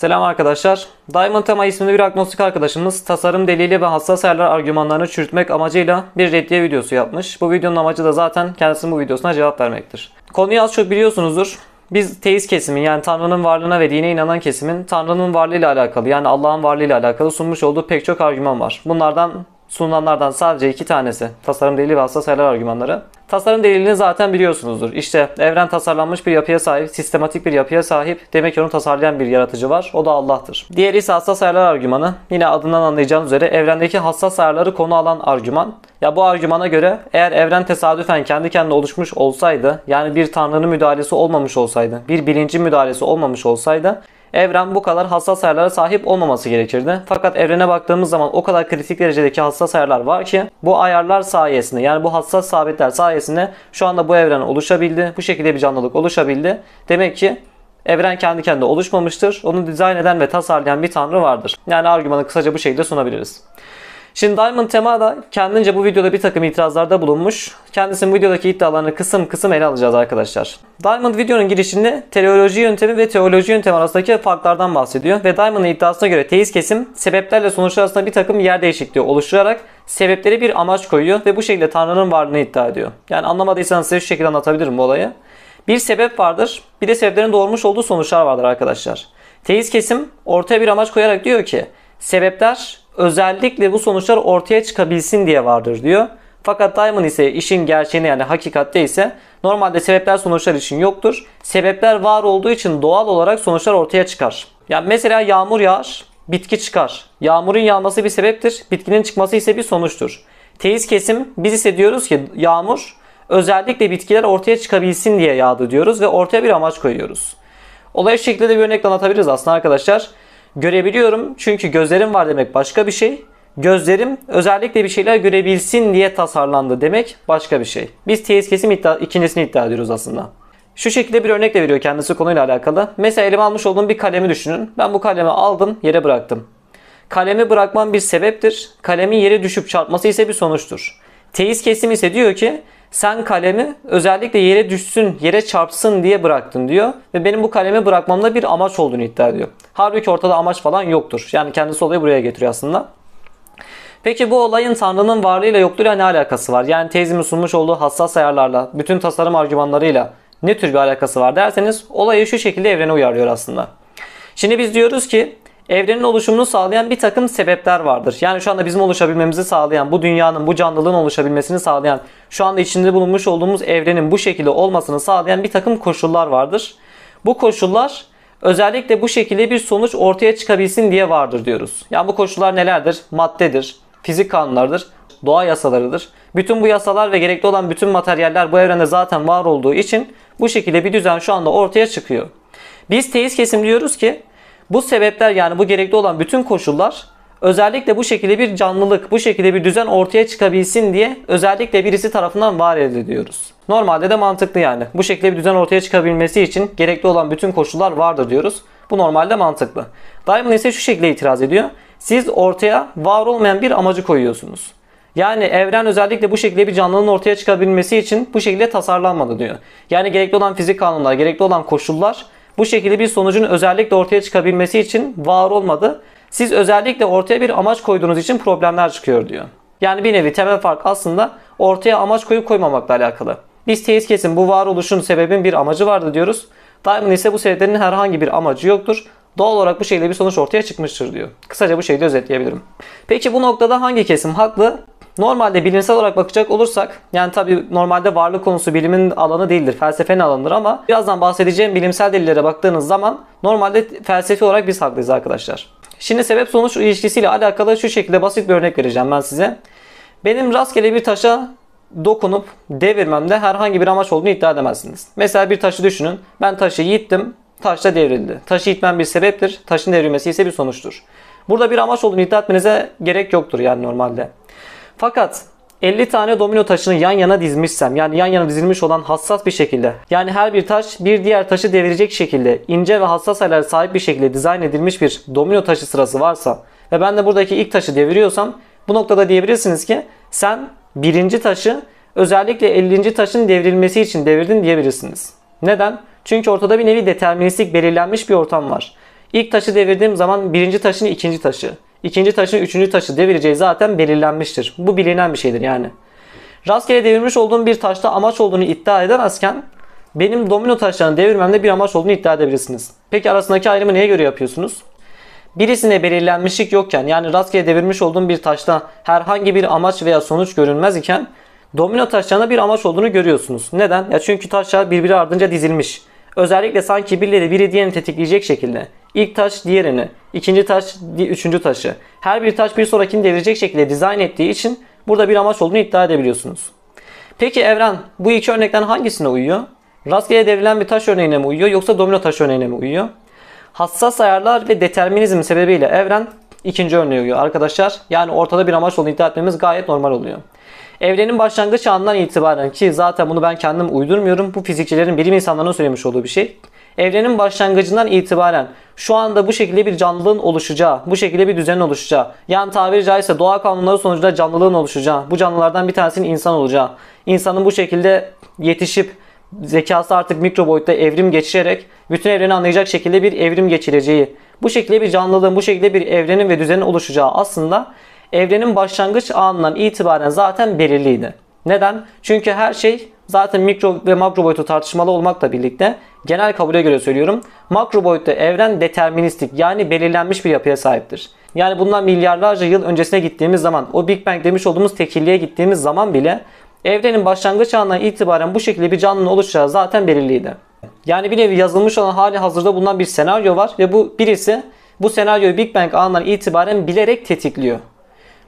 Selam arkadaşlar. Diamond Tema isimli bir agnostik arkadaşımız tasarım delili ve hassas ayarlar argümanlarını çürütmek amacıyla bir reddiye videosu yapmış. Bu videonun amacı da zaten kendisinin bu videosuna cevap vermektir. Konuyu az çok biliyorsunuzdur. Biz teist kesimin yani Tanrı'nın varlığına ve dine inanan kesimin Tanrı'nın varlığıyla alakalı yani Allah'ın varlığıyla alakalı sunmuş olduğu pek çok argüman var. Bunlardan sunulanlardan sadece iki tanesi tasarım delili ve hassas ayarlar argümanları. Tasarım delilini zaten biliyorsunuzdur. İşte evren tasarlanmış bir yapıya sahip, sistematik bir yapıya sahip. Demek ki onu tasarlayan bir yaratıcı var. O da Allah'tır. Diğeri ise hassas ayarlar argümanı. Yine adından anlayacağınız üzere evrendeki hassas ayarları konu alan argüman. Ya bu argümana göre eğer evren tesadüfen kendi kendine oluşmuş olsaydı, yani bir tanrının müdahalesi olmamış olsaydı, bir bilincin müdahalesi olmamış olsaydı evren bu kadar hassas ayarlara sahip olmaması gerekirdi. Fakat evrene baktığımız zaman o kadar kritik derecedeki hassas ayarlar var ki bu ayarlar sayesinde yani bu hassas sabitler sayesinde şu anda bu evren oluşabildi. Bu şekilde bir canlılık oluşabildi. Demek ki evren kendi kendine oluşmamıştır. Onu dizayn eden ve tasarlayan bir tanrı vardır. Yani argümanı kısaca bu şekilde sunabiliriz. Şimdi Diamond Tema da kendince bu videoda bir takım itirazlarda bulunmuş. Kendisinin videodaki iddialarını kısım kısım ele alacağız arkadaşlar. Diamond videonun girişinde teleoloji yöntemi ve teoloji yöntemi arasındaki farklardan bahsediyor. Ve Diamond'ın iddiasına göre teist kesim sebeplerle sonuçlar arasında bir takım yer değişikliği oluşturarak sebepleri bir amaç koyuyor ve bu şekilde Tanrı'nın varlığını iddia ediyor. Yani anlamadıysanız size şu şekilde anlatabilirim bu olayı. Bir sebep vardır, bir de sebeplerin doğurmuş olduğu sonuçlar vardır arkadaşlar. Teist kesim ortaya bir amaç koyarak diyor ki sebepler özellikle bu sonuçlar ortaya çıkabilsin diye vardır diyor. Fakat Diamond ise işin gerçeğini yani hakikatte ise normalde sebepler sonuçlar için yoktur. Sebepler var olduğu için doğal olarak sonuçlar ortaya çıkar. Yani mesela yağmur yağar, bitki çıkar. Yağmurun yağması bir sebeptir, bitkinin çıkması ise bir sonuçtur. Teist kesim biz ise diyoruz ki yağmur özellikle bitkiler ortaya çıkabilsin diye yağdı diyoruz ve ortaya bir amaç koyuyoruz. Olayı şu şekilde de bir örnekle anlatabiliriz aslında arkadaşlar. Görebiliyorum çünkü gözlerim var demek başka bir şey. Gözlerim özellikle bir şeyler görebilsin diye tasarlandı demek başka bir şey. Biz teist kesim iddia, ikincisini iddia ediyoruz aslında. Şu şekilde bir örnek de veriyor kendisi konuyla alakalı. Mesela elime almış olduğum bir kalemi düşünün. Ben bu kalemi aldım yere bıraktım. Kalemi bırakmam bir sebeptir. Kalemin yere düşüp çarpması ise bir sonuçtur. Teist kesim ise diyor ki sen kalemi özellikle yere düşsün, yere çarpsın diye bıraktın diyor. Ve benim bu kalemi bırakmamda bir amaç olduğunu iddia ediyor. Halbuki ortada amaç falan yoktur. Yani kendisi olayı buraya getiriyor aslında. Peki bu olayın Tanrı'nın varlığıyla yokluğuyla ne alakası var? Yani teyzemin sunmuş olduğu hassas ayarlarla, bütün tasarım argümanlarıyla ne tür bir alakası var derseniz olayı şu şekilde evrene uyarlıyor aslında. Şimdi biz diyoruz ki evrenin oluşumunu sağlayan bir takım sebepler vardır. Yani şu anda bizim oluşabilmemizi sağlayan, bu dünyanın, bu canlılığın oluşabilmesini sağlayan, şu anda içinde bulunmuş olduğumuz evrenin bu şekilde olmasını sağlayan bir takım koşullar vardır. Bu koşullar özellikle bu şekilde bir sonuç ortaya çıkabilsin diye vardır diyoruz. Yani bu koşullar nelerdir? Maddedir, fizik kanunlarıdır, doğa yasalarıdır. Bütün bu yasalar ve gerekli olan bütün materyaller bu evrende zaten var olduğu için bu şekilde bir düzen şu anda ortaya çıkıyor. Biz teist kesim diyoruz ki bu sebepler yani bu gerekli olan bütün koşullar özellikle bu şekilde bir canlılık, bu şekilde bir düzen ortaya çıkabilsin diye özellikle birisi tarafından var ediliyoruz. Normalde de mantıklı yani. Bu şekilde bir düzen ortaya çıkabilmesi için gerekli olan bütün koşullar vardır diyoruz. Bu normalde mantıklı. Diamond ise şu şekilde itiraz ediyor. Siz ortaya var olmayan bir amacı koyuyorsunuz. Yani evren özellikle bu şekilde bir canlının ortaya çıkabilmesi için bu şekilde tasarlanmadı diyor. Yani gerekli olan fizik kanunlar, gerekli olan koşullar bu şekilde bir sonucun özellikle ortaya çıkabilmesi için var olmadı. Siz özellikle ortaya bir amaç koyduğunuz için problemler çıkıyor diyor. Yani bir nevi temel fark aslında ortaya amaç koyup koymamakla alakalı. Biz teist kesin bu varoluşun sebebin bir amacı vardı diyoruz. Diamond ise bu sebeplerin herhangi bir amacı yoktur. Doğal olarak bu şekilde bir sonuç ortaya çıkmıştır diyor. Kısaca bu şekilde özetleyebilirim. Peki bu noktada hangi kesim haklı? Normalde bilimsel olarak bakacak olursak yani tabi normalde varlık konusu bilimin alanı değildir. Felsefenin alanıdır ama birazdan bahsedeceğim bilimsel delillere baktığınız zaman normalde felsefi olarak biz haklıyız arkadaşlar. Şimdi sebep sonuç ilişkisiyle alakalı şu şekilde basit bir örnek vereceğim ben size. Benim rastgele bir taşa dokunup devirmemde herhangi bir amaç olduğunu iddia edemezsiniz. Mesela bir taşı düşünün. Ben taşı yittim, taş da devrildi. Taşı itmem bir sebeptir, taşın devrilmesi ise bir sonuçtur. Burada bir amaç olduğunu iddia etmenize gerek yoktur yani normalde. Fakat 50 tane domino taşını yan yana dizmişsem yani yan yana dizilmiş olan hassas bir şekilde yani her bir taş bir diğer taşı devirecek şekilde ince ve hassas ayarlara sahip bir şekilde dizayn edilmiş bir domino taşı sırası varsa ve ben de buradaki ilk taşı deviriyorsam bu noktada diyebilirsiniz ki sen birinci taşı özellikle 50. taşın devrilmesi için devirdin diyebilirsiniz. Neden? Çünkü ortada bir nevi deterministik belirlenmiş bir ortam var. İlk taşı devirdiğim zaman birinci taşın ikinci taşı, ikinci taşın üçüncü taşı devireceği zaten belirlenmiştir. Bu bilinen bir şeydir yani. Rastgele devirmiş olduğum bir taşta amaç olduğunu iddia edemezken benim domino taşlarını devirmemde bir amaç olduğunu iddia edebilirsiniz. Peki arasındaki ayrımı neye göre yapıyorsunuz? Birisine belirlenmişlik yokken yani rastgele devirmiş olduğum bir taşta herhangi bir amaç veya sonuç görünmez iken domino taşlarında bir amaç olduğunu görüyorsunuz. Neden? Ya çünkü taşlar birbiri ardınca dizilmiş. Özellikle sanki birileri biri diğerini tetikleyecek şekilde. İlk taş diğerini, ikinci taş üçüncü taşı. Her bir taş bir sonrakini devirecek şekilde dizayn ettiği için burada bir amaç olduğunu iddia edebiliyorsunuz. Peki evren bu iki örnekten hangisine uyuyor? Rastgele devrilen bir taş örneğine mi uyuyor yoksa domino taş örneğine mi uyuyor? Hassas ayarlar ve determinizm sebebiyle evren ikinci örneğe uyuyor arkadaşlar. Yani ortada bir amaç olduğunu iddia etmemiz gayet normal oluyor. Evrenin başlangıç anından itibaren ki zaten bunu ben kendim uydurmuyorum. Bu fizikçilerin bilim insanlarının söylemiş olduğu bir şey. Evrenin başlangıcından itibaren şu anda bu şekilde bir canlılığın oluşacağı, bu şekilde bir düzenin oluşacağı, yani tabiri caizse doğa kanunları sonucunda canlılığın oluşacağı, bu canlılardan bir tanesinin insan olacağı, insanın bu şekilde yetişip zekası artık mikro boyutta evrim geçirerek bütün evreni anlayacak şekilde bir evrim geçireceği, bu şekilde bir canlılığın, bu şekilde bir evrenin ve düzenin oluşacağı aslında evrenin başlangıç anından itibaren zaten belirliydi. Neden? Çünkü her şey zaten mikro ve makro boyutu tartışmalı olmakla birlikte genel kabule göre söylüyorum. Makro boyutta evren deterministik yani belirlenmiş bir yapıya sahiptir. Yani bundan milyarlarca yıl öncesine gittiğimiz zaman o Big Bang demiş olduğumuz tekilliğe gittiğimiz zaman bile evrenin başlangıç anından itibaren bu şekilde bir canlının oluşacağı zaten belirliydi. Yani bir nevi yazılmış olan hali hazırda bulunan bir senaryo var ve bu birisi bu senaryoyu Big Bang anından itibaren bilerek tetikliyor.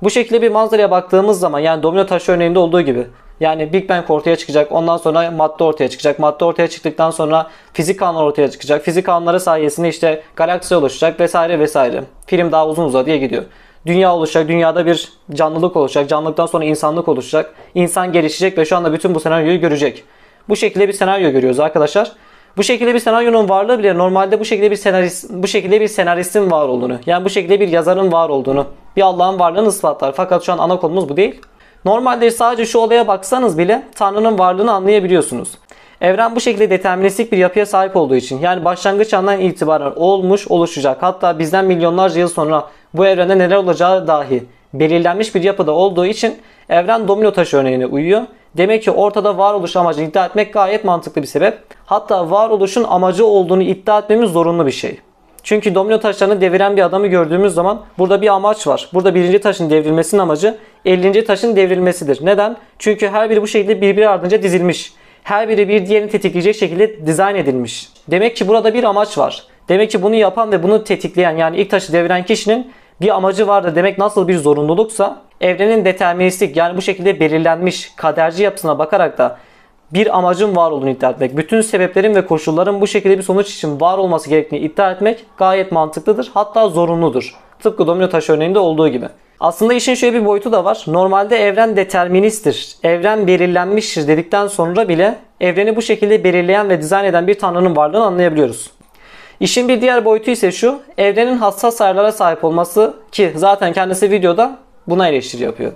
Bu şekilde bir manzaraya baktığımız zaman yani domino taşı örneğinde olduğu gibi yani Big Bang ortaya çıkacak. Ondan sonra madde ortaya çıkacak. Madde ortaya çıktıktan sonra fizik kanunları ortaya çıkacak. Fizik kanunları sayesinde işte galaksi oluşacak vesaire vesaire. Film daha uzun uzadıya gidiyor. Dünya oluşacak. Dünyada bir canlılık oluşacak. Canlılıktan sonra insanlık oluşacak. İnsan gelişecek ve şu anda bütün bu senaryoyu görecek. Bu şekilde bir senaryo görüyoruz arkadaşlar. Bu şekilde bir senaryonun varlığı bile normalde bu şekilde bir senarist bu şekilde bir senaristin var olduğunu, yani bu şekilde bir yazarın var olduğunu, bir Allah'ın varlığını ispatlar. Fakat şu an ana konumuz bu değil. Normalde sadece şu olaya baksanız bile Tanrı'nın varlığını anlayabiliyorsunuz. Evren bu şekilde deterministik bir yapıya sahip olduğu için yani başlangıç andan itibaren olmuş oluşacak hatta bizden milyonlarca yıl sonra bu evrende neler olacağı dahi belirlenmiş bir yapıda olduğu için evren domino taşı örneğine uyuyor. Demek ki ortada varoluş amacını iddia etmek gayet mantıklı bir sebep. Hatta varoluşun amacı olduğunu iddia etmemiz zorunlu bir şey. Çünkü domino taşlarını deviren bir adamı gördüğümüz zaman burada bir amaç var. Burada birinci taşın devrilmesinin amacı 50. taşın devrilmesidir. Neden? Çünkü her biri bu şekilde birbiri ardınca dizilmiş. Her biri bir diğerini tetikleyecek şekilde dizayn edilmiş. Demek ki burada bir amaç var. Demek ki bunu yapan ve bunu tetikleyen yani ilk taşı deviren kişinin bir amacı vardı demek nasıl bir zorunluluksa evrenin deterministik yani bu şekilde belirlenmiş kaderci yapısına bakarak da bir amacın var olduğunu iddia etmek, bütün sebeplerin ve koşulların bu şekilde bir sonuç için var olması gerektiğini iddia etmek gayet mantıklıdır. Hatta zorunludur. Tıpkı domino taş örneğinde olduğu gibi. Aslında işin şöyle bir boyutu da var. Normalde evren deterministtir. Evren belirlenmiştir dedikten sonra bile evreni bu şekilde belirleyen ve dizayn eden bir tanrının varlığını anlayabiliyoruz. İşin bir diğer boyutu ise şu. Evrenin hassas ayarlara sahip olması ki zaten kendisi videoda buna eleştiri yapıyor.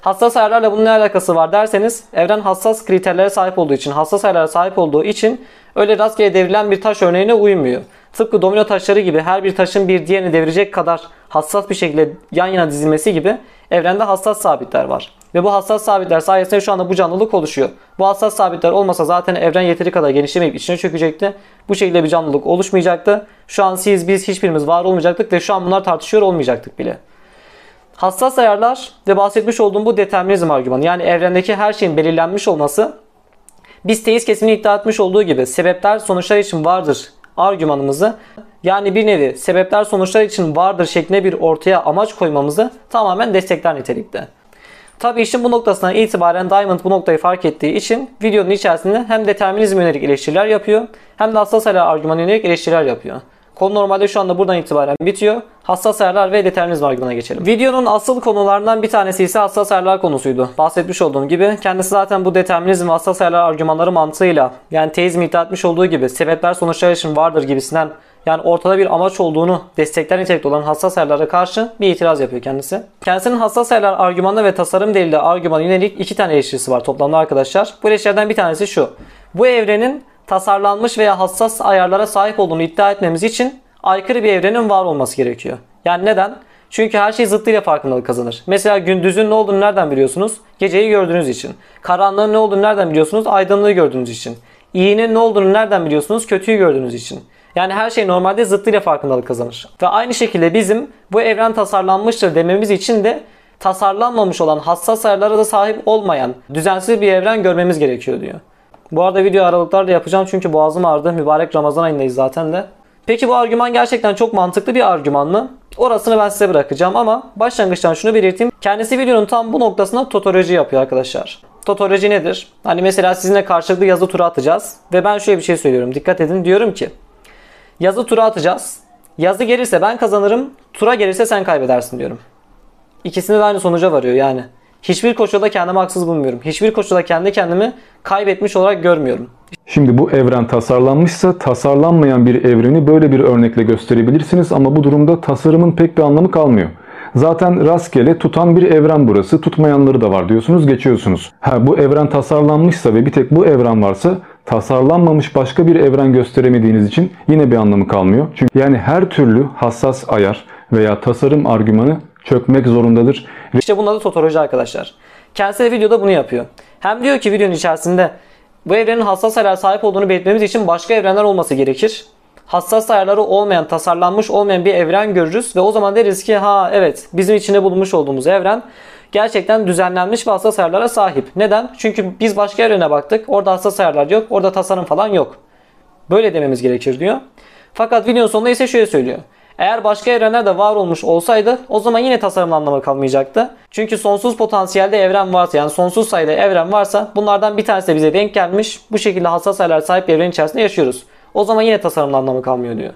Hassas ayarlarla bunun ne alakası var derseniz evren hassas kriterlere sahip olduğu için, hassas ayarlara sahip olduğu için öyle rastgele devrilen bir taş örneğine uymuyor. Tıpkı domino taşları gibi her bir taşın bir diğerini devirecek kadar hassas bir şekilde yan yana dizilmesi gibi evrende hassas sabitler var. Ve bu hassas sabitler sayesinde şu anda bu canlılık oluşuyor. Bu hassas sabitler olmasa zaten evren yeteri kadar genişlemeyip içine çökecekti. Bu şekilde bir canlılık oluşmayacaktı. Şu an siz biz hiçbirimiz var olmayacaktık ve şu an bunlar tartışıyor olmayacaktık bile. Hassas ayarlar ve bahsetmiş olduğum bu determinizm argümanı yani evrendeki her şeyin belirlenmiş olması biz teist kesimini iddia etmiş olduğu gibi sebepler sonuçlar için vardır argümanımızı yani bir nevi sebepler sonuçlar için vardır şeklinde bir ortaya amaç koymamızı tamamen destekler nitelikte. Tabi işin bu noktasından itibaren Diamond bu noktayı fark ettiği için videonun içerisinde hem determinizm yönelik eleştiriler yapıyor hem de hassas ayarlar argümanı yönelik eleştiriler yapıyor. Konu normalde şu anda buradan itibaren bitiyor. Hassas ayarlar ve determinizm argümanına geçelim. Videonun asıl konularından bir tanesi ise hassas ayarlar konusuydu. Bahsetmiş olduğum gibi kendisi zaten bu determinizm ve hassas ayarlar argümanları mantığıyla yani teizm iddia etmiş olduğu gibi sebepler sonuçlar için vardır gibisinden yani ortada bir amaç olduğunu destekler nitelikte olan hassas ayarlara karşı bir itiraz yapıyor kendisi. Kendisinin hassas ayarlar argümanı ve tasarım delili argümanı yönelik iki tane eleştirisi var toplamda arkadaşlar. Bu eleştirilerden bir tanesi şu. Bu evrenin tasarlanmış veya hassas ayarlara sahip olduğunu iddia etmemiz için aykırı bir evrenin var olması gerekiyor. Yani neden? Çünkü her şey zıttıyla farkındalık kazanır. Mesela gündüzün ne olduğunu nereden biliyorsunuz? Geceyi gördüğünüz için. Karanlığın ne olduğunu nereden biliyorsunuz? Aydınlığı gördüğünüz için. İyinin ne olduğunu nereden biliyorsunuz? Kötüyü gördüğünüz için. Yani her şey normalde zıttıyla farkındalık kazanır. Ve aynı şekilde bizim bu evren tasarlanmıştır dememiz için de tasarlanmamış olan hassas ayarlara da sahip olmayan düzensiz bir evren görmemiz gerekiyor diyor. Bu arada video aralıklarla yapacağım çünkü boğazım ağrıdı. Mübarek Ramazan ayındayız zaten de. Peki bu argüman gerçekten çok mantıklı bir argüman mı? Orasını ben size bırakacağım ama başlangıçtan şunu belirteyim. Kendisi videonun tam bu noktasında totoloji yapıyor arkadaşlar. Totoloji nedir? Hani mesela sizinle karşılıklı yazı turu atacağız ve ben şöyle bir şey söylüyorum. Dikkat edin diyorum ki yazı turu atacağız. Yazı gelirse ben kazanırım, tura gelirse sen kaybedersin diyorum. İkisinde de aynı sonuca varıyor yani. Hiçbir koşulda kendimi haksız bulmuyorum. Hiçbir koşulda kendi kendimi kaybetmiş olarak görmüyorum. Şimdi bu evren tasarlanmışsa tasarlanmayan bir evreni böyle bir örnekle gösterebilirsiniz ama bu durumda tasarımın pek bir anlamı kalmıyor. Zaten rastgele tutan bir evren burası. Tutmayanları da var diyorsunuz geçiyorsunuz. Ha bu evren tasarlanmışsa ve bir tek bu evren varsa tasarlanmamış başka bir evren gösteremediğiniz için yine bir anlamı kalmıyor. Çünkü yani her türlü hassas ayar veya tasarım argümanı çökmek zorundadır. İşte bunun adı totoloji arkadaşlar. Kendisi de videoda bunu yapıyor. Hem diyor ki videonun içerisinde bu evrenin hassas ayarlara sahip olduğunu belirtmemiz için başka evrenler olması gerekir. Hassas ayarları olmayan, tasarlanmış olmayan bir evren görürüz ve o zaman deriz ki ha evet bizim içinde bulunmuş olduğumuz evren gerçekten düzenlenmiş ve hassas ayarlara sahip. Neden? Çünkü biz başka evrene baktık. Orada hassas ayarlar yok. Orada tasarım falan yok. Böyle dememiz gerekir diyor. Fakat videonun sonunda ise şöyle söylüyor. Eğer başka evrenler de var olmuş olsaydı o zaman yine tasarım anlamı kalmayacaktı. Çünkü sonsuz potansiyelde evren varsa yani sonsuz sayıda evren varsa bunlardan bir tanesi de bize denk gelmiş. Bu şekilde hassas ayarlar sahip bir evren içerisinde yaşıyoruz. O zaman yine tasarım anlamı kalmıyor diyor.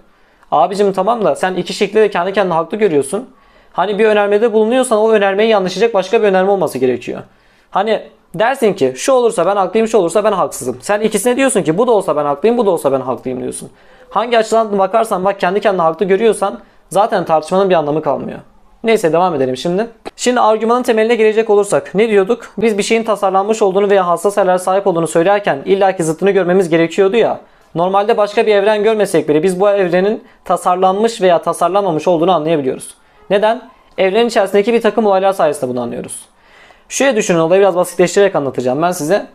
Abicim tamam da sen iki şekilde de kendi kendine haklı görüyorsun. Hani bir önermede bulunuyorsan o önermeyi yanlışlayacak başka bir önerme olması gerekiyor. Hani dersin ki şu olursa ben haklıyım şu olursa ben haksızım. Sen ikisine diyorsun ki bu da olsa ben haklıyım bu da olsa ben haklıyım diyorsun. Hangi açıdan bakarsan bak kendi kendine haklı görüyorsan zaten tartışmanın bir anlamı kalmıyor. Neyse devam edelim şimdi. Şimdi argümanın temeline gelecek olursak ne diyorduk? Biz bir şeyin tasarlanmış olduğunu veya hassas ayarlara sahip olduğunu söylerken illaki zıttını görmemiz gerekiyordu ya. Normalde başka bir evren görmesek bile biz bu evrenin tasarlanmış veya tasarlanmamış olduğunu anlayabiliyoruz. Neden? Evrenin içerisindeki bir takım olaylar sayesinde bunu anlıyoruz. Şöyle düşünün olayı biraz basitleştirerek anlatacağım ben size.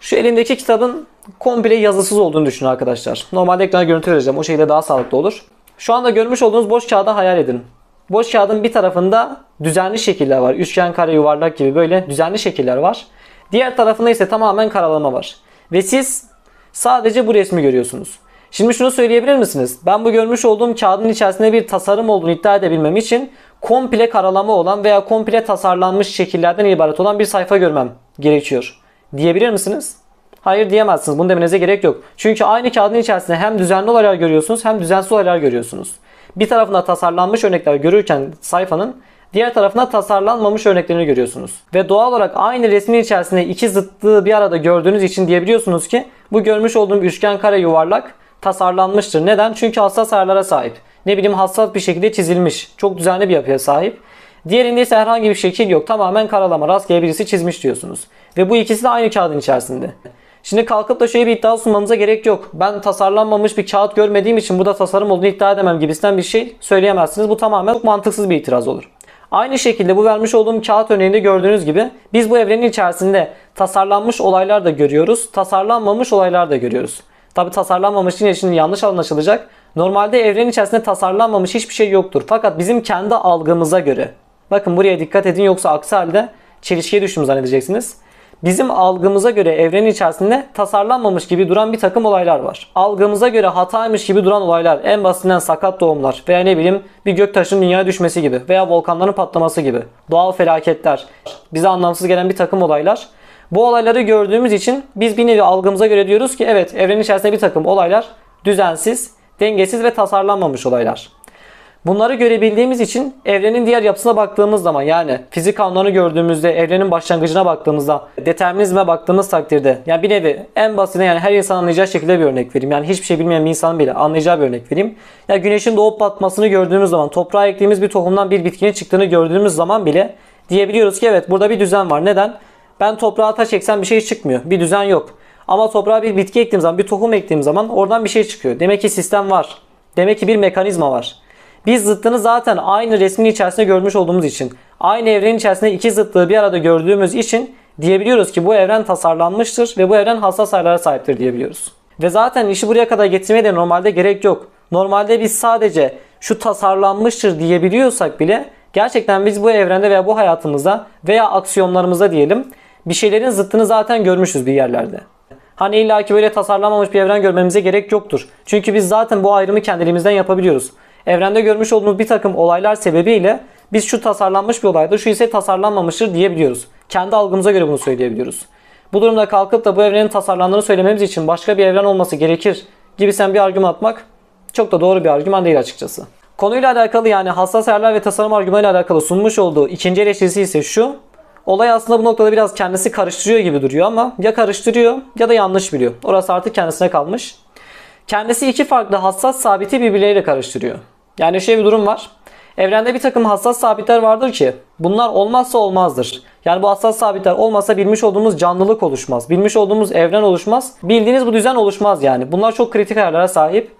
Şu elimdeki kitabın komple yazısız olduğunu düşünün arkadaşlar. Normalde ekrana görüntü vereceğim. O şekilde daha sağlıklı olur. Şu anda görmüş olduğunuz boş kağıdı hayal edin. Boş kağıdın bir tarafında düzenli şekiller var. Üçgen, kare, yuvarlak gibi böyle düzenli şekiller var. Diğer tarafında ise tamamen karalama var. Ve siz sadece bu resmi görüyorsunuz. Şimdi şunu söyleyebilir misiniz? Ben bu görmüş olduğum kağıdın içerisinde bir tasarım olduğunu iddia edebilmem için komple karalama olan veya komple tasarlanmış şekillerden ibaret olan bir sayfa görmem gerekiyor. Diyebilir misiniz? Hayır diyemezsiniz. Bunu demenize gerek yok. Çünkü aynı kağıdın içerisinde hem düzenli olaylar görüyorsunuz hem düzensiz olaylar görüyorsunuz. Bir tarafında tasarlanmış örnekler görürken sayfanın diğer tarafında tasarlanmamış örneklerini görüyorsunuz. Ve doğal olarak aynı resmin içerisinde iki zıtlığı bir arada gördüğünüz için diyebiliyorsunuz ki bu görmüş olduğum üçgen kare yuvarlak tasarlanmıştır. Neden? Çünkü hassas ayarlara sahip. Ne bileyim hassas bir şekilde çizilmiş. Çok düzenli bir yapıya sahip. Diğerinde ise herhangi bir şekil yok. Tamamen karalama. Rastgele birisi çizmiş diyorsunuz. Ve bu ikisi de aynı kağıdın içerisinde. Şimdi kalkıp da şöyle bir iddia sunmamıza gerek yok. Ben tasarlanmamış bir kağıt görmediğim için burada tasarım olduğunu iddia edemem gibisinden bir şey söyleyemezsiniz. Bu tamamen çok mantıksız bir itiraz olur. Aynı şekilde bu vermiş olduğum kağıt örneğinde gördüğünüz gibi biz bu evrenin içerisinde tasarlanmış olaylar da görüyoruz, tasarlanmamış olaylar da görüyoruz. Tabi tasarlanmamış yine şimdi yanlış anlaşılacak. Normalde evrenin içerisinde tasarlanmamış hiçbir şey yoktur. Fakat bizim kendi algımıza göre. Bakın buraya dikkat edin yoksa aksi halde çelişkiye düştüm zannedeceksiniz. Bizim algımıza göre evrenin içerisinde tasarlanmamış gibi duran bir takım olaylar var. Algımıza göre hataymış gibi duran olaylar en basitinden sakat doğumlar veya ne bileyim bir göktaşının dünyaya düşmesi gibi veya volkanların patlaması gibi doğal felaketler bize anlamsız gelen bir takım olaylar. Bu olayları gördüğümüz için biz bir nevi algımıza göre diyoruz ki evet evrenin içerisinde bir takım olaylar düzensiz, dengesiz ve tasarlanmamış olaylar. Bunları görebildiğimiz için evrenin diğer yapısına baktığımız zaman yani fizik kanunlarını gördüğümüzde evrenin başlangıcına baktığımızda determinizme baktığımız takdirde yani bir nevi en basitine yani her insan anlayacağı şekilde bir örnek vereyim. Yani hiçbir şey bilmeyen bir insanın bile anlayacağı bir örnek vereyim. Ya yani güneşin doğup batmasını gördüğümüz zaman toprağa ektiğimiz bir tohumdan bir bitkinin çıktığını gördüğümüz zaman bile diyebiliyoruz ki evet burada bir düzen var. Neden? Ben toprağa taş eksem bir şey çıkmıyor. Bir düzen yok. Ama toprağa bir bitki ektiğim zaman, bir tohum ektiğim zaman oradan bir şey çıkıyor. Demek ki sistem var. Demek ki bir mekanizma var. Biz zıttını zaten aynı resmin içerisinde görmüş olduğumuz için, aynı evrenin içerisinde iki zıtlığı bir arada gördüğümüz için diyebiliyoruz ki bu evren tasarlanmıştır ve bu evren hassas ayarlara sahiptir diyebiliyoruz. Ve zaten işi buraya kadar getirmeye de normalde gerek yok. Normalde biz sadece şu tasarlanmıştır diyebiliyorsak bile gerçekten biz bu evrende veya bu hayatımızda veya aksiyonlarımızda diyelim bir şeylerin zıttını zaten görmüşüz bir yerlerde. Hani illaki böyle tasarlanmamış bir evren görmemize gerek yoktur. Çünkü biz zaten bu ayrımı kendiliğimizden yapabiliyoruz. Evrende görmüş olduğumuz bir takım olaylar sebebiyle biz şu tasarlanmış bir olaydır, şu ise tasarlanmamıştır diyebiliyoruz. Kendi algımıza göre bunu söyleyebiliyoruz. Bu durumda kalkıp da bu evrenin tasarlandığını söylememiz için başka bir evren olması gerekir gibi sen bir argüman atmak çok da doğru bir argüman değil açıkçası. Konuyla alakalı yani hassas ayarlar ve tasarım argümanıyla alakalı sunmuş olduğu ikinci eleştirisi ise şu. Olay aslında bu noktada biraz kendisi karıştırıyor gibi duruyor ama ya karıştırıyor ya da yanlış biliyor. Orası artık kendisine kalmış. Kendisi iki farklı hassas sabiti birbirleriyle karıştırıyor. Yani şöyle bir durum var. Evrende bir takım hassas sabitler vardır ki bunlar olmazsa olmazdır. Yani bu hassas sabitler olmasa bilmiş olduğumuz canlılık oluşmaz. Bilmiş olduğumuz evren oluşmaz. Bildiğiniz bu düzen oluşmaz yani. Bunlar çok kritik ayarlara sahip.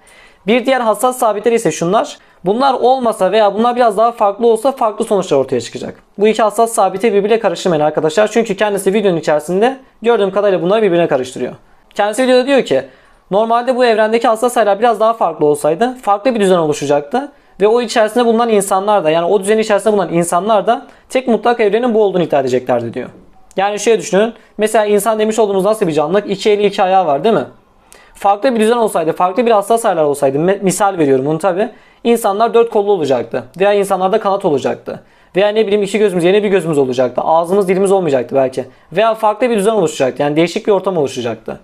Bir diğer hassas sabitler ise şunlar. Bunlar olmasa veya bunlar biraz daha farklı olsa farklı sonuçlar ortaya çıkacak. Bu iki hassas sabiti birbirine karıştırmayın arkadaşlar. Çünkü kendisi videonun içerisinde gördüğüm kadarıyla bunları birbirine karıştırıyor. Kendisi videoda diyor ki normalde bu evrendeki hassas sayılar biraz daha farklı olsaydı farklı bir düzen oluşacaktı. Ve o içerisinde bulunan insanlar da yani o düzenin içerisinde bulunan insanlar da tek mutlak evrenin bu olduğunu iddia edeceklerdi diyor. Yani şöyle düşünün. Mesela insan demiş olduğumuz nasıl bir canlılık? İki eli iki ayağı var değil mi? Farklı bir düzen olsaydı, farklı bir hassas ayarlar olsaydı, misal veriyorum bunu tabi. İnsanlar dört kollu olacaktı. Veya insanlarda kanat olacaktı. Veya ne bileyim iki gözümüz yeni bir gözümüz olacaktı. Ağzımız dilimiz olmayacaktı belki. Veya farklı bir düzen oluşacaktı. Yani değişik bir ortam oluşacaktı.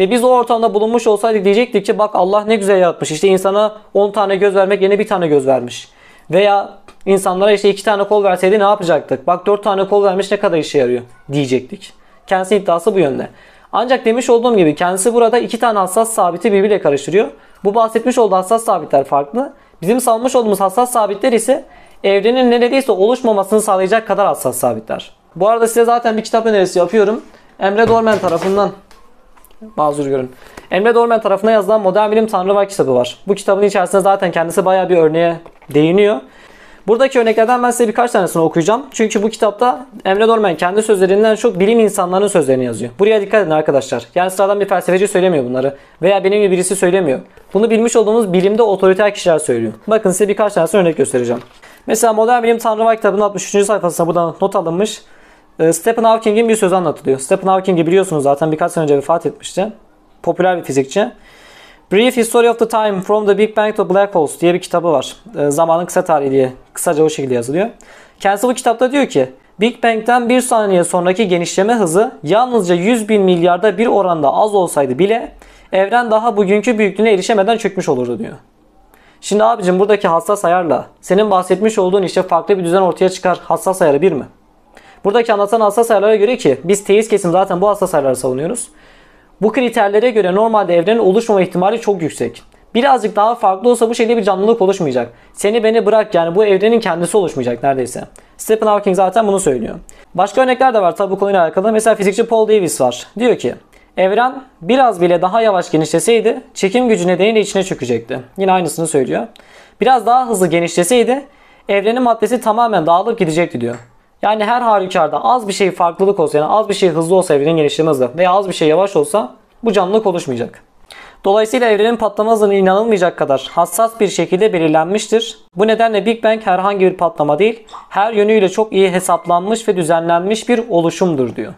Ve biz o ortamda bulunmuş olsaydık diyecektik ki bak Allah ne güzel yaratmış. İşte insana 10 tane göz vermek yerine bir tane göz vermiş. Veya insanlara işte 2 tane kol verseydi ne yapacaktık? Bak 4 tane kol vermiş ne kadar işe yarıyor diyecektik. Kendisi iddiası bu yönde. Ancak demiş olduğum gibi kendisi burada iki tane hassas sabiti birbiriyle karıştırıyor. Bu bahsetmiş olduğu hassas sabitler farklı. Bizim salmış olduğumuz hassas sabitler ise evrenin neredeyse oluşmamasını sağlayacak kadar hassas sabitler. Bu arada size zaten bir kitap önerisi yapıyorum. Emre Dormen tarafından mazur görün. Emre Dormen tarafına yazılan Modern Bilim Tanrı Var kitabı var. Bu kitabın içerisinde zaten kendisi bayağı bir örneğe değiniyor. Buradaki örneklerden ben size birkaç tanesini okuyacağım. Çünkü bu kitapta Emre Dormen kendi sözlerinden çok bilim insanlarının sözlerini yazıyor. Buraya dikkat edin arkadaşlar. Yani sıradan bir felsefeci söylemiyor bunları. Veya benim gibi birisi söylemiyor. Bunu bilmiş olduğumuz bilimde otoriter kişiler söylüyor. Bakın size birkaç tanesini örnek göstereceğim. Mesela Modern Bilim Tanrı Var kitabının 63. sayfasında buradan not alınmış. Ee, Stephen Hawking'in bir sözü anlatılıyor. Stephen Hawking'i biliyorsunuz zaten birkaç sene önce vefat etmişti. Popüler bir fizikçi. Brief History of the Time from the Big Bang to Black Holes diye bir kitabı var. E, zamanın kısa tarihi diye kısaca o şekilde yazılıyor. Kendisi bu kitapta diyor ki Big Bang'den bir saniye sonraki genişleme hızı yalnızca 100 bin milyarda bir oranda az olsaydı bile evren daha bugünkü büyüklüğüne erişemeden çökmüş olurdu diyor. Şimdi abicim buradaki hassas ayarla senin bahsetmiş olduğun işte farklı bir düzen ortaya çıkar. Hassas ayarı bir mi? Buradaki anlatan hassas ayarlara göre ki biz teist kesim zaten bu hassas ayarları savunuyoruz. Bu kriterlere göre normalde evrenin oluşmama ihtimali çok yüksek. Birazcık daha farklı olsa bu şekilde bir canlılık oluşmayacak. Seni beni bırak yani bu evrenin kendisi oluşmayacak neredeyse. Stephen Hawking zaten bunu söylüyor. Başka örnekler de var tabi bu konuyla alakalı. Mesela fizikçi Paul Davies var. Diyor ki evren biraz bile daha yavaş genişleseydi çekim gücü nedeniyle içine çökecekti. Yine aynısını söylüyor. Biraz daha hızlı genişleseydi evrenin maddesi tamamen dağılıp gidecekti diyor. Yani her halükarda az bir şey farklılık olsa yani az bir şey hızlı olsa evrenin genişleme hızı veya az bir şey yavaş olsa bu canlılık oluşmayacak. Dolayısıyla evrenin patlama hızının inanılmayacak kadar hassas bir şekilde belirlenmiştir. Bu nedenle Big Bang herhangi bir patlama değil, her yönüyle çok iyi hesaplanmış ve düzenlenmiş bir oluşumdur diyor.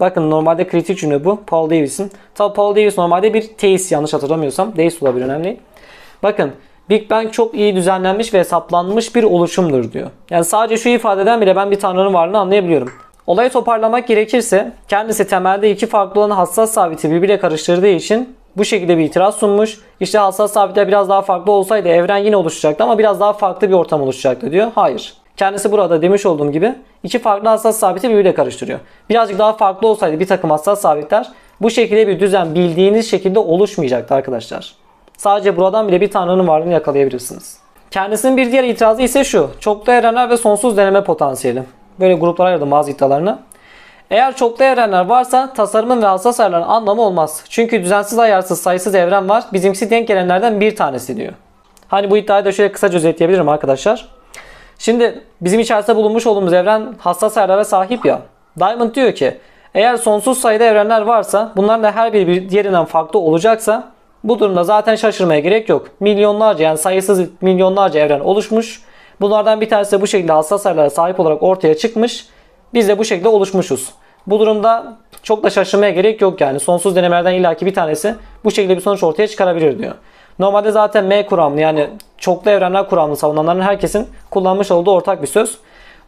Bakın normalde kritik cümle bu. Paul Davies'in. Tabi Paul Davies normalde bir teist yanlış hatırlamıyorsam. Deist olabilir önemli. Bakın Big Bang çok iyi düzenlenmiş ve hesaplanmış bir oluşumdur diyor. Yani sadece şu ifadeden bile ben bir tanrının varlığını anlayabiliyorum. Olayı toparlamak gerekirse kendisi temelde iki farklı olan hassas sabiti birbirine karıştırdığı için bu şekilde bir itiraz sunmuş. İşte hassas sabitler biraz daha farklı olsaydı evren yine oluşacaktı ama biraz daha farklı bir ortam oluşacaktı diyor. Hayır. Kendisi burada demiş olduğum gibi iki farklı hassas sabiti birbirine karıştırıyor. Birazcık daha farklı olsaydı bir takım hassas sabitler bu şekilde bir düzen bildiğiniz şekilde oluşmayacaktı arkadaşlar. Sadece buradan bile bir tanrının varlığını yakalayabilirsiniz. Kendisinin bir diğer itirazı ise şu. Çoklu evrenler ve sonsuz deneme potansiyeli. Böyle gruplara ayırdım bazı iddialarını. Eğer çoklu evrenler varsa tasarımın ve hassas ayarların anlamı olmaz. Çünkü düzensiz ayarsız sayısız evren var. Bizimkisi denk gelenlerden bir tanesi diyor. Hani bu iddiayı da şöyle kısaca özetleyebilirim arkadaşlar. Şimdi bizim içerisinde bulunmuş olduğumuz evren hassas ayarlara sahip ya. Diamond diyor ki eğer sonsuz sayıda evrenler varsa bunların da her biri bir diğerinden farklı olacaksa bu durumda zaten şaşırmaya gerek yok. Milyonlarca yani sayısız milyonlarca evren oluşmuş. Bunlardan bir tanesi de bu şekilde hassas ayarlara sahip olarak ortaya çıkmış. Biz de bu şekilde oluşmuşuz. Bu durumda çok da şaşırmaya gerek yok yani. Sonsuz denemelerden illaki bir tanesi bu şekilde bir sonuç ortaya çıkarabilir diyor. Normalde zaten M kuramlı yani çoklu evrenler kuramlı savunanların herkesin kullanmış olduğu ortak bir söz.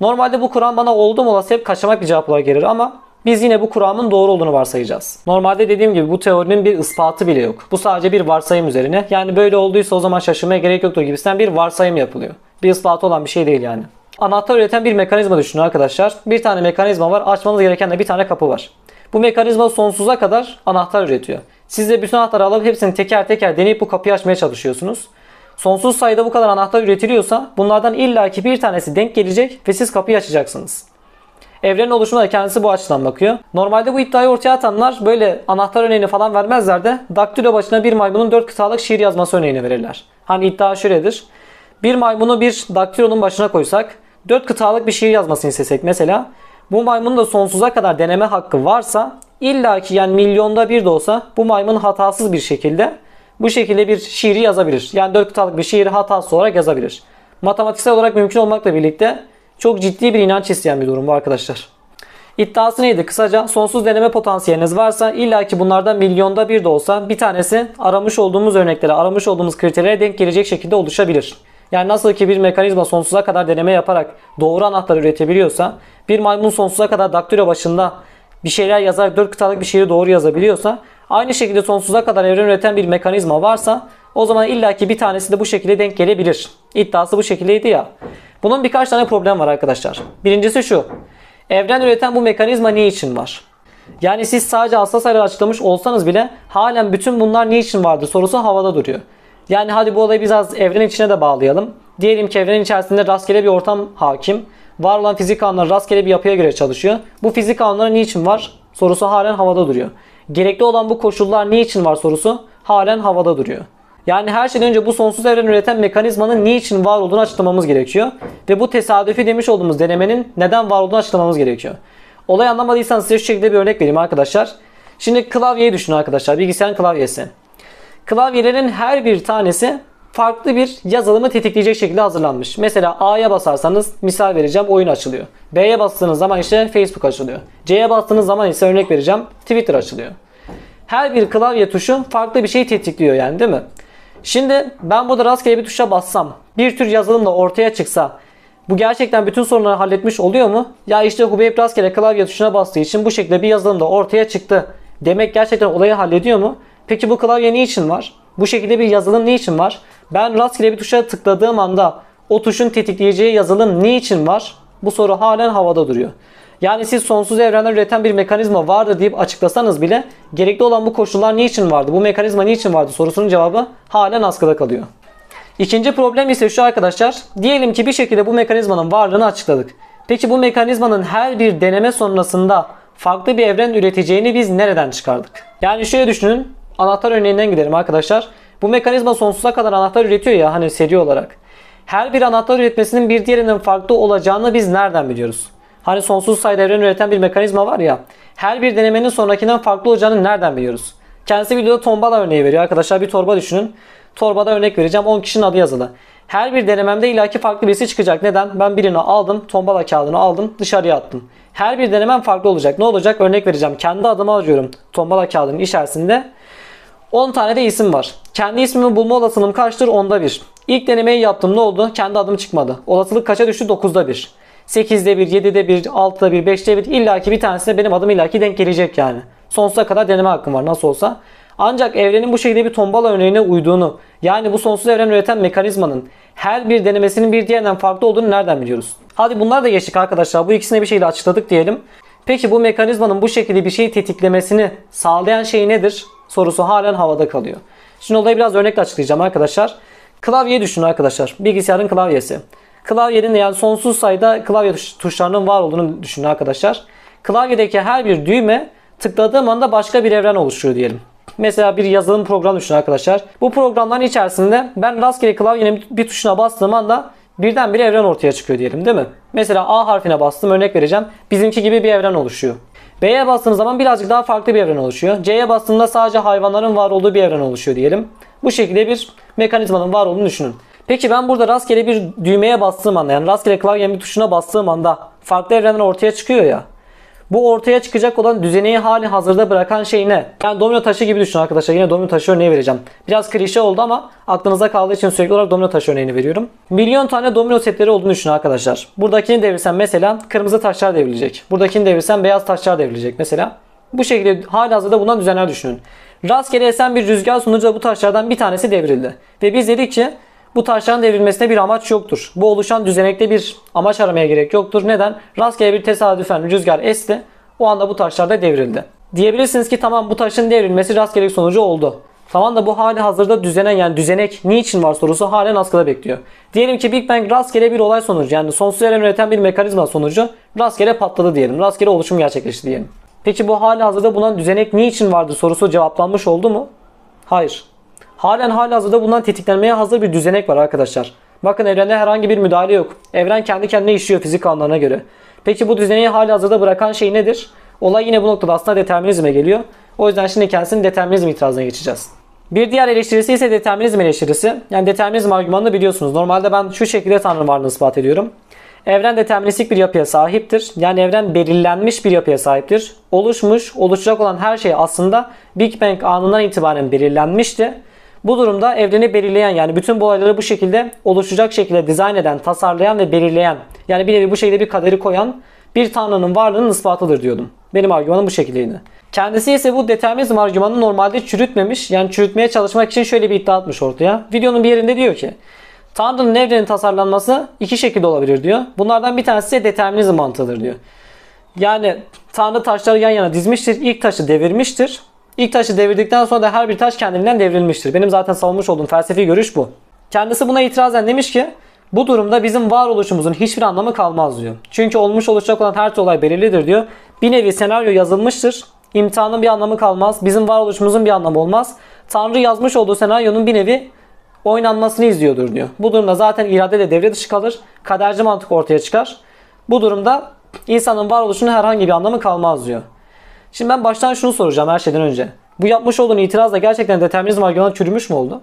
Normalde bu kuram bana oldum olası hep kaçamak bir cevap olarak gelir ama biz yine bu kuramın doğru olduğunu varsayacağız. Normalde dediğim gibi bu teorinin bir ispatı bile yok. Bu sadece bir varsayım üzerine. Yani böyle olduysa o zaman şaşırmaya gerek yoktur gibisinden bir varsayım yapılıyor. Bir ispatı olan bir şey değil yani. Anahtar üreten bir mekanizma düşünün arkadaşlar. Bir tane mekanizma var. Açmanız gereken de bir tane kapı var. Bu mekanizma sonsuza kadar anahtar üretiyor. Siz de bütün anahtarı alıp hepsini teker teker deneyip bu kapıyı açmaya çalışıyorsunuz. Sonsuz sayıda bu kadar anahtar üretiliyorsa bunlardan illaki bir tanesi denk gelecek ve siz kapıyı açacaksınız. Evrenin oluşumuna kendisi bu açıdan bakıyor. Normalde bu iddiayı ortaya atanlar böyle anahtar örneğini falan vermezler de daktilo başına bir maymunun 4 kıtalık şiir yazması örneğini verirler. Hani iddia şöyledir. Bir maymunu bir daktilonun başına koysak 4 kıtalık bir şiir yazmasını istesek mesela bu maymunun da sonsuza kadar deneme hakkı varsa illaki yani milyonda bir de olsa bu maymun hatasız bir şekilde bu şekilde bir şiiri yazabilir. Yani 4 kıtalık bir şiiri hatasız olarak yazabilir. Matematiksel olarak mümkün olmakla birlikte çok ciddi bir inanç isteyen bir durum bu arkadaşlar. İddiası neydi? Kısaca sonsuz deneme potansiyeliniz varsa illaki bunlardan milyonda bir de olsa bir tanesi aramış olduğumuz örneklere, aramış olduğumuz kriterlere denk gelecek şekilde oluşabilir. Yani nasıl ki bir mekanizma sonsuza kadar deneme yaparak doğru anahtar üretebiliyorsa, bir maymun sonsuza kadar daktilo başında bir şeyler yazar, 4 kıtalık bir şiiri doğru yazabiliyorsa, aynı şekilde sonsuza kadar evren üreten bir mekanizma varsa o zaman illaki bir tanesi de bu şekilde denk gelebilir. İddiası bu şekildeydi ya. Bunun birkaç tane problem var arkadaşlar. Birincisi şu. Evren üreten bu mekanizma ne için var? Yani siz sadece hassas ayarı açıklamış olsanız bile halen bütün bunlar ne için vardır sorusu havada duruyor. Yani hadi bu olayı biraz evren içine de bağlayalım. Diyelim ki evrenin içerisinde rastgele bir ortam hakim. Var olan fizik kanunları rastgele bir yapıya göre çalışıyor. Bu fizik kanunları niçin var? Sorusu halen havada duruyor. Gerekli olan bu koşullar niçin var sorusu halen havada duruyor. Yani her şeyden önce bu sonsuz evren üreten mekanizmanın niçin var olduğunu açıklamamız gerekiyor. Ve bu tesadüfi demiş olduğumuz denemenin neden var olduğunu açıklamamız gerekiyor. Olay anlamadıysanız size şu şekilde bir örnek vereyim arkadaşlar. Şimdi klavyeyi düşünün arkadaşlar. Bilgisayarın klavyesi. Klavyelerin her bir tanesi farklı bir yazılımı tetikleyecek şekilde hazırlanmış. Mesela A'ya basarsanız misal vereceğim oyun açılıyor. B'ye bastığınız zaman ise Facebook açılıyor. C'ye bastığınız zaman ise örnek vereceğim Twitter açılıyor. Her bir klavye tuşu farklı bir şey tetikliyor yani değil mi? Şimdi ben burada rastgele bir tuşa bassam, bir tür yazılım da ortaya çıksa bu gerçekten bütün sorunları halletmiş oluyor mu? Ya işte Hubeyb rastgele klavye tuşuna bastığı için bu şekilde bir yazılım da ortaya çıktı. Demek gerçekten olayı hallediyor mu? Peki bu klavye niçin var? Bu şekilde bir yazılım niçin var? Ben rastgele bir tuşa tıkladığım anda o tuşun tetikleyeceği yazılım niçin var? Bu soru halen havada duruyor. Yani siz sonsuz evrenler üreten bir mekanizma vardı deyip açıklasanız bile gerekli olan bu koşullar niçin vardı? Bu mekanizma niçin vardı sorusunun cevabı halen askıda kalıyor. İkinci problem ise şu arkadaşlar. Diyelim ki bir şekilde bu mekanizmanın varlığını açıkladık. Peki bu mekanizmanın her bir deneme sonrasında farklı bir evren üreteceğini biz nereden çıkardık? Yani şöyle düşünün. Anahtar örneğinden gidelim arkadaşlar. Bu mekanizma sonsuza kadar anahtar üretiyor ya hani seri olarak. Her bir anahtar üretmesinin bir diğerinden farklı olacağını biz nereden biliyoruz? Hani sonsuz sayıda evren üreten bir mekanizma var ya. Her bir denemenin sonrakinden farklı olacağını nereden biliyoruz? Kendisi videoda tombala örneği veriyor arkadaşlar. Bir torba düşünün. Torbada örnek vereceğim. 10 kişinin adı yazılı. Her bir denememde ilaki farklı birisi çıkacak. Neden? Ben birini aldım. Tombala kağıdını aldım. Dışarıya attım. Her bir denemem farklı olacak. Ne olacak? Örnek vereceğim. Kendi adımı alıyorum. Tombala kağıdının içerisinde. 10 tane de isim var. Kendi ismimi bulma olasılığım kaçtır? Onda 1. İlk denemeyi yaptım. Ne oldu? Kendi adım çıkmadı. Olasılık kaça düştü? 9'da 1. 8'de 1, 7'de 1, 6'da 1, 5'te 1 illaki bir tanesine benim adım illaki denk gelecek yani. Sonsuza kadar deneme hakkım var nasıl olsa. Ancak evrenin bu şekilde bir tombala örneğine uyduğunu yani bu sonsuz evren üreten mekanizmanın her bir denemesinin bir diğerinden farklı olduğunu nereden biliyoruz? Hadi bunlar da geçtik arkadaşlar. Bu ikisini bir şekilde açıkladık diyelim. Peki bu mekanizmanın bu şekilde bir şeyi tetiklemesini sağlayan şey nedir? Sorusu halen havada kalıyor. Şimdi olayı biraz örnekle açıklayacağım arkadaşlar. Klavyeyi düşünün arkadaşlar. Bilgisayarın klavyesi. Klavyenin yani sonsuz sayıda klavye tuşlarının var olduğunu düşünün arkadaşlar. Klavyedeki her bir düğme tıkladığım anda başka bir evren oluşuyor diyelim. Mesela bir yazılım programı düşünün arkadaşlar. Bu programların içerisinde ben rastgele klavyenin bir tuşuna bastığım anda birden bir evren ortaya çıkıyor diyelim değil mi? Mesela A harfine bastım örnek vereceğim. Bizimki gibi bir evren oluşuyor. B'ye bastığım zaman birazcık daha farklı bir evren oluşuyor. C'ye bastığımda sadece hayvanların var olduğu bir evren oluşuyor diyelim. Bu şekilde bir mekanizmanın var olduğunu düşünün. Peki ben burada rastgele bir düğmeye bastığım anda yani rastgele klavyenin bir tuşuna bastığım anda farklı evrenler ortaya çıkıyor ya. Bu ortaya çıkacak olan düzeneyi hali hazırda bırakan şey ne? Yani domino taşı gibi düşünün arkadaşlar. Yine domino taşı örneği vereceğim. Biraz klişe oldu ama aklınıza kaldığı için sürekli olarak domino taşı örneğini veriyorum. Milyon tane domino setleri olduğunu düşünün arkadaşlar. Buradakini devirsen mesela kırmızı taşlar devrilecek. Buradakini devirsen beyaz taşlar devrilecek mesela. Bu şekilde hali hazırda bundan düzenler düşünün. Rastgele esen bir rüzgar sonucu bu taşlardan bir tanesi devrildi. Ve biz dedik ki bu taşların devrilmesine bir amaç yoktur. Bu oluşan düzenekte bir amaç aramaya gerek yoktur. Neden? Rastgele bir tesadüfen rüzgar esti. O anda bu taşlar da devrildi. Diyebilirsiniz ki tamam bu taşın devrilmesi rastgele sonucu oldu. Tamam da bu hali hazırda düzenen yani düzenek niçin var sorusu halen askıda bekliyor. Diyelim ki Big Bang rastgele bir olay sonucu yani sonsuz evren üreten bir mekanizma sonucu rastgele patladı diyelim. Rastgele oluşum gerçekleşti diyelim. Peki bu hali hazırda bulunan düzenek niçin vardı sorusu cevaplanmış oldu mu? Hayır. Halen hali hazırda bundan tetiklenmeye hazır bir düzenek var arkadaşlar. Bakın evrende herhangi bir müdahale yok. Evren kendi kendine işliyor fizik kanunlarına göre. Peki bu düzeneyi hali hazırda bırakan şey nedir? Olay yine bu noktada aslında determinizme geliyor. O yüzden şimdi kendisinin determinizm itirazına geçeceğiz. Bir diğer eleştirisi ise determinizm eleştirisi. Yani determinizm argümanını biliyorsunuz. Normalde ben şu şekilde Tanrı varlığını ispat ediyorum. Evren deterministik bir yapıya sahiptir. Yani evren belirlenmiş bir yapıya sahiptir. Oluşmuş, oluşacak olan her şey aslında Big Bang anından itibaren belirlenmişti. Bu durumda evreni belirleyen yani bütün bu olayları bu şekilde oluşacak şekilde dizayn eden, tasarlayan ve belirleyen yani bir nevi bu şekilde bir kaderi koyan bir tanrının varlığının ispatıdır diyordum. Benim argümanım bu şekildeydi. Kendisi ise bu determinizm argümanını normalde çürütmemiş. Yani çürütmeye çalışmak için şöyle bir iddia atmış ortaya. Videonun bir yerinde diyor ki Tanrı'nın evrenin tasarlanması iki şekilde olabilir diyor. Bunlardan bir tanesi ise determinizm mantığıdır diyor. Yani Tanrı taşları yan yana dizmiştir. ilk taşı devirmiştir. İlk taşı devirdikten sonra da her bir taş kendinden devrilmiştir. Benim zaten savunmuş olduğum felsefi görüş bu. Kendisi buna itirazen demiş ki bu durumda bizim varoluşumuzun hiçbir anlamı kalmaz diyor. Çünkü olmuş olacak olan her olay belirlidir diyor. Bir nevi senaryo yazılmıştır. İmtihanın bir anlamı kalmaz. Bizim varoluşumuzun bir anlamı olmaz. Tanrı yazmış olduğu senaryonun bir nevi oynanmasını izliyordur diyor. Bu durumda zaten irade de devre dışı kalır. Kaderci mantık ortaya çıkar. Bu durumda insanın varoluşunun herhangi bir anlamı kalmaz diyor. Şimdi ben baştan şunu soracağım her şeyden önce. Bu yapmış olduğun itirazla gerçekten determinizm argümanı çürümüş mü oldu?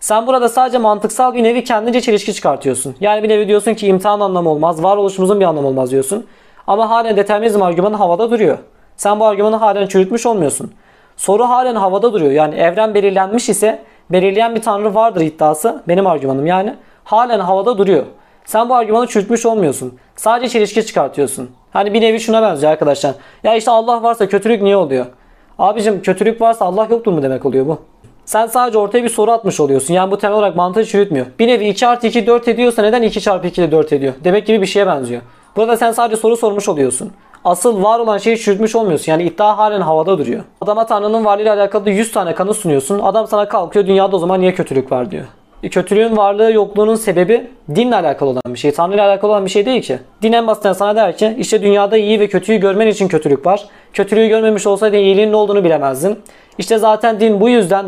Sen burada sadece mantıksal bir nevi kendince çelişki çıkartıyorsun. Yani bir nevi diyorsun ki imtihan anlamı olmaz, varoluşumuzun bir anlamı olmaz diyorsun. Ama halen determinizm argümanı havada duruyor. Sen bu argümanı halen çürütmüş olmuyorsun. Soru halen havada duruyor. Yani evren belirlenmiş ise belirleyen bir tanrı vardır iddiası benim argümanım yani. Halen havada duruyor. Sen bu argümanı çürütmüş olmuyorsun. Sadece çelişki çıkartıyorsun. Hani bir nevi şuna benziyor arkadaşlar. Ya işte Allah varsa kötülük niye oluyor? Abicim kötülük varsa Allah yoktur mu demek oluyor bu? Sen sadece ortaya bir soru atmış oluyorsun. Yani bu temel olarak mantığı çürütmüyor. Bir nevi 2 artı 2 4 ediyorsa neden 2 çarpı 2 de 4 ediyor? Demek gibi bir şeye benziyor. Burada sen sadece soru sormuş oluyorsun. Asıl var olan şeyi çürütmüş olmuyorsun. Yani iddia halen havada duruyor. Adama Tanrı'nın varlığıyla alakalı 100 tane kanı sunuyorsun. Adam sana kalkıyor dünyada o zaman niye kötülük var diyor. Kötülüğün varlığı yokluğunun sebebi dinle alakalı olan bir şey. Tanrı ile alakalı olan bir şey değil ki. Din en basitinden sana der ki işte dünyada iyi ve kötüyü görmen için kötülük var. Kötülüğü görmemiş olsaydın iyiliğin ne olduğunu bilemezdin. İşte zaten din bu yüzden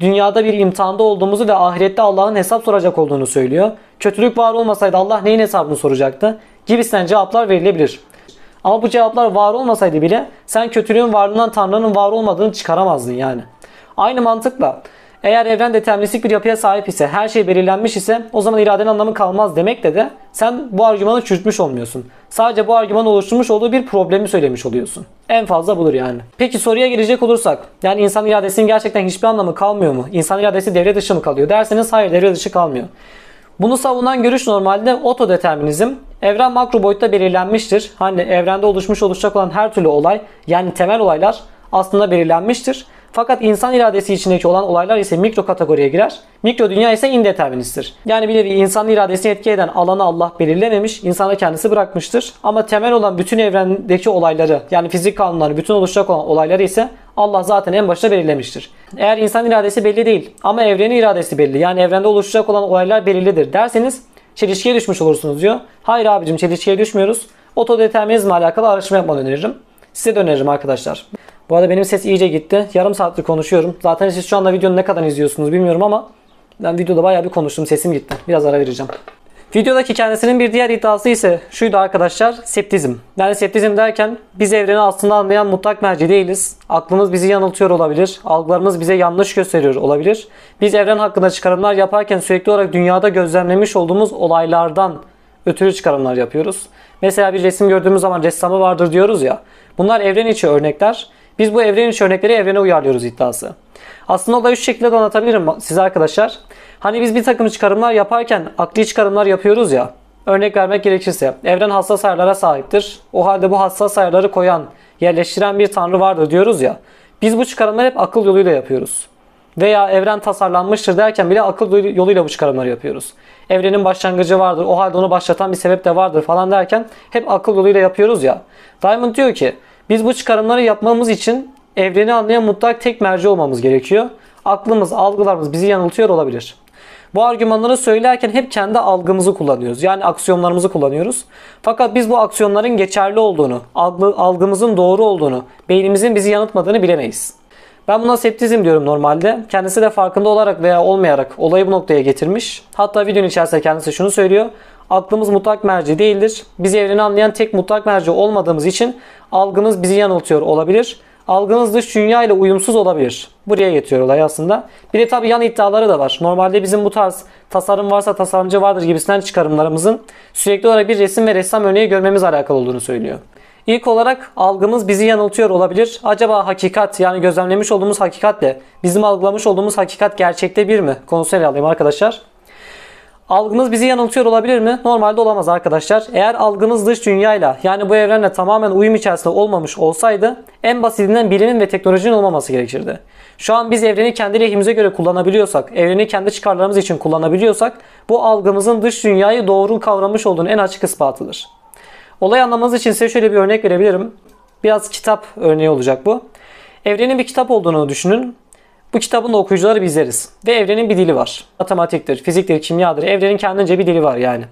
dünyada bir imtihanda olduğumuzu ve ahirette Allah'ın hesap soracak olduğunu söylüyor. Kötülük var olmasaydı Allah neyin hesabını soracaktı? Gibisinden cevaplar verilebilir. Ama bu cevaplar var olmasaydı bile sen kötülüğün varlığından Tanrı'nın var olmadığını çıkaramazdın yani. Aynı mantıkla eğer evren deterministik bir yapıya sahip ise, her şey belirlenmiş ise o zaman iradenin anlamı kalmaz demekle de sen bu argümanı çürütmüş olmuyorsun. Sadece bu argümanı oluşturmuş olduğu bir problemi söylemiş oluyorsun. En fazla budur yani. Peki soruya girecek olursak, yani insan iradesinin gerçekten hiçbir anlamı kalmıyor mu? İnsan iradesi devre dışı mı kalıyor derseniz hayır devre dışı kalmıyor. Bunu savunan görüş normalde otodeterminizm. Evren makro boyutta belirlenmiştir. Hani evrende oluşmuş oluşacak olan her türlü olay yani temel olaylar aslında belirlenmiştir. Fakat insan iradesi içindeki olan olaylar ise mikro kategoriye girer. Mikro dünya ise indeterministtir. Yani bir nevi insan iradesini etki eden alanı Allah belirlememiş, insana kendisi bırakmıştır. Ama temel olan bütün evrendeki olayları yani fizik kanunları, bütün oluşacak olan olayları ise Allah zaten en başta belirlemiştir. Eğer insan iradesi belli değil ama evrenin iradesi belli yani evrende oluşacak olan olaylar belirlidir derseniz çelişkiye düşmüş olursunuz diyor. Hayır abicim çelişkiye düşmüyoruz. Otodeterminizmle alakalı araştırma yapmanı öneririm. Size de öneririm arkadaşlar. Bu arada benim ses iyice gitti. Yarım saattir konuşuyorum. Zaten siz şu anda videonun ne kadar izliyorsunuz bilmiyorum ama ben videoda bayağı bir konuştum. Sesim gitti. Biraz ara vereceğim. Videodaki kendisinin bir diğer iddiası ise şuydu arkadaşlar septizm. Yani septizm derken biz evreni aslında anlayan mutlak merci değiliz. Aklımız bizi yanıltıyor olabilir. Algılarımız bize yanlış gösteriyor olabilir. Biz evren hakkında çıkarımlar yaparken sürekli olarak dünyada gözlemlemiş olduğumuz olaylardan ötürü çıkarımlar yapıyoruz. Mesela bir resim gördüğümüz zaman ressamı vardır diyoruz ya. Bunlar evren içi örnekler. Biz bu evren içi örnekleri evrene uyarlıyoruz iddiası. Aslında olayı şu şekilde de anlatabilirim size arkadaşlar. Hani biz bir takım çıkarımlar yaparken akli çıkarımlar yapıyoruz ya. Örnek vermek gerekirse evren hassas ayarlara sahiptir. O halde bu hassas ayarları koyan, yerleştiren bir tanrı vardır diyoruz ya. Biz bu çıkarımları hep akıl yoluyla yapıyoruz. Veya evren tasarlanmıştır derken bile akıl yoluyla bu çıkarımları yapıyoruz. Evrenin başlangıcı vardır. O halde onu başlatan bir sebep de vardır falan derken hep akıl yoluyla yapıyoruz ya. Diamond diyor ki biz bu çıkarımları yapmamız için evreni anlayan mutlak tek merci olmamız gerekiyor. Aklımız, algılarımız bizi yanıltıyor olabilir. Bu argümanları söylerken hep kendi algımızı kullanıyoruz. Yani aksiyonlarımızı kullanıyoruz. Fakat biz bu aksiyonların geçerli olduğunu, algı, algımızın doğru olduğunu, beynimizin bizi yanıltmadığını bilemeyiz. Ben buna septizm diyorum normalde. Kendisi de farkında olarak veya olmayarak olayı bu noktaya getirmiş. Hatta videonun içerisinde kendisi şunu söylüyor. Aklımız mutlak merci değildir. Bizi evreni anlayan tek mutlak merci olmadığımız için algımız bizi yanıltıyor olabilir. Algınız dış dünya ile uyumsuz olabilir. Buraya getiriyor olay aslında. Bir de tabii yan iddiaları da var. Normalde bizim bu tarz tasarım varsa tasarımcı vardır gibisinden çıkarımlarımızın sürekli olarak bir resim ve ressam örneği görmemiz alakalı olduğunu söylüyor. İlk olarak algımız bizi yanıltıyor olabilir. Acaba hakikat yani gözlemlemiş olduğumuz hakikatle bizim algılamış olduğumuz hakikat gerçekte bir mi? Konusunu ele alayım arkadaşlar. Algımız bizi yanıltıyor olabilir mi? Normalde olamaz arkadaşlar. Eğer algımız dış dünyayla yani bu evrenle tamamen uyum içerisinde olmamış olsaydı en basitinden bilimin ve teknolojinin olmaması gerekirdi. Şu an biz evreni kendi lehimize göre kullanabiliyorsak, evreni kendi çıkarlarımız için kullanabiliyorsak bu algımızın dış dünyayı doğru kavramış olduğunu en açık ispatıdır. Olay anlamanız için size şöyle bir örnek verebilirim. Biraz kitap örneği olacak bu. Evrenin bir kitap olduğunu düşünün. Bu kitabın da okuyucuları bizleriz. Ve evrenin bir dili var. Matematiktir, fiziktir, kimyadır. Evrenin kendince bir dili var yani.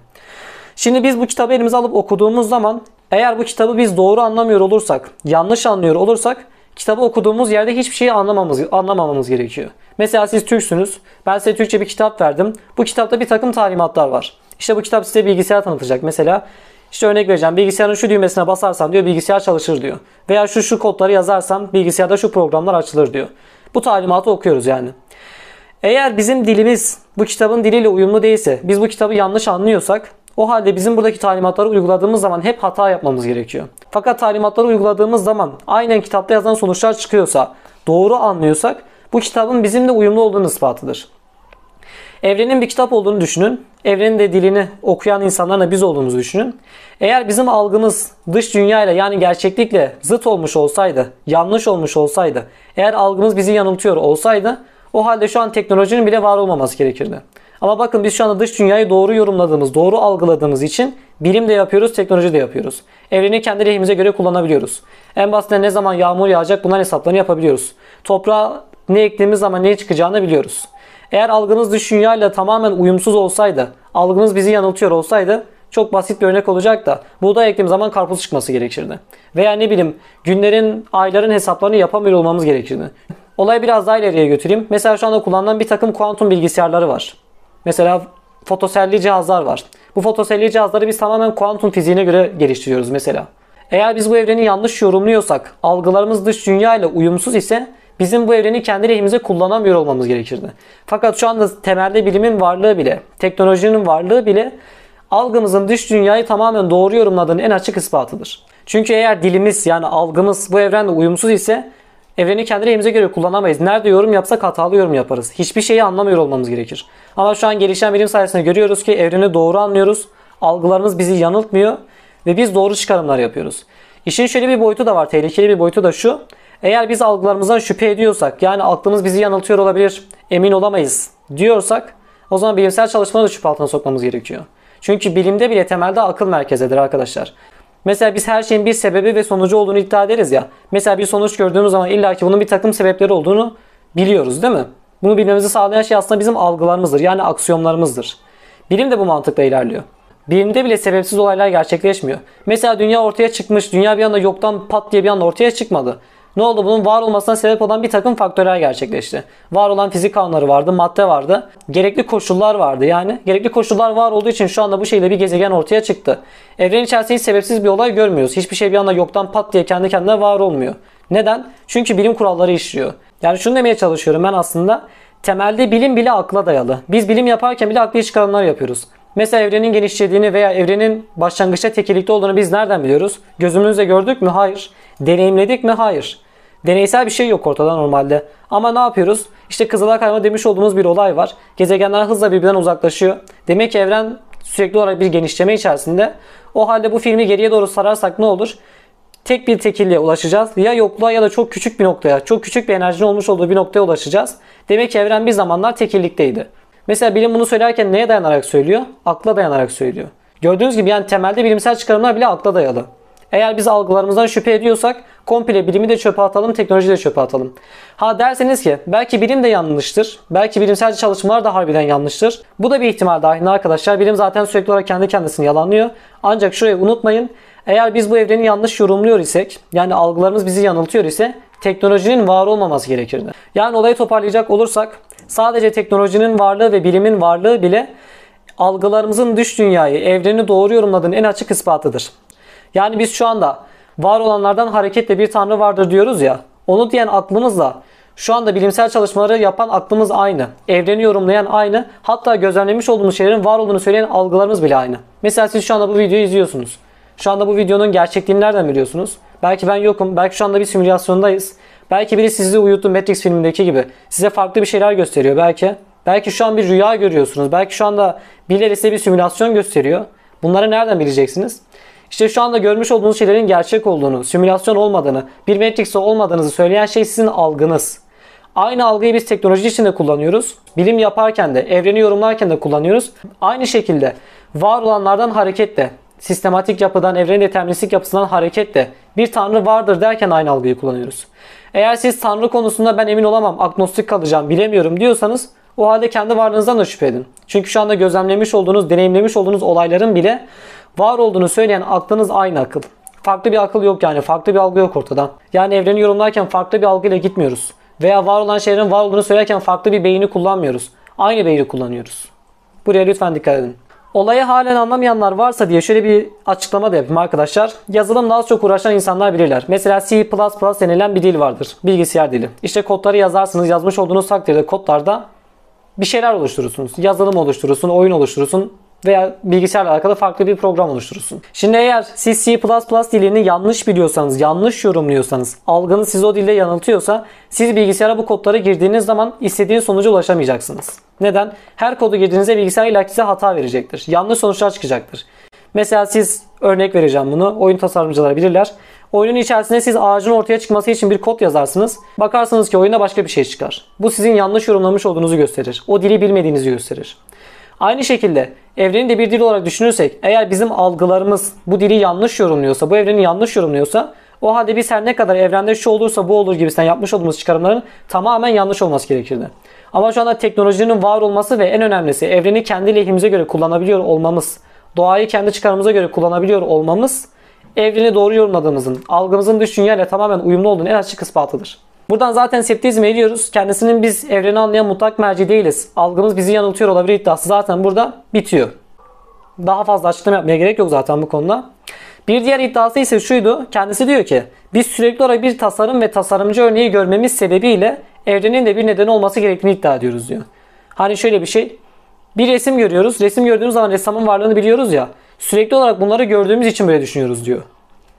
Şimdi biz bu kitabı elimize alıp okuduğumuz zaman eğer bu kitabı biz doğru anlamıyor olursak, yanlış anlıyor olursak kitabı okuduğumuz yerde hiçbir şeyi anlamamamız, anlamamamız gerekiyor. Mesela siz Türksünüz. Ben size Türkçe bir kitap verdim. Bu kitapta bir takım talimatlar var. İşte bu kitap size bilgisayar tanıtacak. Mesela işte örnek vereceğim. Bilgisayarın şu düğmesine basarsan diyor bilgisayar çalışır diyor. Veya şu şu kodları yazarsam bilgisayarda şu programlar açılır diyor. Bu talimatı okuyoruz yani. Eğer bizim dilimiz bu kitabın diliyle uyumlu değilse, biz bu kitabı yanlış anlıyorsak o halde bizim buradaki talimatları uyguladığımız zaman hep hata yapmamız gerekiyor. Fakat talimatları uyguladığımız zaman aynen kitapta yazan sonuçlar çıkıyorsa, doğru anlıyorsak bu kitabın bizimle uyumlu olduğunu ispatıdır. Evrenin bir kitap olduğunu düşünün. Evrenin de dilini okuyan insanların da biz olduğumuzu düşünün. Eğer bizim algımız dış dünyayla yani gerçeklikle zıt olmuş olsaydı, yanlış olmuş olsaydı, eğer algımız bizi yanıltıyor olsaydı o halde şu an teknolojinin bile var olmaması gerekirdi. Ama bakın biz şu anda dış dünyayı doğru yorumladığımız, doğru algıladığımız için bilim de yapıyoruz, teknoloji de yapıyoruz. Evreni kendi lehimize göre kullanabiliyoruz. En basitinden ne zaman yağmur yağacak bunların hesaplarını yapabiliyoruz. Toprağa ne ektiğimiz zaman ne çıkacağını biliyoruz. Eğer algınız dış dünyayla tamamen uyumsuz olsaydı, algınız bizi yanıltıyor olsaydı çok basit bir örnek olacak da buğday ektiğim zaman karpuz çıkması gerekirdi. Veya ne bileyim günlerin, ayların hesaplarını yapamıyor olmamız gerekirdi. Olayı biraz daha ileriye götüreyim. Mesela şu anda kullanılan bir takım kuantum bilgisayarları var. Mesela fotoselli cihazlar var. Bu fotoselli cihazları biz tamamen kuantum fiziğine göre geliştiriyoruz mesela. Eğer biz bu evreni yanlış yorumluyorsak, algılarımız dış dünya ile uyumsuz ise bizim bu evreni kendi lehimize kullanamıyor olmamız gerekirdi. Fakat şu anda temelde bilimin varlığı bile, teknolojinin varlığı bile algımızın dış dünyayı tamamen doğru yorumladığının en açık ispatıdır. Çünkü eğer dilimiz yani algımız bu evrenle uyumsuz ise evreni kendi lehimize göre kullanamayız. Nerede yorum yapsak hatalı yorum yaparız. Hiçbir şeyi anlamıyor olmamız gerekir. Ama şu an gelişen bilim sayesinde görüyoruz ki evreni doğru anlıyoruz. Algılarımız bizi yanıltmıyor ve biz doğru çıkarımlar yapıyoruz. İşin şöyle bir boyutu da var. Tehlikeli bir boyutu da şu. Eğer biz algılarımızdan şüphe ediyorsak yani aklımız bizi yanıltıyor olabilir, emin olamayız diyorsak o zaman bilimsel çalışmaları da şüphe altına sokmamız gerekiyor. Çünkü bilimde bile temelde akıl merkezidir arkadaşlar. Mesela biz her şeyin bir sebebi ve sonucu olduğunu iddia ederiz ya. Mesela bir sonuç gördüğümüz zaman illaki bunun bir takım sebepleri olduğunu biliyoruz değil mi? Bunu bilmemizi sağlayan şey aslında bizim algılarımızdır. Yani aksiyonlarımızdır. Bilim de bu mantıkla ilerliyor. Bilimde bile sebepsiz olaylar gerçekleşmiyor. Mesela dünya ortaya çıkmış. Dünya bir anda yoktan pat diye bir anda ortaya çıkmadı. Ne oldu? Bunun var olmasına sebep olan bir takım faktörler gerçekleşti. Var olan fizik kanunları vardı, madde vardı. Gerekli koşullar vardı yani. Gerekli koşullar var olduğu için şu anda bu şekilde bir gezegen ortaya çıktı. Evren içerisinde hiç sebepsiz bir olay görmüyoruz. Hiçbir şey bir anda yoktan pat diye kendi kendine var olmuyor. Neden? Çünkü bilim kuralları işliyor. Yani şunu demeye çalışıyorum ben aslında. Temelde bilim bile akla dayalı. Biz bilim yaparken bile akli çıkarımlar yapıyoruz. Mesela evrenin genişlediğini veya evrenin başlangıçta tekillikte olduğunu biz nereden biliyoruz? Gözümüzle gördük mü? Hayır. Deneyimledik mi? Hayır. Deneysel bir şey yok ortada normalde. Ama ne yapıyoruz? İşte kızılay kayma demiş olduğumuz bir olay var. Gezegenler hızla birbirinden uzaklaşıyor. Demek ki evren sürekli olarak bir genişleme içerisinde. O halde bu filmi geriye doğru sararsak ne olur? Tek bir tekilliğe ulaşacağız. Ya yokluğa ya da çok küçük bir noktaya, çok küçük bir enerjinin olmuş olduğu bir noktaya ulaşacağız. Demek ki evren bir zamanlar tekillikteydi. Mesela bilim bunu söylerken neye dayanarak söylüyor? Akla dayanarak söylüyor. Gördüğünüz gibi yani temelde bilimsel çıkarımlar bile akla dayalı. Eğer biz algılarımızdan şüphe ediyorsak komple bilimi de çöpe atalım, teknolojiyi de çöpe atalım. Ha derseniz ki belki bilim de yanlıştır. Belki bilimsel çalışmalar da harbiden yanlıştır. Bu da bir ihtimal dahilinde arkadaşlar. Bilim zaten sürekli olarak kendi kendisini yalanlıyor. Ancak şurayı unutmayın. Eğer biz bu evreni yanlış yorumluyor isek, yani algılarımız bizi yanıltıyor ise teknolojinin var olmaması gerekirdi. Yani olayı toparlayacak olursak sadece teknolojinin varlığı ve bilimin varlığı bile algılarımızın dış dünyayı, evreni doğru yorumladığının en açık ispatıdır. Yani biz şu anda var olanlardan hareketle bir tanrı vardır diyoruz ya. Onu diyen aklımızla şu anda bilimsel çalışmaları yapan aklımız aynı. Evreni yorumlayan aynı. Hatta gözlemlemiş olduğumuz şeylerin var olduğunu söyleyen algılarımız bile aynı. Mesela siz şu anda bu videoyu izliyorsunuz. Şu anda bu videonun gerçekliğini nereden biliyorsunuz? Belki ben yokum. Belki şu anda bir simülasyondayız. Belki biri sizi uyuttu Matrix filmindeki gibi. Size farklı bir şeyler gösteriyor belki. Belki şu an bir rüya görüyorsunuz. Belki şu anda birileri size bir simülasyon gösteriyor. Bunları nereden bileceksiniz? İşte şu anda görmüş olduğunuz şeylerin gerçek olduğunu, simülasyon olmadığını, bir Matrix'te olmadığınızı söyleyen şey sizin algınız. Aynı algıyı biz teknoloji için de kullanıyoruz. Bilim yaparken de, evreni yorumlarken de kullanıyoruz. Aynı şekilde var olanlardan hareketle, sistematik yapıdan, evrenin deterministik yapısından hareketle bir tanrı vardır derken aynı algıyı kullanıyoruz. Eğer siz tanrı konusunda ben emin olamam, agnostik kalacağım, bilemiyorum diyorsanız o halde kendi varlığınızdan da şüphe edin. Çünkü şu anda gözlemlemiş olduğunuz, deneyimlemiş olduğunuz olayların bile var olduğunu söyleyen aklınız aynı akıl. Farklı bir akıl yok yani. Farklı bir algı yok ortada. Yani evreni yorumlarken farklı bir algıyla gitmiyoruz. Veya var olan şeylerin var olduğunu söylerken farklı bir beyni kullanmıyoruz. Aynı beyni kullanıyoruz. Buraya lütfen dikkat edin. Olayı halen anlamayanlar varsa diye şöyle bir açıklama da yapayım arkadaşlar. Yazılımla az çok uğraşan insanlar bilirler. Mesela C++ denilen bir dil vardır. Bilgisayar dili. İşte kodları yazarsınız. Yazmış olduğunuz takdirde kodlarda bir şeyler oluşturursunuz. Yazılım oluşturursun, oyun oluşturursun veya bilgisayarla alakalı farklı bir program oluşturursun. Şimdi eğer siz C++ dilini yanlış biliyorsanız, yanlış yorumluyorsanız, algınız sizi o dilde yanıltıyorsa siz bilgisayara bu kodları girdiğiniz zaman istediğiniz sonuca ulaşamayacaksınız. Neden? Her kodu girdiğinizde bilgisayar illa size hata verecektir. Yanlış sonuçlar çıkacaktır. Mesela siz örnek vereceğim bunu. Oyun tasarımcıları bilirler. Oyunun içerisinde siz ağacın ortaya çıkması için bir kod yazarsınız. Bakarsınız ki oyunda başka bir şey çıkar. Bu sizin yanlış yorumlamış olduğunuzu gösterir. O dili bilmediğinizi gösterir. Aynı şekilde evreni de bir dil olarak düşünürsek eğer bizim algılarımız bu dili yanlış yorumluyorsa, bu evreni yanlış yorumluyorsa o halde biz her ne kadar evrende şu olursa bu olur gibisinden yapmış olduğumuz çıkarımların tamamen yanlış olması gerekirdi. Ama şu anda teknolojinin var olması ve en önemlisi evreni kendi lehimize göre kullanabiliyor olmamız, doğayı kendi çıkarımıza göre kullanabiliyor olmamız evreni doğru yorumladığımızın, algımızın dış dünyayla tamamen uyumlu olduğunu en açık ispatıdır. Buradan zaten septizme ediyoruz. Kendisinin biz evreni anlayan mutlak merci değiliz. Algımız bizi yanıltıyor olabilir iddiası zaten burada bitiyor. Daha fazla açıklama yapmaya gerek yok zaten bu konuda. Bir diğer iddiası ise şuydu. Kendisi diyor ki biz sürekli olarak bir tasarım ve tasarımcı örneği görmemiz sebebiyle evrenin de bir nedeni olması gerektiğini iddia ediyoruz diyor. Hani şöyle bir şey. Bir resim görüyoruz. Resim gördüğümüz zaman ressamın varlığını biliyoruz ya. Sürekli olarak bunları gördüğümüz için böyle düşünüyoruz diyor.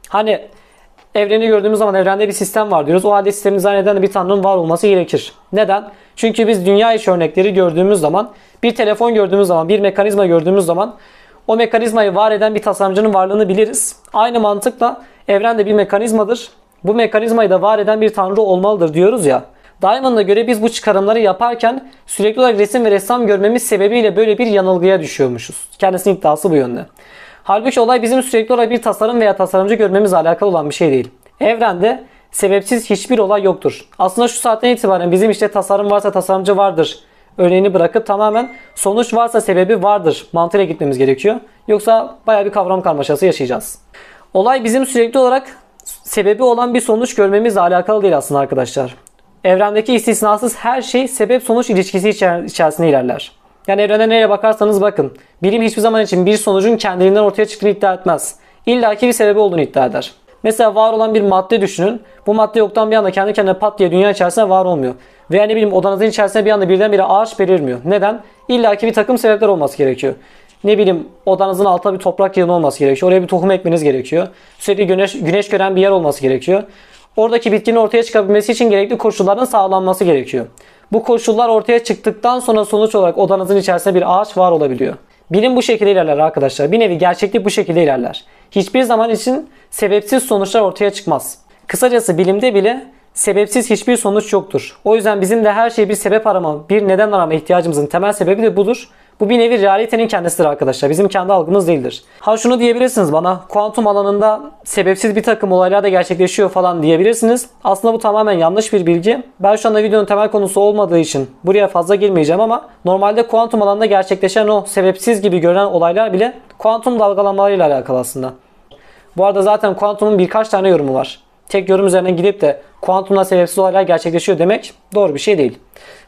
Hani evreni gördüğümüz zaman evrende bir sistem var diyoruz. O halde sistemin zanneden de bir tanrının var olması gerekir. Neden? Çünkü biz dünya içi örnekleri gördüğümüz zaman, bir telefon gördüğümüz zaman, bir mekanizma gördüğümüz zaman o mekanizmayı var eden bir tasarımcının varlığını biliriz. Aynı mantıkla evren de bir mekanizmadır. Bu mekanizmayı da var eden bir tanrı olmalıdır diyoruz ya. Diamond'a göre biz bu çıkarımları yaparken sürekli olarak resim ve ressam görmemiz sebebiyle böyle bir yanılgıya düşüyormuşuz. Kendisinin iddiası bu yönde. Halbuki olay bizim sürekli olarak bir tasarım veya tasarımcı görmemizle alakalı olan bir şey değil. Evrende sebepsiz hiçbir olay yoktur. Aslında şu saatten itibaren bizim işte tasarım varsa tasarımcı vardır örneğini bırakıp tamamen sonuç varsa sebebi vardır mantığıyla gitmemiz gerekiyor. Yoksa baya bir kavram karmaşası yaşayacağız. Olay bizim sürekli olarak sebebi olan bir sonuç görmemizle alakalı değil aslında arkadaşlar. Evrendeki istisnasız her şey sebep sonuç ilişkisi içer- içerisinde ilerler. Yani evrene nereye bakarsanız bakın. Bilim hiçbir zaman için bir sonucun kendiliğinden ortaya çıktığını iddia etmez. İlla ki bir sebebi olduğunu iddia eder. Mesela var olan bir madde düşünün. Bu madde yoktan bir anda kendi kendine pat diye dünya içerisinde var olmuyor. Veya ne bileyim odanızın içerisinde bir anda birdenbire ağaç belirmiyor. Neden? İlla ki bir takım sebepler olması gerekiyor. Ne bileyim odanızın altında bir toprak yığını olması gerekiyor. Oraya bir tohum ekmeniz gerekiyor. Sürekli güneş, güneş gören bir yer olması gerekiyor. Oradaki bitkinin ortaya çıkabilmesi için gerekli koşulların sağlanması gerekiyor. Bu koşullar ortaya çıktıktan sonra sonuç olarak odanızın içerisinde bir ağaç var olabiliyor. Bilim bu şekilde ilerler arkadaşlar. Bir nevi gerçeklik bu şekilde ilerler. Hiçbir zaman için sebepsiz sonuçlar ortaya çıkmaz. Kısacası bilimde bile sebepsiz hiçbir sonuç yoktur. O yüzden bizim de her şeyi bir sebep arama, bir neden arama ihtiyacımızın temel sebebi de budur. Bu bir nevi realitenin kendisidir arkadaşlar. Bizim kendi algımız değildir. Ha şunu diyebilirsiniz bana. Kuantum alanında sebepsiz bir takım olaylar da gerçekleşiyor falan diyebilirsiniz. Aslında bu tamamen yanlış bir bilgi. Ben şu anda videonun temel konusu olmadığı için buraya fazla girmeyeceğim ama normalde kuantum alanında gerçekleşen o sebepsiz gibi görünen olaylar bile kuantum dalgalanmalarıyla alakalı aslında. Bu arada zaten kuantumun birkaç tane yorumu var. Tek yorum üzerine gidip de kuantumla sebepsiz olaylar gerçekleşiyor demek doğru bir şey değil.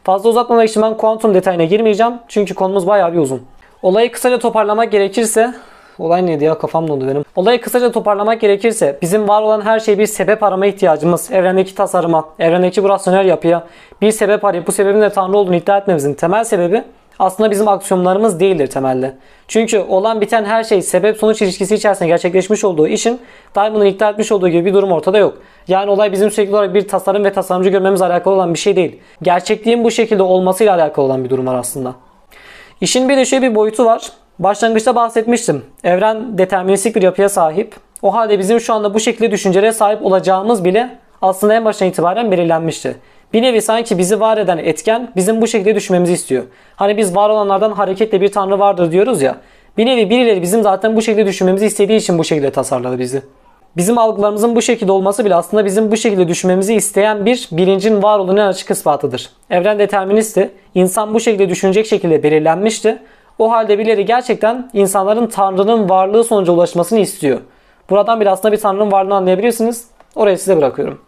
Fazla uzatmamak için ben kuantum detayına girmeyeceğim. Çünkü konumuz bayağı bir uzun. Olayı kısaca toparlamak gerekirse Olay neydi ya kafam dondu benim. Olayı kısaca toparlamak gerekirse bizim var olan her şey bir sebep arama ihtiyacımız, evrendeki tasarıma, evrendeki bu rasyonel yapıya bir sebep arayıp bu sebebin de Tanrı olduğunu iddia etmemizin temel sebebi aslında bizim aksiyonlarımız değildir temelde. Çünkü olan biten her şey sebep sonuç ilişkisi içerisinde gerçekleşmiş olduğu için Diamond'ın iddia etmiş olduğu gibi bir durum ortada yok. Yani olay bizim sürekli olarak bir tasarım ve tasarımcı görmemiz alakalı olan bir şey değil. Gerçekliğin bu şekilde olmasıyla alakalı olan bir durum var aslında. İşin bir de şöyle bir boyutu var. Başlangıçta bahsetmiştim. Evren deterministik bir yapıya sahip. O halde bizim şu anda bu şekilde düşüncelere sahip olacağımız bile aslında en baştan itibaren belirlenmişti. Bir nevi sanki bizi var eden etken bizim bu şekilde düşünmemizi istiyor. Hani biz var olanlardan hareketle bir tanrı vardır diyoruz ya. Bir nevi birileri bizim zaten bu şekilde düşünmemizi istediği için bu şekilde tasarladı bizi. Bizim algılarımızın bu şekilde olması bile aslında bizim bu şekilde düşünmemizi isteyen bir bilincin var olduğunun açık ispatıdır. Evren deterministi. İnsan bu şekilde düşünecek şekilde belirlenmişti. O halde birileri gerçekten insanların Tanrı'nın varlığı sonucu ulaşmasını istiyor. Buradan bile aslında bir Tanrı'nın varlığını anlayabilirsiniz. Orayı size bırakıyorum.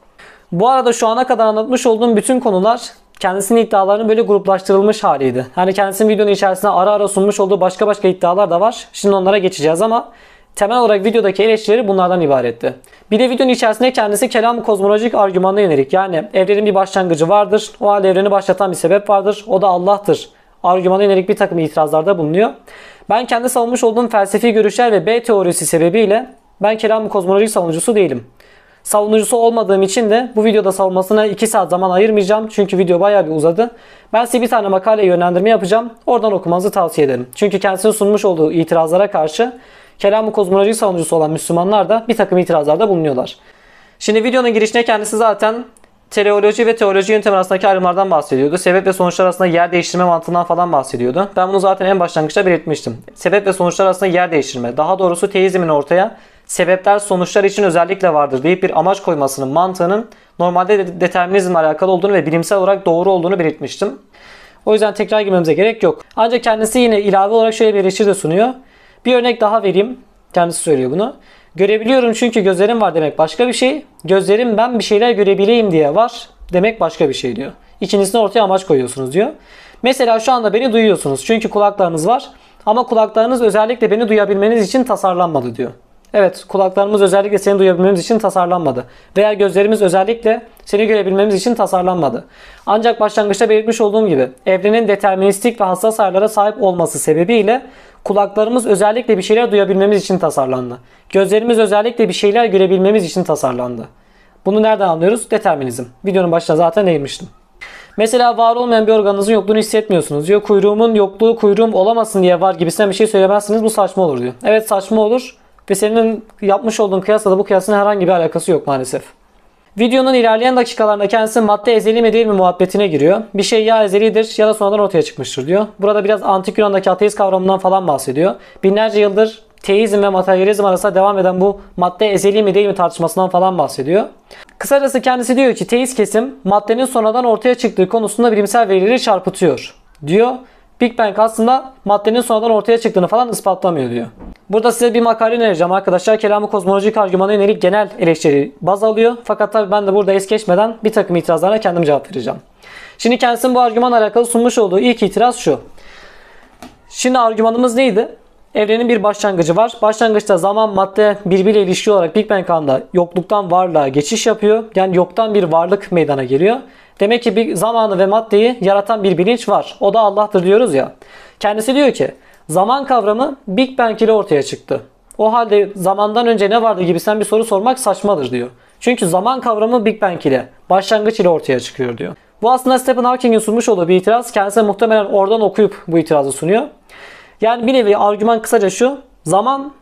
Bu arada şu ana kadar anlatmış olduğum bütün konular kendisinin iddialarının böyle gruplaştırılmış haliydi. Hani kendisinin videonun içerisinde ara ara sunmuş olduğu başka başka iddialar da var. Şimdi onlara geçeceğiz ama temel olarak videodaki eleştirileri bunlardan ibaretti. Bir de videonun içerisinde kendisi kelam kozmolojik argümanına yönelik. Yani evrenin bir başlangıcı vardır. O halde evreni başlatan bir sebep vardır. O da Allah'tır. Argümana yönelik bir takım itirazlarda bulunuyor. Ben kendi savunmuş olduğum felsefi görüşler ve B teorisi sebebiyle ben kelam kozmolojik savunucusu değilim. Savunucusu olmadığım için de bu videoda savunmasına 2 saat zaman ayırmayacağım. Çünkü video bayağı bir uzadı. Ben size bir tane makale yönlendirme yapacağım. Oradan okumanızı tavsiye ederim. Çünkü kendisinin sunmuş olduğu itirazlara karşı kelam kozmolojik savunucusu olan Müslümanlar da bir takım itirazlarda bulunuyorlar. Şimdi videonun girişine kendisi zaten teleoloji ve teoloji yöntemi arasındaki ayrımlardan bahsediyordu. Sebep ve sonuçlar arasında yer değiştirme mantığından falan bahsediyordu. Ben bunu zaten en başlangıçta belirtmiştim. Sebep ve sonuçlar arasında yer değiştirme. Daha doğrusu teizmin ortaya sebepler sonuçlar için özellikle vardır deyip bir amaç koymasının mantığının normalde de determinizmle alakalı olduğunu ve bilimsel olarak doğru olduğunu belirtmiştim. O yüzden tekrar girmemize gerek yok. Ancak kendisi yine ilave olarak şöyle bir eleştiri de sunuyor. Bir örnek daha vereyim. Kendisi söylüyor bunu. Görebiliyorum çünkü gözlerim var demek başka bir şey. Gözlerim ben bir şeyler görebileyim diye var demek başka bir şey diyor. İkincisini ortaya amaç koyuyorsunuz diyor. Mesela şu anda beni duyuyorsunuz çünkü kulaklarınız var. Ama kulaklarınız özellikle beni duyabilmeniz için tasarlanmadı diyor. Evet kulaklarımız özellikle seni duyabilmemiz için tasarlanmadı. Veya gözlerimiz özellikle seni görebilmemiz için tasarlanmadı. Ancak başlangıçta belirtmiş olduğum gibi evrenin deterministik ve hassas ayarlara sahip olması sebebiyle kulaklarımız özellikle bir şeyler duyabilmemiz için tasarlandı. Gözlerimiz özellikle bir şeyler görebilmemiz için tasarlandı. Bunu nereden anlıyoruz? Determinizm. Videonun başına zaten değinmiştim. Mesela var olmayan bir organınızın yokluğunu hissetmiyorsunuz diyor. Kuyruğumun yokluğu kuyruğum olamasın diye var gibisinden bir şey söylemezsiniz. Bu saçma olur diyor. Evet saçma olur. Ve senin yapmış olduğun kıyasla da bu kıyasın herhangi bir alakası yok maalesef. Videonun ilerleyen dakikalarında kendisi madde ezeli mi değil mi muhabbetine giriyor. Bir şey ya ezelidir ya da sonradan ortaya çıkmıştır diyor. Burada biraz antik Yunan'daki ateist kavramından falan bahsediyor. Binlerce yıldır teizm ve materyalizm arasında devam eden bu madde ezeli mi değil mi tartışmasından falan bahsediyor. Kısacası kendisi diyor ki teist kesim maddenin sonradan ortaya çıktığı konusunda bilimsel verileri çarpıtıyor diyor. Big Bang aslında maddenin sonradan ortaya çıktığını falan ispatlamıyor diyor. Burada size bir makale önereceğim arkadaşlar. Kelamı kozmolojik argümana yönelik genel eleştiri baz alıyor. Fakat tabii ben de burada es geçmeden bir takım itirazlara kendim cevap vereceğim. Şimdi kendisinin bu argümanla alakalı sunmuş olduğu ilk itiraz şu. Şimdi argümanımız neydi? Evrenin bir başlangıcı var. Başlangıçta zaman madde birbiriyle ilişki olarak Big Bang anında yokluktan varlığa geçiş yapıyor. Yani yoktan bir varlık meydana geliyor. Demek ki bir zamanı ve maddeyi yaratan bir bilinç var. O da Allah'tır diyoruz ya. Kendisi diyor ki zaman kavramı Big Bang ile ortaya çıktı. O halde zamandan önce ne vardı gibisinden bir soru sormak saçmadır diyor. Çünkü zaman kavramı Big Bang ile, başlangıç ile ortaya çıkıyor diyor. Bu aslında Stephen Hawking'in sunmuş olduğu bir itiraz. Kendisi muhtemelen oradan okuyup bu itirazı sunuyor. Yani bir nevi argüman kısaca şu. Zaman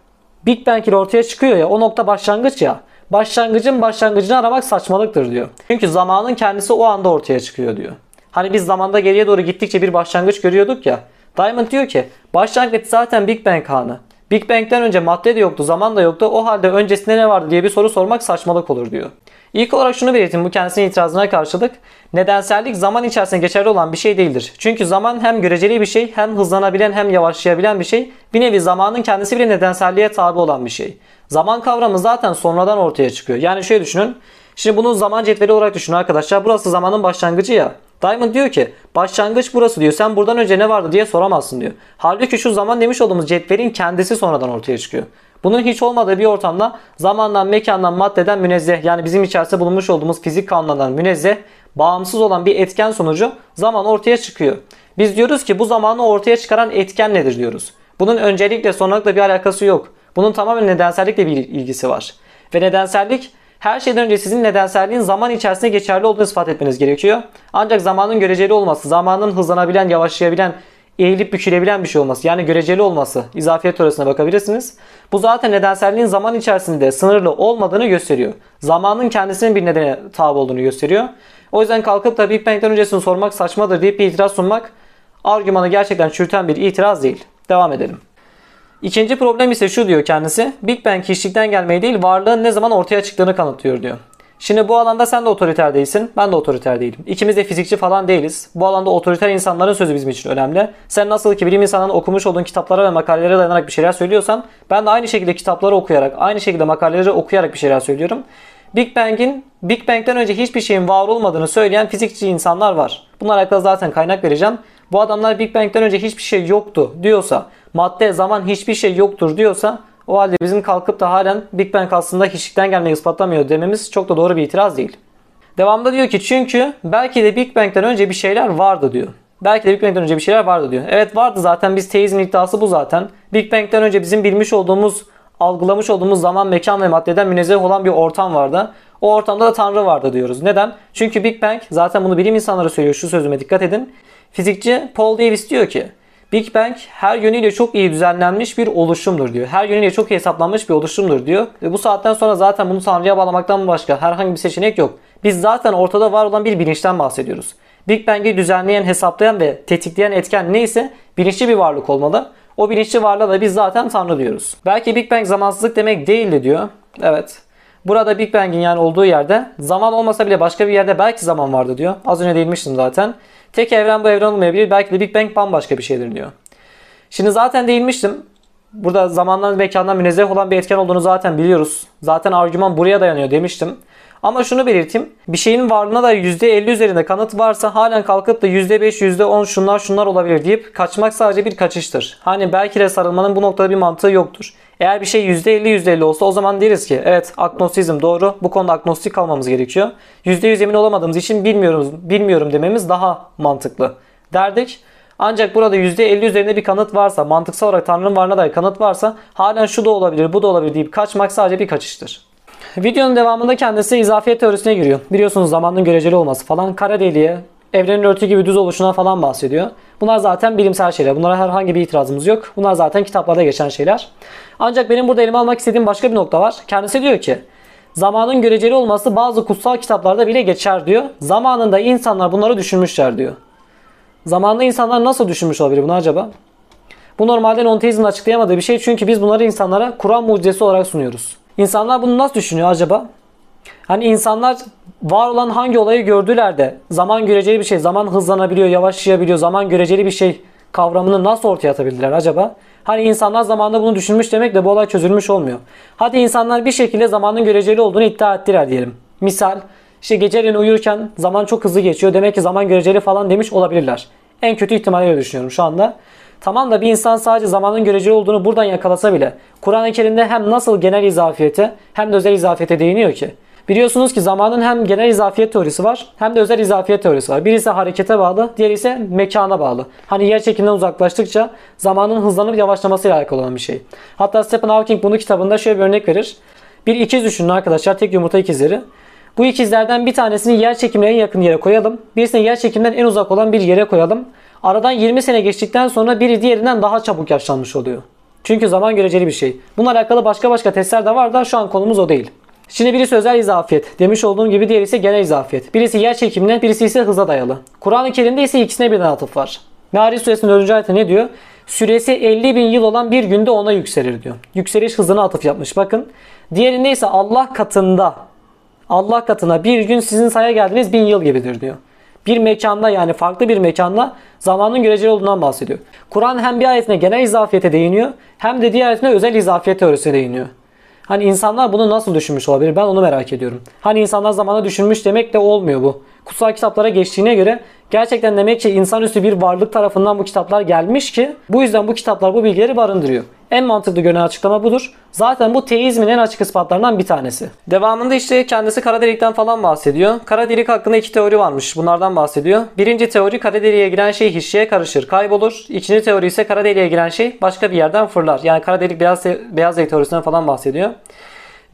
Big Bang ile ortaya çıkıyor ya o nokta başlangıç ya. Başlangıcın başlangıcını aramak saçmalıktır diyor. Çünkü zamanın kendisi o anda ortaya çıkıyor diyor. Hani biz zamanda geriye doğru gittikçe bir başlangıç görüyorduk ya. Diamond diyor ki başlangıç zaten Big Bang anı. Big Bang'den önce madde de yoktu, zaman da yoktu. O halde öncesinde ne vardı diye bir soru sormak saçmalık olur diyor. İlk olarak şunu belirteyim bu kendisinin itirazına karşılık. Nedensellik zaman içerisinde geçerli olan bir şey değildir. Çünkü zaman hem göreceli bir şey, hem hızlanabilen hem yavaşlayabilen bir şey. Bir nevi zamanın kendisi bile nedenselliğe tabi olan bir şey. Zaman kavramı zaten sonradan ortaya çıkıyor. Yani şöyle düşünün. Şimdi bunu zaman cetveli olarak düşünün arkadaşlar. Burası zamanın başlangıcı ya. Diamond diyor ki başlangıç burası diyor. Sen buradan önce ne vardı diye soramazsın diyor. Halbuki şu zaman demiş olduğumuz cetvelin kendisi sonradan ortaya çıkıyor. Bunun hiç olmadığı bir ortamda zamandan, mekandan, maddeden münezzeh yani bizim içerisinde bulunmuş olduğumuz fizik kanunlarından münezzeh bağımsız olan bir etken sonucu zaman ortaya çıkıyor. Biz diyoruz ki bu zamanı ortaya çıkaran etken nedir diyoruz. Bunun öncelikle sonralıkla bir alakası yok. Bunun tamamen nedensellikle bir ilgisi var. Ve nedensellik her şeyden önce sizin nedenselliğin zaman içerisinde geçerli olduğunu ispat etmeniz gerekiyor. Ancak zamanın göreceli olması, zamanın hızlanabilen, yavaşlayabilen, eğilip bükülebilen bir şey olması. Yani göreceli olması. İzafiyet teorisine bakabilirsiniz. Bu zaten nedenselliğin zaman içerisinde sınırlı olmadığını gösteriyor. Zamanın kendisinin bir nedene tabi olduğunu gösteriyor. O yüzden kalkıp da Big Bang'den öncesini sormak saçmadır deyip bir itiraz sunmak argümanı gerçekten çürüten bir itiraz değil. Devam edelim. İkinci problem ise şu diyor kendisi. Big Bang hiçlikten gelmeyi değil varlığın ne zaman ortaya çıktığını kanıtlıyor diyor. Şimdi bu alanda sen de otoriter değilsin. Ben de otoriter değilim. İkimiz de fizikçi falan değiliz. Bu alanda otoriter insanların sözü bizim için önemli. Sen nasıl ki bilim insanının okumuş olduğun kitaplara ve makalelere dayanarak bir şeyler söylüyorsan ben de aynı şekilde kitapları okuyarak, aynı şekilde makaleleri okuyarak bir şeyler söylüyorum. Big Bang'in Big Bang'den önce hiçbir şeyin var olmadığını söyleyen fizikçi insanlar var. Bununla alakalı zaten kaynak vereceğim. Bu adamlar Big Bang'den önce hiçbir şey yoktu diyorsa, madde, zaman hiçbir şey yoktur diyorsa o halde bizim kalkıp da halen Big Bang aslında hiçlikten gelmeyi ispatlamıyor dememiz çok da doğru bir itiraz değil. Devamında diyor ki çünkü belki de Big Bang'den önce bir şeyler vardı diyor. Belki de Big Bang'den önce bir şeyler vardı diyor. Evet vardı zaten biz teizmin iddiası bu zaten. Big Bang'den önce bizim bilmiş olduğumuz, algılamış olduğumuz zaman, mekan ve maddeden münezzeh olan bir ortam vardı. O ortamda da Tanrı vardı diyoruz. Neden? Çünkü Big Bang zaten bunu bilim insanları söylüyor. Şu sözüme dikkat edin. Fizikçi Paul Davies diyor ki Big Bang her yönüyle çok iyi düzenlenmiş bir oluşumdur diyor. Her yönüyle çok iyi hesaplanmış bir oluşumdur diyor. Ve bu saatten sonra zaten bunu Tanrı'ya bağlamaktan başka herhangi bir seçenek yok. Biz zaten ortada var olan bir bilinçten bahsediyoruz. Big Bang'i düzenleyen, hesaplayan ve tetikleyen etken neyse bilinçli bir varlık olmalı. O bilinçli varlığa da biz zaten Tanrı diyoruz. Belki Big Bang zamansızlık demek değildi diyor. Evet. Burada Big Bang'in yani olduğu yerde zaman olmasa bile başka bir yerde belki zaman vardı diyor. Az önce değinmiştim zaten. Tek evren bu evren olmayabilir. Belki de Big Bang bambaşka bir şeydir diyor. Şimdi zaten değinmiştim. Burada zamandan mekandan münezzeh olan bir etken olduğunu zaten biliyoruz. Zaten argüman buraya dayanıyor demiştim. Ama şunu belirteyim. Bir şeyin varlığına da %50 üzerinde kanıt varsa halen kalkıp da %5, %10 şunlar şunlar olabilir deyip kaçmak sadece bir kaçıştır. Hani belki de sarılmanın bu noktada bir mantığı yoktur. Eğer bir şey %50 %50 olsa o zaman deriz ki evet agnostizm doğru. Bu konuda agnostik kalmamız gerekiyor. %100 emin olamadığımız için bilmiyoruz, bilmiyorum dememiz daha mantıklı derdik. Ancak burada %50 üzerinde bir kanıt varsa, mantıksal olarak Tanrı'nın varlığına dair kanıt varsa halen şu da olabilir, bu da olabilir deyip kaçmak sadece bir kaçıştır. Videonun devamında kendisi izafiyet teorisine giriyor. Biliyorsunuz zamanın göreceli olması falan. Kara deliğe, evrenin örtü gibi düz oluşuna falan bahsediyor. Bunlar zaten bilimsel şeyler. Bunlara herhangi bir itirazımız yok. Bunlar zaten kitaplarda geçen şeyler. Ancak benim burada elime almak istediğim başka bir nokta var. Kendisi diyor ki zamanın göreceli olması bazı kutsal kitaplarda bile geçer diyor. Zamanında insanlar bunları düşünmüşler diyor. Zamanında insanlar nasıl düşünmüş olabilir bunu acaba? Bu normalde nonteizmin açıklayamadığı bir şey çünkü biz bunları insanlara Kur'an mucizesi olarak sunuyoruz. İnsanlar bunu nasıl düşünüyor acaba? Hani insanlar var olan hangi olayı gördüler de zaman göreceli bir şey, zaman hızlanabiliyor, yavaşlayabiliyor, zaman göreceli bir şey kavramını nasıl ortaya atabildiler acaba? Hani insanlar zamanında bunu düşünmüş demek de bu olay çözülmüş olmuyor. Hadi insanlar bir şekilde zamanın göreceli olduğunu iddia ettiler diyelim. Misal işte geceleyin uyurken zaman çok hızlı geçiyor. Demek ki zaman göreceli falan demiş olabilirler. En kötü ihtimalle düşünüyorum şu anda. Tamam da bir insan sadece zamanın göreceli olduğunu buradan yakalasa bile Kur'an-ı Kerim'de hem nasıl genel izafiyete hem de özel izafiyete değiniyor ki. Biliyorsunuz ki zamanın hem genel izafiyet teorisi var hem de özel izafiyet teorisi var. Birisi harekete bağlı, diğeri ise mekana bağlı. Hani yer çekiminden uzaklaştıkça zamanın hızlanıp yavaşlamasıyla alakalı olan bir şey. Hatta Stephen Hawking bunu kitabında şöyle bir örnek verir. Bir ikiz düşünün arkadaşlar, tek yumurta ikizleri. Bu ikizlerden bir tanesini yer çekimine en yakın yere koyalım. Birisini yer çekimden en uzak olan bir yere koyalım. Aradan 20 sene geçtikten sonra biri diğerinden daha çabuk yaşlanmış oluyor. Çünkü zaman göreceli bir şey. Bununla alakalı başka başka testler de var da şu an konumuz o değil. Şimdi birisi özel izafiyet. Demiş olduğum gibi diğeri ise genel izafiyet. Birisi yer çekimine, birisi ise hıza dayalı. Kur'an-ı Kerim'de ise ikisine birden atıf var. Meali suresinin 4. ayette ne diyor? Süresi 50 bin yıl olan bir günde ona yükselir diyor. Yükseliş hızına atıf yapmış bakın. Diğerinde ise Allah katında Allah katına bir gün sizin saya geldiğiniz bin yıl gibidir diyor. Bir mekanda yani farklı bir mekanda zamanın göreceli olduğundan bahsediyor. Kur'an hem bir ayetine genel izafiyete değiniyor hem de diğer ayetine özel izafiyet teorisine değiniyor. Hani insanlar bunu nasıl düşünmüş olabilir? Ben onu merak ediyorum. Hani insanlar zamana düşünmüş demek de olmuyor bu. Kutsal kitaplara geçtiğine göre gerçekten demek ki insanüstü bir varlık tarafından bu kitaplar gelmiş ki bu yüzden bu kitaplar bu bilgileri barındırıyor. En mantıklı görünen açıklama budur. Zaten bu teizmin en açık ispatlarından bir tanesi. Devamında işte kendisi kara delikten falan bahsediyor. Kara delik hakkında iki teori varmış. Bunlardan bahsediyor. Birinci teori kara deliğe giren şey hiçliğe karışır, kaybolur. İkinci teori ise kara deliğe giren şey başka bir yerden fırlar. Yani kara delik beyaz, beyaz delik teorisinden falan bahsediyor.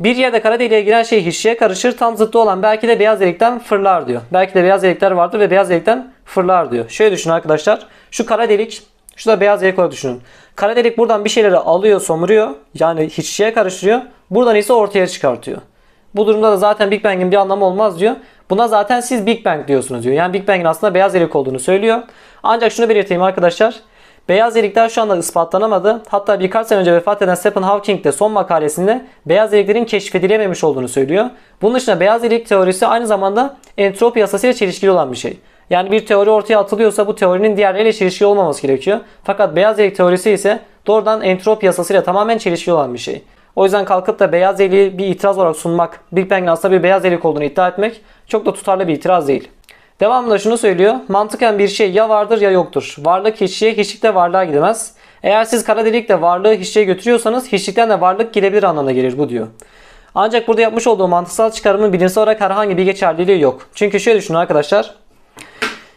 Bir yerde kara deliğe giren şey hiçliğe karışır. Tam zıttı olan belki de beyaz delikten fırlar diyor. Belki de beyaz delikler vardır ve beyaz delikten fırlar diyor. Şöyle düşünün arkadaşlar. Şu kara delik, şu da beyaz delik olarak düşünün. Kara delik buradan bir şeyleri alıyor, somuruyor. Yani hiçliğe karıştırıyor. Buradan ise ortaya çıkartıyor. Bu durumda da zaten Big Bang'in bir anlamı olmaz diyor. Buna zaten siz Big Bang diyorsunuz diyor. Yani Big Bang'in aslında beyaz delik olduğunu söylüyor. Ancak şunu belirteyim arkadaşlar. Beyaz delikler şu anda ispatlanamadı. Hatta birkaç sene önce vefat eden Stephen Hawking de son makalesinde beyaz deliklerin keşfedilememiş olduğunu söylüyor. Bunun dışında beyaz delik teorisi aynı zamanda entropi yasasıyla çelişkili olan bir şey. Yani bir teori ortaya atılıyorsa bu teorinin diğerleriyle çelişkili olmaması gerekiyor. Fakat beyaz delik teorisi ise doğrudan entropi yasasıyla tamamen çelişkili olan bir şey. O yüzden kalkıp da beyaz deliği bir itiraz olarak sunmak, Big Bang'in aslında bir beyaz delik olduğunu iddia etmek çok da tutarlı bir itiraz değil. Devamında şunu söylüyor. Mantıken bir şey ya vardır ya yoktur. Varlık hiçliğe, hiçlik de varlığa gidemez. Eğer siz kara delikle varlığı hiçliğe götürüyorsanız hiçlikten de varlık gidebilir anlamına gelir bu diyor. Ancak burada yapmış olduğu mantıksal çıkarımın bilimsel olarak herhangi bir geçerliliği yok. Çünkü şöyle düşünün arkadaşlar.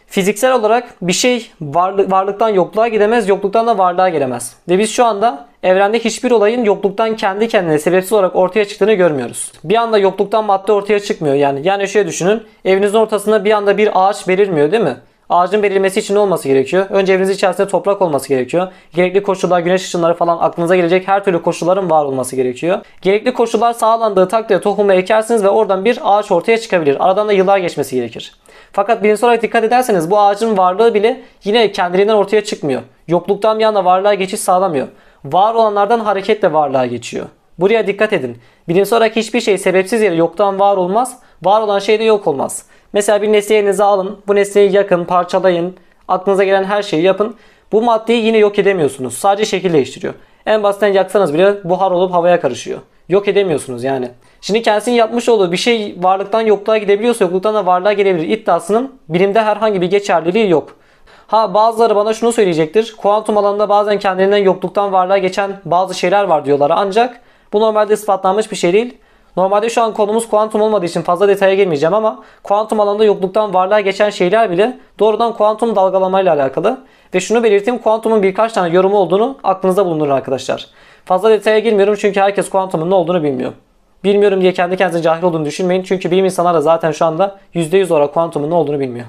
Fiziksel olarak bir şey varlık, varlıktan yokluğa gidemez, yokluktan da varlığa gelemez. Ve biz şu anda evrende hiçbir olayın yokluktan kendi kendine sebepsiz olarak ortaya çıktığını görmüyoruz. Bir anda yokluktan madde ortaya çıkmıyor yani. Yani şöyle düşünün. Evinizin ortasında bir anda bir ağaç belirmiyor değil mi? Ağacın belirmesi için ne olması gerekiyor? Önce evinizin içerisinde toprak olması gerekiyor. Gerekli koşullar, güneş ışınları falan aklınıza gelecek her türlü koşulların var olması gerekiyor. Gerekli koşullar sağlandığı takdirde tohumu ekersiniz ve oradan bir ağaç ortaya çıkabilir. Aradan da yıllar geçmesi gerekir. Fakat bilimsel olarak dikkat ederseniz bu ağacın varlığı bile yine kendiliğinden ortaya çıkmıyor. Yokluktan bir anda varlığa geçiş sağlamıyor. Var olanlardan hareketle varlığa geçiyor. Buraya dikkat edin. Bilimsel olarak hiçbir şey sebepsiz yere yoktan var olmaz. Var olan şey de yok olmaz. Mesela bir nesneyi elinize alın. Bu nesneyi yakın, parçalayın. Aklınıza gelen her şeyi yapın. Bu maddeyi yine yok edemiyorsunuz. Sadece şekil değiştiriyor. En basitten yaksanız bile buhar olup havaya karışıyor. Yok edemiyorsunuz yani. Şimdi kendisinin yapmış olduğu bir şey varlıktan yokluğa gidebiliyorsa yokluktan da varlığa gelebilir iddiasının bilimde herhangi bir geçerliliği yok. Ha bazıları bana şunu söyleyecektir. Kuantum alanında bazen kendiliğinden yokluktan varlığa geçen bazı şeyler var diyorlar. Ancak bu normalde ispatlanmış bir şey değil. Normalde şu an konumuz kuantum olmadığı için fazla detaya girmeyeceğim ama kuantum alanında yokluktan varlığa geçen şeyler bile doğrudan kuantum dalgalamayla alakalı. Ve şunu belirteyim kuantumun birkaç tane yorumu olduğunu aklınızda bulundurun arkadaşlar. Fazla detaya girmiyorum çünkü herkes kuantumun ne olduğunu bilmiyor. Bilmiyorum diye kendi kendinize cahil olduğunu düşünmeyin. Çünkü bilim insanları da zaten şu anda %100 olarak kuantumun ne olduğunu bilmiyor.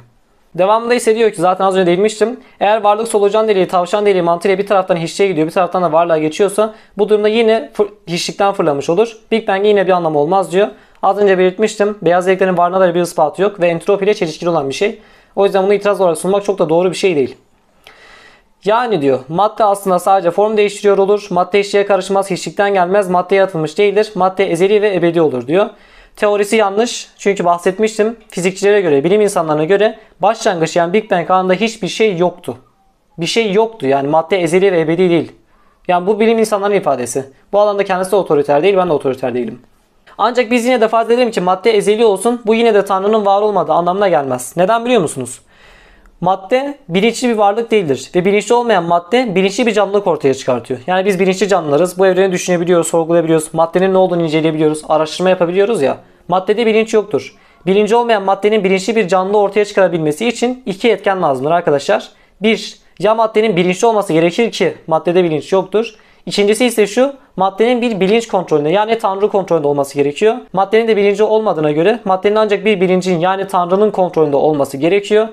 Devamında ise diyor ki zaten az önce değinmiştim. Eğer varlık solucan deliği, tavşan deliği mantığıyla bir taraftan hiçliğe gidiyor, bir taraftan da varlığa geçiyorsa bu durumda yine hiçlikten fırlamış olur. Big Bang'e yine bir anlamı olmaz diyor. Az önce belirtmiştim. Beyaz deliklerin varlığına da bir ispatı yok ve entropi ile çelişkili olan bir şey. O yüzden bunu itiraz olarak sunmak çok da doğru bir şey değil. Yani diyor madde aslında sadece form değiştiriyor olur. Madde hiçliğe karışmaz, hiçlikten gelmez. Maddeye atılmış değildir. Madde ezeli ve ebedi olur diyor. Teorisi yanlış. Çünkü bahsetmiştim. Fizikçilere göre, bilim insanlarına göre başlangıç yani Big Bang anında hiçbir şey yoktu. bir şey yoktu. Yani madde ezeli ve ebedi değil. Yani bu bilim insanların ifadesi. Bu alanda kendisi otoriter değil, ben de otoriter değilim. Ancak biz yine de farz edelim ki madde ezeli olsun, bu yine de Tanrı'nın var olmadığı anlamına gelmez. Neden biliyor musunuz? Madde bilinçli bir varlık değildir. Ve bilinçli olmayan madde bilinçli bir canlılık ortaya çıkartıyor. Yani biz bilinçli canlılarız. Bu evreni düşünebiliyoruz, sorgulayabiliyoruz. Maddenin ne olduğunu inceleyebiliyoruz. Araştırma yapabiliyoruz ya. Maddede bilinç yoktur. Bilinci olmayan maddenin bilinçli bir canlı ortaya çıkarabilmesi için iki etken lazımdır arkadaşlar. Bir, ya maddenin bilinçli olması gerekir ki maddede bilinç yoktur. İkincisi ise şu, maddenin bir bilinç kontrolünde yani Tanrı kontrolünde olması gerekiyor. Maddenin de bilinci olmadığına göre maddenin ancak bir bilincin yani Tanrı'nın kontrolünde olması gerekiyor.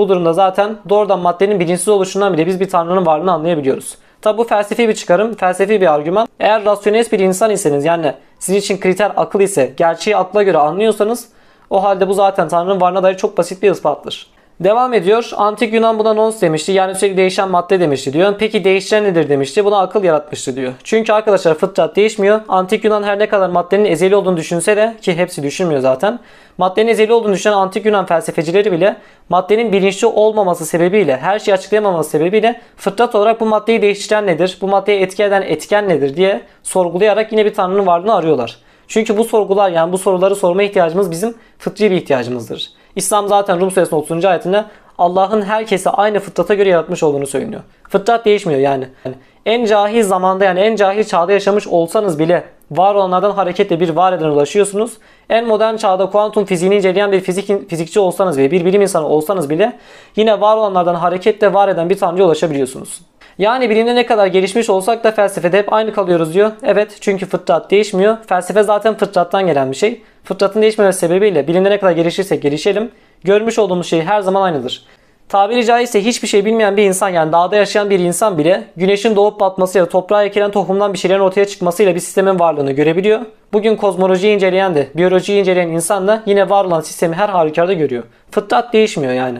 Bu durumda zaten doğrudan maddenin bilinçsiz oluşundan bile biz bir Tanrı'nın varlığını anlayabiliyoruz. Tabi bu felsefi bir çıkarım, felsefi bir argüman. Eğer rasyonelist bir insan iseniz yani sizin için kriter akıl ise gerçeği akla göre anlıyorsanız o halde bu zaten Tanrı'nın varlığına dair çok basit bir ispattır. Devam ediyor. Antik Yunan buna nons demişti. Yani sürekli değişen madde demişti diyor. Peki değişen nedir demişti. Buna akıl yaratmıştı diyor. Çünkü arkadaşlar fıtrat değişmiyor. Antik Yunan her ne kadar maddenin ezeli olduğunu düşünse de ki hepsi düşünmüyor zaten. Maddenin ezeli olduğunu düşünen antik Yunan felsefecileri bile maddenin bilinçli olmaması sebebiyle, her şeyi açıklayamaması sebebiyle fıtrat olarak bu maddeyi değiştiren nedir? Bu maddeye etki eden etken nedir diye sorgulayarak yine bir tanrının varlığını arıyorlar. Çünkü bu sorgular yani bu soruları sorma ihtiyacımız bizim fıtri bir ihtiyacımızdır. İslam zaten Rum suresinin 30. ayetinde Allah'ın herkesi aynı fıtrata göre yaratmış olduğunu söylüyor. Fıtrat değişmiyor yani. yani. En cahil zamanda yani en cahil çağda yaşamış olsanız bile var olanlardan hareketle bir var edene ulaşıyorsunuz. En modern çağda kuantum fiziğini inceleyen bir fizik, fizikçi olsanız bile bir bilim insanı olsanız bile yine var olanlardan hareketle var eden bir tanrıya ulaşabiliyorsunuz. Yani bilimde ne kadar gelişmiş olsak da felsefede hep aynı kalıyoruz diyor. Evet çünkü fıtrat değişmiyor. Felsefe zaten fıtrattan gelen bir şey. Fıtratın değişmemesi sebebiyle bilimde ne kadar gelişirsek gelişelim. Görmüş olduğumuz şey her zaman aynıdır. Tabiri caizse hiçbir şey bilmeyen bir insan yani dağda yaşayan bir insan bile güneşin doğup batmasıyla toprağa ekilen tohumdan bir şeylerin ortaya çıkmasıyla bir sistemin varlığını görebiliyor. Bugün kozmolojiyi inceleyen de biyolojiyi inceleyen insan da yine var olan sistemi her halükarda görüyor. Fıtrat değişmiyor yani.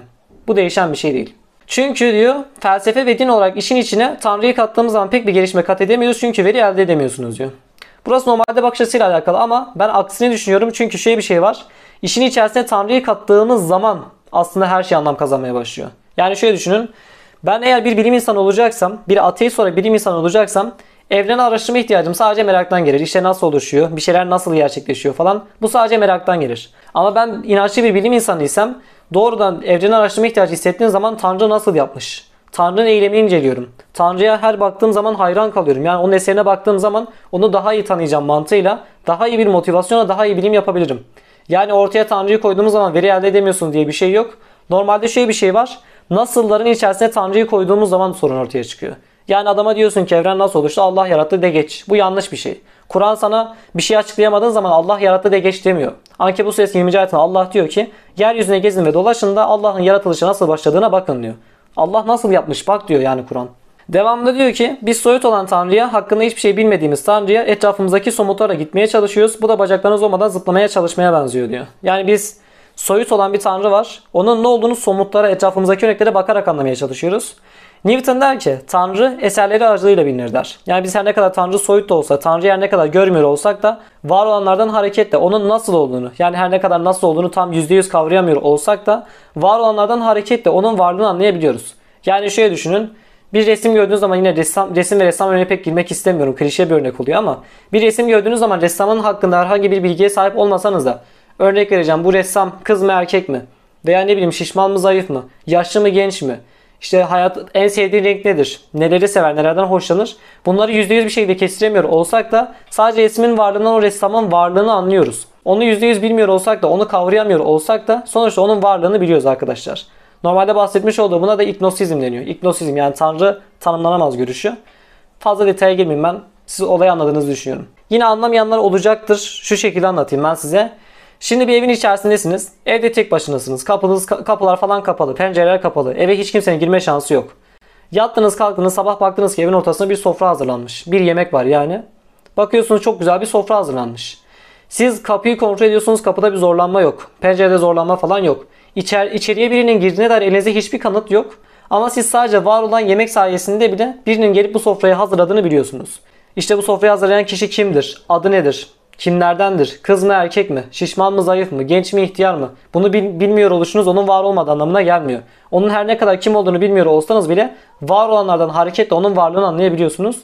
Bu değişen bir şey değil. Çünkü diyor felsefe ve din olarak işin içine Tanrı'yı kattığımız zaman pek bir gelişme kat edemiyoruz çünkü veri elde edemiyorsunuz diyor. Burası normalde bakış açısıyla alakalı ama ben aksini düşünüyorum çünkü şöyle bir şey var. İşin içerisine Tanrı'yı kattığımız zaman aslında her şey anlam kazanmaya başlıyor. Yani şöyle düşünün. Ben eğer bir bilim insanı olacaksam, bir ateist olarak bilim insanı olacaksam evreni araştırma ihtiyacım sadece meraktan gelir. İşte nasıl oluşuyor, bir şeyler nasıl gerçekleşiyor falan. Bu sadece meraktan gelir. Ama ben inançlı bir bilim insanıysam doğrudan evreni araştırma ihtiyacı hissettiğim zaman Tanrı nasıl yapmış? Tanrı'nın eylemini inceliyorum. Tanrı'ya her baktığım zaman hayran kalıyorum. Yani onun eserine baktığım zaman onu daha iyi tanıyacağım mantığıyla daha iyi bir motivasyonla daha iyi bilim yapabilirim. Yani ortaya Tanrı'yı koyduğumuz zaman veri elde edemiyorsunuz diye bir şey yok. Normalde şöyle bir şey var. Nasılların içerisine Tanrı'yı koyduğumuz zaman sorun ortaya çıkıyor. Yani adama diyorsun ki evren nasıl oluştu? Allah yarattı de geç. Bu yanlış bir şey. Kur'an sana bir şey açıklayamadığın zaman Allah yarattı de geç demiyor. Ankebut suresi 20. ayetinde Allah diyor ki yeryüzüne gezin ve dolaşın da Allah'ın yaratılışı nasıl başladığına bakın diyor. Allah nasıl yapmış bak diyor yani Kur'an. Devamında diyor ki biz soyut olan Tanrı'ya hakkında hiçbir şey bilmediğimiz Tanrı'ya etrafımızdaki somutlara gitmeye çalışıyoruz. Bu da bacaklarınız olmadan zıplamaya çalışmaya benziyor diyor. Yani biz soyut olan bir Tanrı var. Onun ne olduğunu somutlara etrafımızdaki örneklere bakarak anlamaya çalışıyoruz. Newton der ki Tanrı eserleri aracılığıyla bilinir der. Yani biz her ne kadar Tanrı soyut da olsa, Tanrı her ne kadar görmüyor olsak da var olanlardan hareketle onun nasıl olduğunu yani her ne kadar nasıl olduğunu tam %100 kavrayamıyor olsak da var olanlardan hareketle onun varlığını anlayabiliyoruz. Yani şöyle düşünün. Bir resim gördüğünüz zaman yine ressam, resim ve ressam örneğine pek girmek istemiyorum. Klişe bir örnek oluyor ama bir resim gördüğünüz zaman ressamın hakkında herhangi bir bilgiye sahip olmasanız da örnek vereceğim. Bu ressam kız mı erkek mi? Veya ne bileyim şişman mı zayıf mı? Yaşlı mı genç mi? İşte hayat en sevdiği renk nedir? Neleri sever? Nelerden hoşlanır? Bunları %100 bir şekilde kestiremiyor olsak da sadece resmin varlığından o ressamın varlığını anlıyoruz. Onu %100 bilmiyor olsak da onu kavrayamıyor olsak da sonuçta onun varlığını biliyoruz arkadaşlar. Normalde bahsetmiş olduğu buna da ignosizm deniyor. İgnosizm yani Tanrı tanımlanamaz görüşü. Fazla detaya girmeyeyim ben. Siz olayı anladığınızı düşünüyorum. Yine anlamayanlar olacaktır. Şu şekilde anlatayım ben size. Şimdi bir evin içerisindesiniz. Evde tek başınasınız. Kapınız, kapılar falan kapalı. Pencereler kapalı. Eve hiç kimsenin girme şansı yok. Yattınız kalktınız sabah baktınız ki evin ortasında bir sofra hazırlanmış. Bir yemek var yani. Bakıyorsunuz çok güzel bir sofra hazırlanmış. Siz kapıyı kontrol ediyorsunuz kapıda bir zorlanma yok. Pencerede zorlanma falan yok. İçer, içeriye birinin girdiğine dair elinizde hiçbir kanıt yok. Ama siz sadece var olan yemek sayesinde bile birinin gelip bu sofrayı hazırladığını biliyorsunuz. İşte bu sofrayı hazırlayan kişi kimdir? Adı nedir? Kimlerdendir? Kız mı erkek mi? Şişman mı zayıf mı? Genç mi ihtiyar mı? Bunu bil- bilmiyor oluşunuz onun var olmadığı anlamına gelmiyor. Onun her ne kadar kim olduğunu bilmiyor olsanız bile var olanlardan hareketle onun varlığını anlayabiliyorsunuz.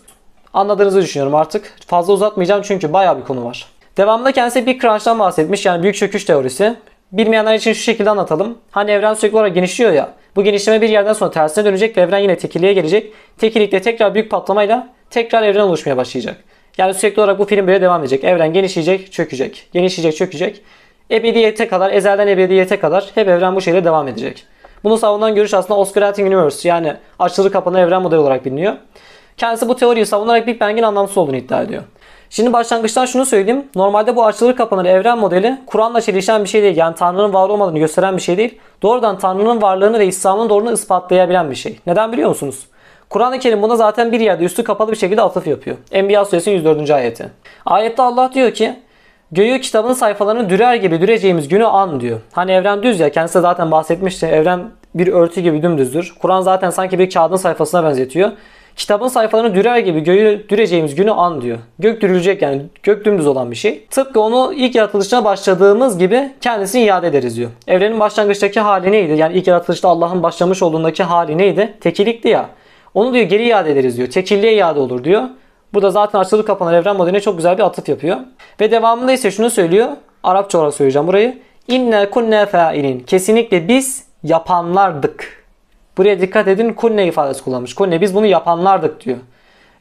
Anladığınızı düşünüyorum artık. Fazla uzatmayacağım çünkü bayağı bir konu var. Devamında kendisi Big Crunch'tan bahsetmiş yani büyük çöküş teorisi. Bilmeyenler için şu şekilde anlatalım. Hani evren sürekli olarak genişliyor ya. Bu genişleme bir yerden sonra tersine dönecek ve evren yine tekilliğe gelecek. Tekillikte tekrar büyük patlamayla tekrar evren oluşmaya başlayacak. Yani sürekli olarak bu film böyle devam edecek. Evren genişleyecek, çökecek. Genişleyecek, çökecek. Ebediyete kadar, ezelden ebediyete kadar hep evren bu şekilde devam edecek. Bunu savunan görüş aslında Osculating Universe yani açılı kapalı evren modeli olarak biliniyor. Kendisi bu teoriyi savunarak Big Bang'in anlamsız olduğunu iddia ediyor. Şimdi başlangıçtan şunu söyleyeyim. Normalde bu açılır kapanır evren modeli Kur'an'la çelişen bir şey değil. Yani Tanrı'nın var olmadığını gösteren bir şey değil. Doğrudan Tanrı'nın varlığını ve İslam'ın doğruluğunu ispatlayabilen bir şey. Neden biliyor musunuz? Kur'an-ı Kerim buna zaten bir yerde üstü kapalı bir şekilde atıf yapıyor. Enbiya suresi 104. ayeti. Ayette Allah diyor ki Göğü kitabın sayfalarını dürer gibi düreceğimiz günü an diyor. Hani evren düz ya kendisi zaten bahsetmişti. Evren bir örtü gibi dümdüzdür. Kur'an zaten sanki bir kağıdın sayfasına benzetiyor. Kitabın sayfalarını dürer gibi göğü düreceğimiz günü an diyor. Gök dürülecek yani gök dümdüz olan bir şey. Tıpkı onu ilk yaratılışına başladığımız gibi kendisini iade ederiz diyor. Evrenin başlangıçtaki hali neydi? Yani ilk yaratılışta Allah'ın başlamış olduğundaki hali neydi? Tekilikti ya. Onu diyor geri iade ederiz diyor. Tekilliğe iade olur diyor. Bu da zaten açılıp kapanan evren modeline çok güzel bir atıf yapıyor. Ve devamında ise şunu söylüyor. Arapça olarak söyleyeceğim burayı. İnne kunne failin. Kesinlikle biz yapanlardık. Buraya dikkat edin kunne ifadesi kullanmış. Kunne biz bunu yapanlardık diyor.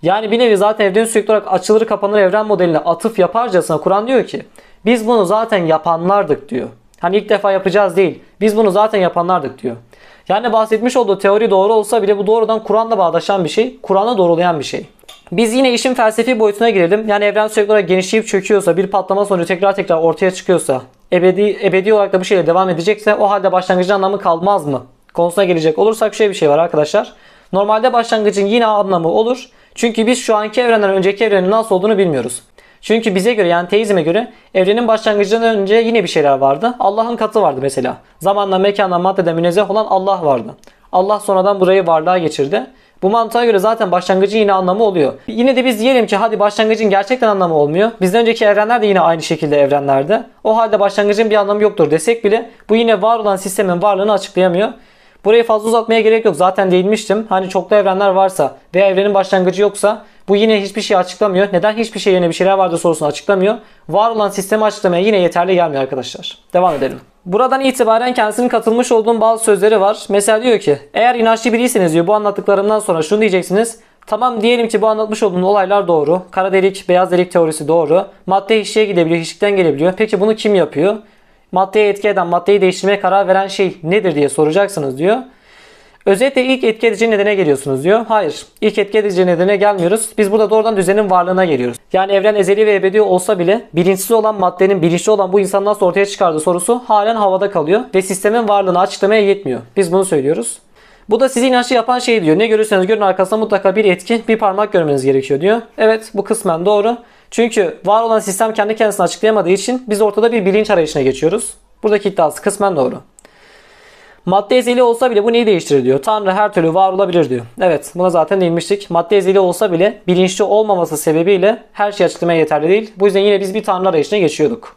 Yani bir nevi zaten evrenin sürekli olarak açılır kapanır evren modeline atıf yaparcasına Kur'an diyor ki biz bunu zaten yapanlardık diyor. Hani ilk defa yapacağız değil. Biz bunu zaten yapanlardık diyor. Yani bahsetmiş olduğu teori doğru olsa bile bu doğrudan Kur'an'la bağdaşan bir şey. Kur'an'a doğrulayan bir şey. Biz yine işin felsefi boyutuna girelim. Yani evren sürekli olarak genişleyip çöküyorsa, bir patlama sonucu tekrar tekrar ortaya çıkıyorsa, ebedi, ebedi olarak da bu şeyle devam edecekse o halde başlangıcın anlamı kalmaz mı? Konusuna gelecek olursak şöyle bir şey var arkadaşlar. Normalde başlangıcın yine anlamı olur. Çünkü biz şu anki evrenden önceki evrenin nasıl olduğunu bilmiyoruz. Çünkü bize göre yani teizme göre evrenin başlangıcından önce yine bir şeyler vardı. Allah'ın katı vardı mesela. Zamanla, mekanla, maddeden münezzeh olan Allah vardı. Allah sonradan burayı varlığa geçirdi. Bu mantığa göre zaten başlangıcın yine anlamı oluyor. Yine de biz diyelim ki hadi başlangıcın gerçekten anlamı olmuyor. Bizden önceki evrenler de yine aynı şekilde evrenlerde. O halde başlangıcın bir anlamı yoktur desek bile bu yine var olan sistemin varlığını açıklayamıyor. Burayı fazla uzatmaya gerek yok. Zaten değinmiştim. Hani çoklu evrenler varsa veya evrenin başlangıcı yoksa bu yine hiçbir şey açıklamıyor. Neden hiçbir şey yerine bir şeyler vardır sorusunu açıklamıyor. Var olan sistemi açıklamaya yine yeterli gelmiyor arkadaşlar. Devam edelim. Buradan itibaren kendisinin katılmış olduğum bazı sözleri var. Mesela diyor ki eğer inançlı biriyseniz diyor bu anlattıklarımdan sonra şunu diyeceksiniz. Tamam diyelim ki bu anlatmış olduğum olaylar doğru. Kara delik, beyaz delik teorisi doğru. Madde hiçliğe gidebiliyor, hiçlikten gelebiliyor. Peki bunu kim yapıyor? Maddeye etki eden, maddeyi değiştirmeye karar veren şey nedir diye soracaksınız diyor. Özetle ilk etki edici nedene geliyorsunuz diyor. Hayır. ilk etki edici nedene gelmiyoruz. Biz burada doğrudan düzenin varlığına geliyoruz. Yani evren ezeli ve ebedi olsa bile bilinçsiz olan maddenin bilinçli olan bu insan nasıl ortaya çıkardığı sorusu halen havada kalıyor. Ve sistemin varlığını açıklamaya yetmiyor. Biz bunu söylüyoruz. Bu da sizi inançlı yapan şey diyor. Ne görürseniz görün arkasında mutlaka bir etki, bir parmak görmeniz gerekiyor diyor. Evet bu kısmen doğru. Çünkü var olan sistem kendi kendisini açıklayamadığı için biz ortada bir bilinç arayışına geçiyoruz. Buradaki iddiası kısmen doğru. Madde ezeli olsa bile bu neyi değiştirir diyor. Tanrı her türlü var olabilir diyor. Evet buna zaten değinmiştik. Madde ezeli olsa bile bilinçli olmaması sebebiyle her şey açıklamaya yeterli değil. Bu yüzden yine biz bir Tanrı arayışına geçiyorduk.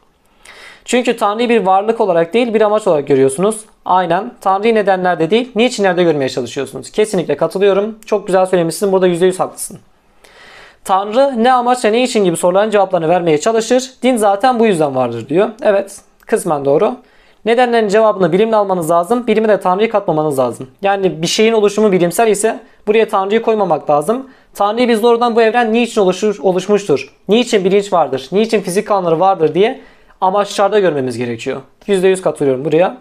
Çünkü Tanrı'yı bir varlık olarak değil bir amaç olarak görüyorsunuz. Aynen. Tanrı'yı nedenlerde değil niçinlerde görmeye çalışıyorsunuz. Kesinlikle katılıyorum. Çok güzel söylemişsin. Burada %100 haklısın. Tanrı ne amaçla ne için gibi soruların cevaplarını vermeye çalışır. Din zaten bu yüzden vardır diyor. Evet kısmen doğru. Nedenlerin cevabını bilimle almanız lazım. Bilime de Tanrı'yı katmamanız lazım. Yani bir şeyin oluşumu bilimsel ise buraya Tanrı'yı koymamak lazım. Tanrı'yı biz doğrudan bu evren niçin oluşur, oluşmuştur? Niçin bilinç vardır? Niçin fizik kanunları vardır diye amaçlarda görmemiz gerekiyor. %100 katılıyorum buraya.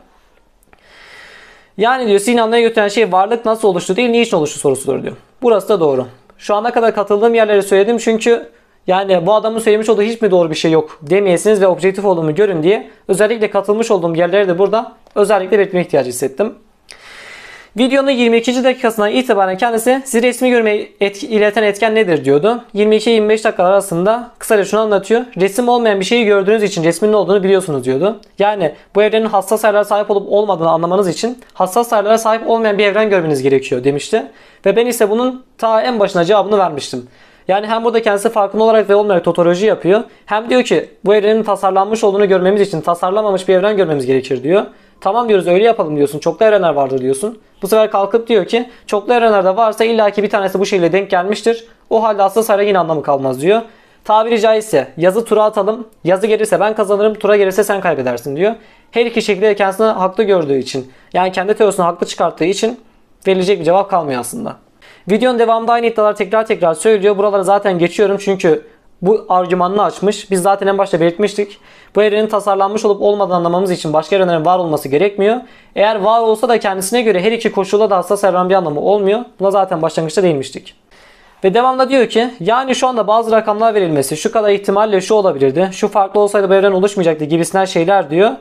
Yani diyor anlamaya götüren şey varlık nasıl oluştu değil niçin oluştu sorusudur diyor. Burası da doğru. Şu ana kadar katıldığım yerleri söyledim çünkü yani bu adamın söylemiş olduğu hiç mi doğru bir şey yok demeyesiniz ve objektif olduğumu görün diye özellikle katılmış olduğum yerleri de burada özellikle belirtme ihtiyacı hissettim. Videonun 22. dakikasından itibaren kendisi sizi resmi görmeyi etki, ileten etken nedir diyordu. 22-25 dakika arasında kısaca şunu anlatıyor. Resim olmayan bir şeyi gördüğünüz için resmin ne olduğunu biliyorsunuz diyordu. Yani bu evrenin hassas ayarlara sahip olup olmadığını anlamanız için hassas ayarlara sahip olmayan bir evren görmeniz gerekiyor demişti. Ve ben ise bunun ta en başına cevabını vermiştim. Yani hem burada kendisi farkında olarak ve olmayarak totoloji yapıyor. Hem diyor ki bu evrenin tasarlanmış olduğunu görmemiz için tasarlanmamış bir evren görmemiz gerekir diyor. Tamam diyoruz öyle yapalım diyorsun. Çoklu evrenler vardır diyorsun. Bu sefer kalkıp diyor ki çoklu evrenlerde varsa illaki bir tanesi bu şekilde denk gelmiştir. O halde sayıda yine anlamı kalmaz diyor. Tabiri caizse yazı tura atalım. Yazı gelirse ben kazanırım. Tura gelirse sen kaybedersin diyor. Her iki şekilde kendisini haklı gördüğü için yani kendi teorisini haklı çıkarttığı için verilecek bir cevap kalmıyor aslında. Videonun devamında aynı iddialar tekrar tekrar söylüyor. Buraları zaten geçiyorum çünkü bu argümanını açmış. Biz zaten en başta belirtmiştik. Bu evrenin tasarlanmış olup olmadığını anlamamız için başka evrenlerin var olması gerekmiyor. Eğer var olsa da kendisine göre her iki koşulda da hassas evren bir anlamı olmuyor. Buna zaten başlangıçta değinmiştik. Ve devamda diyor ki yani şu anda bazı rakamlar verilmesi şu kadar ihtimalle şu olabilirdi. Şu farklı olsaydı bu evren oluşmayacaktı gibisinden şeyler diyor.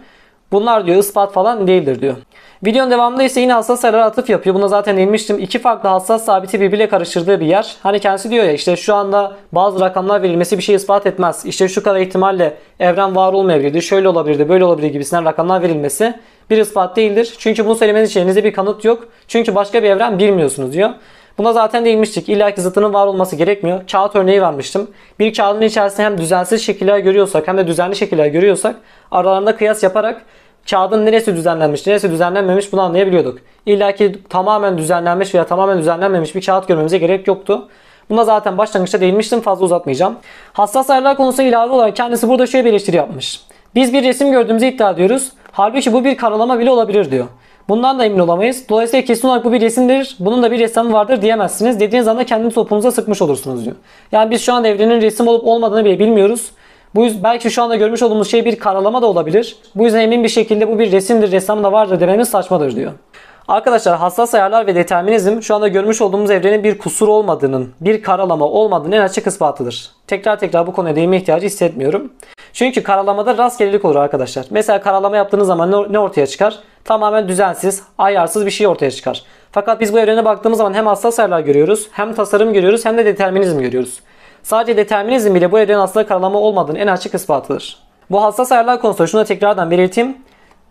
Bunlar diyor ispat falan değildir diyor. Videonun devamında ise yine hassas sayılara atıf yapıyor. Buna zaten değinmiştim. İki farklı hassas sabiti birbiriyle karıştırdığı bir yer. Hani kendisi diyor ya işte şu anda bazı rakamlar verilmesi bir şey ispat etmez. İşte şu kadar ihtimalle evren var olmayabilirdi. Şöyle olabilirdi, böyle olabilir gibisinden rakamlar verilmesi bir ispat değildir. Çünkü bunu söylemeniz için elinizde bir kanıt yok. Çünkü başka bir evren bilmiyorsunuz diyor. Buna zaten değinmiştik. İlla ki zıttının var olması gerekmiyor. Kağıt örneği vermiştim. Bir kağıdın içerisinde hem düzensiz şekiller görüyorsak hem de düzenli şekiller görüyorsak aralarında kıyas yaparak kağıdın neresi düzenlenmiş, neresi düzenlenmemiş bunu anlayabiliyorduk. İlla ki tamamen düzenlenmiş veya tamamen düzenlenmemiş bir kağıt görmemize gerek yoktu. Buna zaten başlangıçta değinmiştim fazla uzatmayacağım. Hassas ayarlar konusuna ilave olarak kendisi burada şöyle bir eleştiri yapmış. Biz bir resim gördüğümüzü iddia ediyoruz. Halbuki bu bir karalama bile olabilir diyor. Bundan da emin olamayız. Dolayısıyla kesin olarak bu bir resimdir. Bunun da bir ressamı vardır diyemezsiniz. Dediğiniz anda kendini topunuza sıkmış olursunuz diyor. Yani biz şu an evrenin resim olup olmadığını bile bilmiyoruz. Bu yüzden belki şu anda görmüş olduğumuz şey bir karalama da olabilir. Bu yüzden emin bir şekilde bu bir resimdir, ressam da vardır dememiz saçmadır diyor. Arkadaşlar hassas ayarlar ve determinizm şu anda görmüş olduğumuz evrenin bir kusur olmadığının, bir karalama olmadığının en açık ispatıdır. Tekrar tekrar bu konuya değinme ihtiyacı hissetmiyorum. Çünkü karalamada rastgelelik olur arkadaşlar. Mesela karalama yaptığınız zaman ne ortaya çıkar? Tamamen düzensiz, ayarsız bir şey ortaya çıkar. Fakat biz bu evrene baktığımız zaman hem hassas ayarlar görüyoruz, hem tasarım görüyoruz, hem de determinizm görüyoruz. Sadece determinizm bile bu evrenin aslında karalama olmadığının en açık ispatıdır. Bu hassas ayarlar konusunda şunu da tekrardan belirteyim.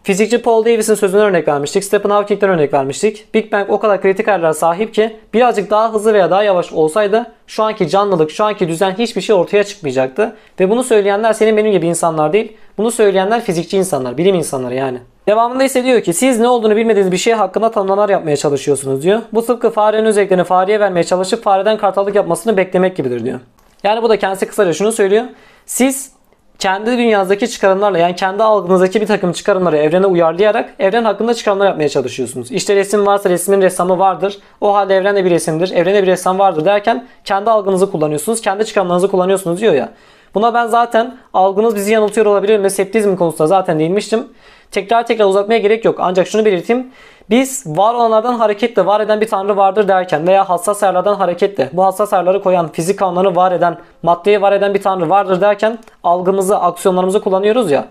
Fizikçi Paul Davies'in sözüne örnek vermiştik. Stephen Hawking'den örnek vermiştik. Big Bang o kadar kritik ayarlara sahip ki birazcık daha hızlı veya daha yavaş olsaydı şu anki canlılık, şu anki düzen hiçbir şey ortaya çıkmayacaktı. Ve bunu söyleyenler senin benim gibi insanlar değil. Bunu söyleyenler fizikçi insanlar, bilim insanları yani. Devamında ise diyor ki siz ne olduğunu bilmediğiniz bir şey hakkında tanımlamalar yapmaya çalışıyorsunuz diyor. Bu tıpkı farenin özelliklerini fareye vermeye çalışıp fareden kartallık yapmasını beklemek gibidir diyor. Yani bu da kendisi kısaca şunu söylüyor. Siz kendi dünyanızdaki çıkarımlarla yani kendi algınızdaki bir takım çıkarımları evrene uyarlayarak evren hakkında çıkarımlar yapmaya çalışıyorsunuz. İşte resim varsa resmin ressamı vardır. O halde evren de bir resimdir. Evrene bir ressam vardır derken kendi algınızı kullanıyorsunuz. Kendi çıkarımlarınızı kullanıyorsunuz diyor ya. Buna ben zaten algınız bizi yanıltıyor olabilir mi? Septizm konusunda zaten değinmiştim. Tekrar tekrar uzatmaya gerek yok. Ancak şunu belirteyim. Biz var olanlardan hareketle var eden bir tanrı vardır derken veya hassas ayarlardan hareketle bu hassas ayarları koyan, fizik kanunları var eden, maddeyi var eden bir tanrı vardır derken algımızı, aksiyonlarımızı kullanıyoruz ya.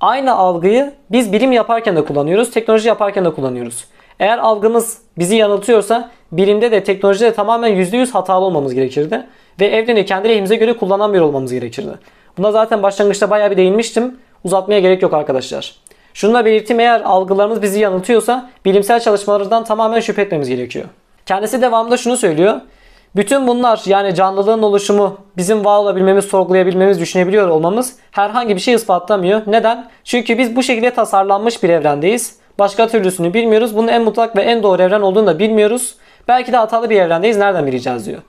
Aynı algıyı biz bilim yaparken de kullanıyoruz, teknoloji yaparken de kullanıyoruz. Eğer algımız bizi yanıltıyorsa bilimde de teknolojide de tamamen %100 hatalı olmamız gerekirdi. Ve evreni kendi lehimize göre kullanan bir olmamız gerekirdi. Buna zaten başlangıçta bayağı bir değinmiştim. Uzatmaya gerek yok arkadaşlar. Şunu da belirteyim eğer algılarımız bizi yanıltıyorsa bilimsel çalışmalardan tamamen şüphe etmemiz gerekiyor. Kendisi devamında şunu söylüyor. Bütün bunlar yani canlılığın oluşumu, bizim var olabilmemiz, sorgulayabilmemiz, düşünebiliyor olmamız herhangi bir şey ispatlamıyor. Neden? Çünkü biz bu şekilde tasarlanmış bir evrendeyiz. Başka türlüsünü bilmiyoruz. Bunun en mutlak ve en doğru evren olduğunu da bilmiyoruz. Belki de hatalı bir evrendeyiz. Nereden bileceğiz diyor.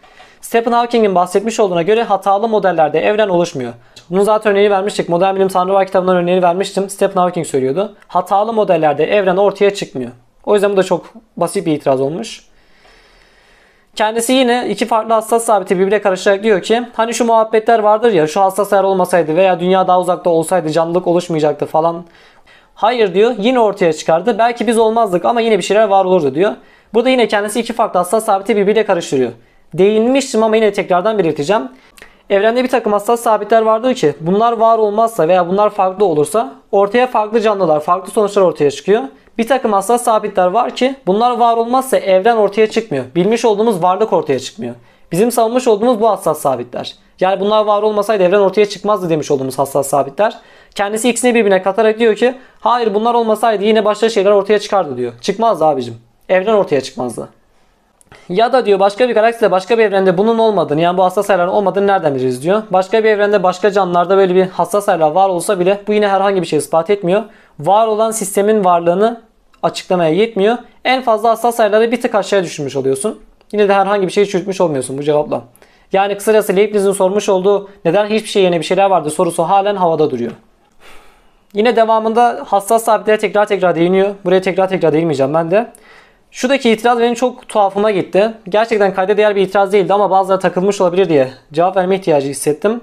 Stephen Hawking'in bahsetmiş olduğuna göre hatalı modellerde evren oluşmuyor. Bunu zaten örneğini vermiştik. Modern Bilim Tanrı var kitabından örneğini vermiştim. Stephen Hawking söylüyordu. Hatalı modellerde evren ortaya çıkmıyor. O yüzden bu da çok basit bir itiraz olmuş. Kendisi yine iki farklı hassas sabiti birbirine karıştırarak diyor ki hani şu muhabbetler vardır ya şu hassas ayar olmasaydı veya dünya daha uzakta olsaydı canlılık oluşmayacaktı falan. Hayır diyor yine ortaya çıkardı. Belki biz olmazdık ama yine bir şeyler var olurdu diyor. Burada yine kendisi iki farklı hassas sabiti birbiriyle karıştırıyor. Değinmiştim ama yine tekrardan belirteceğim. Evrende bir takım hassas sabitler vardır ki bunlar var olmazsa veya bunlar farklı olursa ortaya farklı canlılar, farklı sonuçlar ortaya çıkıyor. Bir takım hassas sabitler var ki bunlar var olmazsa evren ortaya çıkmıyor. Bilmiş olduğumuz varlık ortaya çıkmıyor. Bizim savunmuş olduğumuz bu hassas sabitler. Yani bunlar var olmasaydı evren ortaya çıkmazdı demiş olduğumuz hassas sabitler. Kendisi ikisini birbirine katarak diyor ki hayır bunlar olmasaydı yine başka şeyler ortaya çıkardı diyor. Çıkmazdı abicim. Evren ortaya çıkmazdı. Ya da diyor başka bir galakside başka bir evrende bunun olmadığını yani bu hassas ayarların olmadığını nereden biliriz diyor. Başka bir evrende başka canlılarda böyle bir hassas ayarlar var olsa bile bu yine herhangi bir şey ispat etmiyor. Var olan sistemin varlığını açıklamaya yetmiyor. En fazla hassas ayarları bir tık aşağıya düşürmüş oluyorsun. Yine de herhangi bir şey çürütmüş olmuyorsun bu cevapla. Yani kısacası Leibniz'in sormuş olduğu neden hiçbir şey yerine bir şeyler vardı sorusu halen havada duruyor. Yine devamında hassas sabitlere tekrar tekrar değiniyor. Buraya tekrar tekrar değinmeyeceğim ben de. Şuradaki itiraz benim çok tuhafıma gitti. Gerçekten kayda değer bir itiraz değildi ama bazıları takılmış olabilir diye cevap verme ihtiyacı hissettim.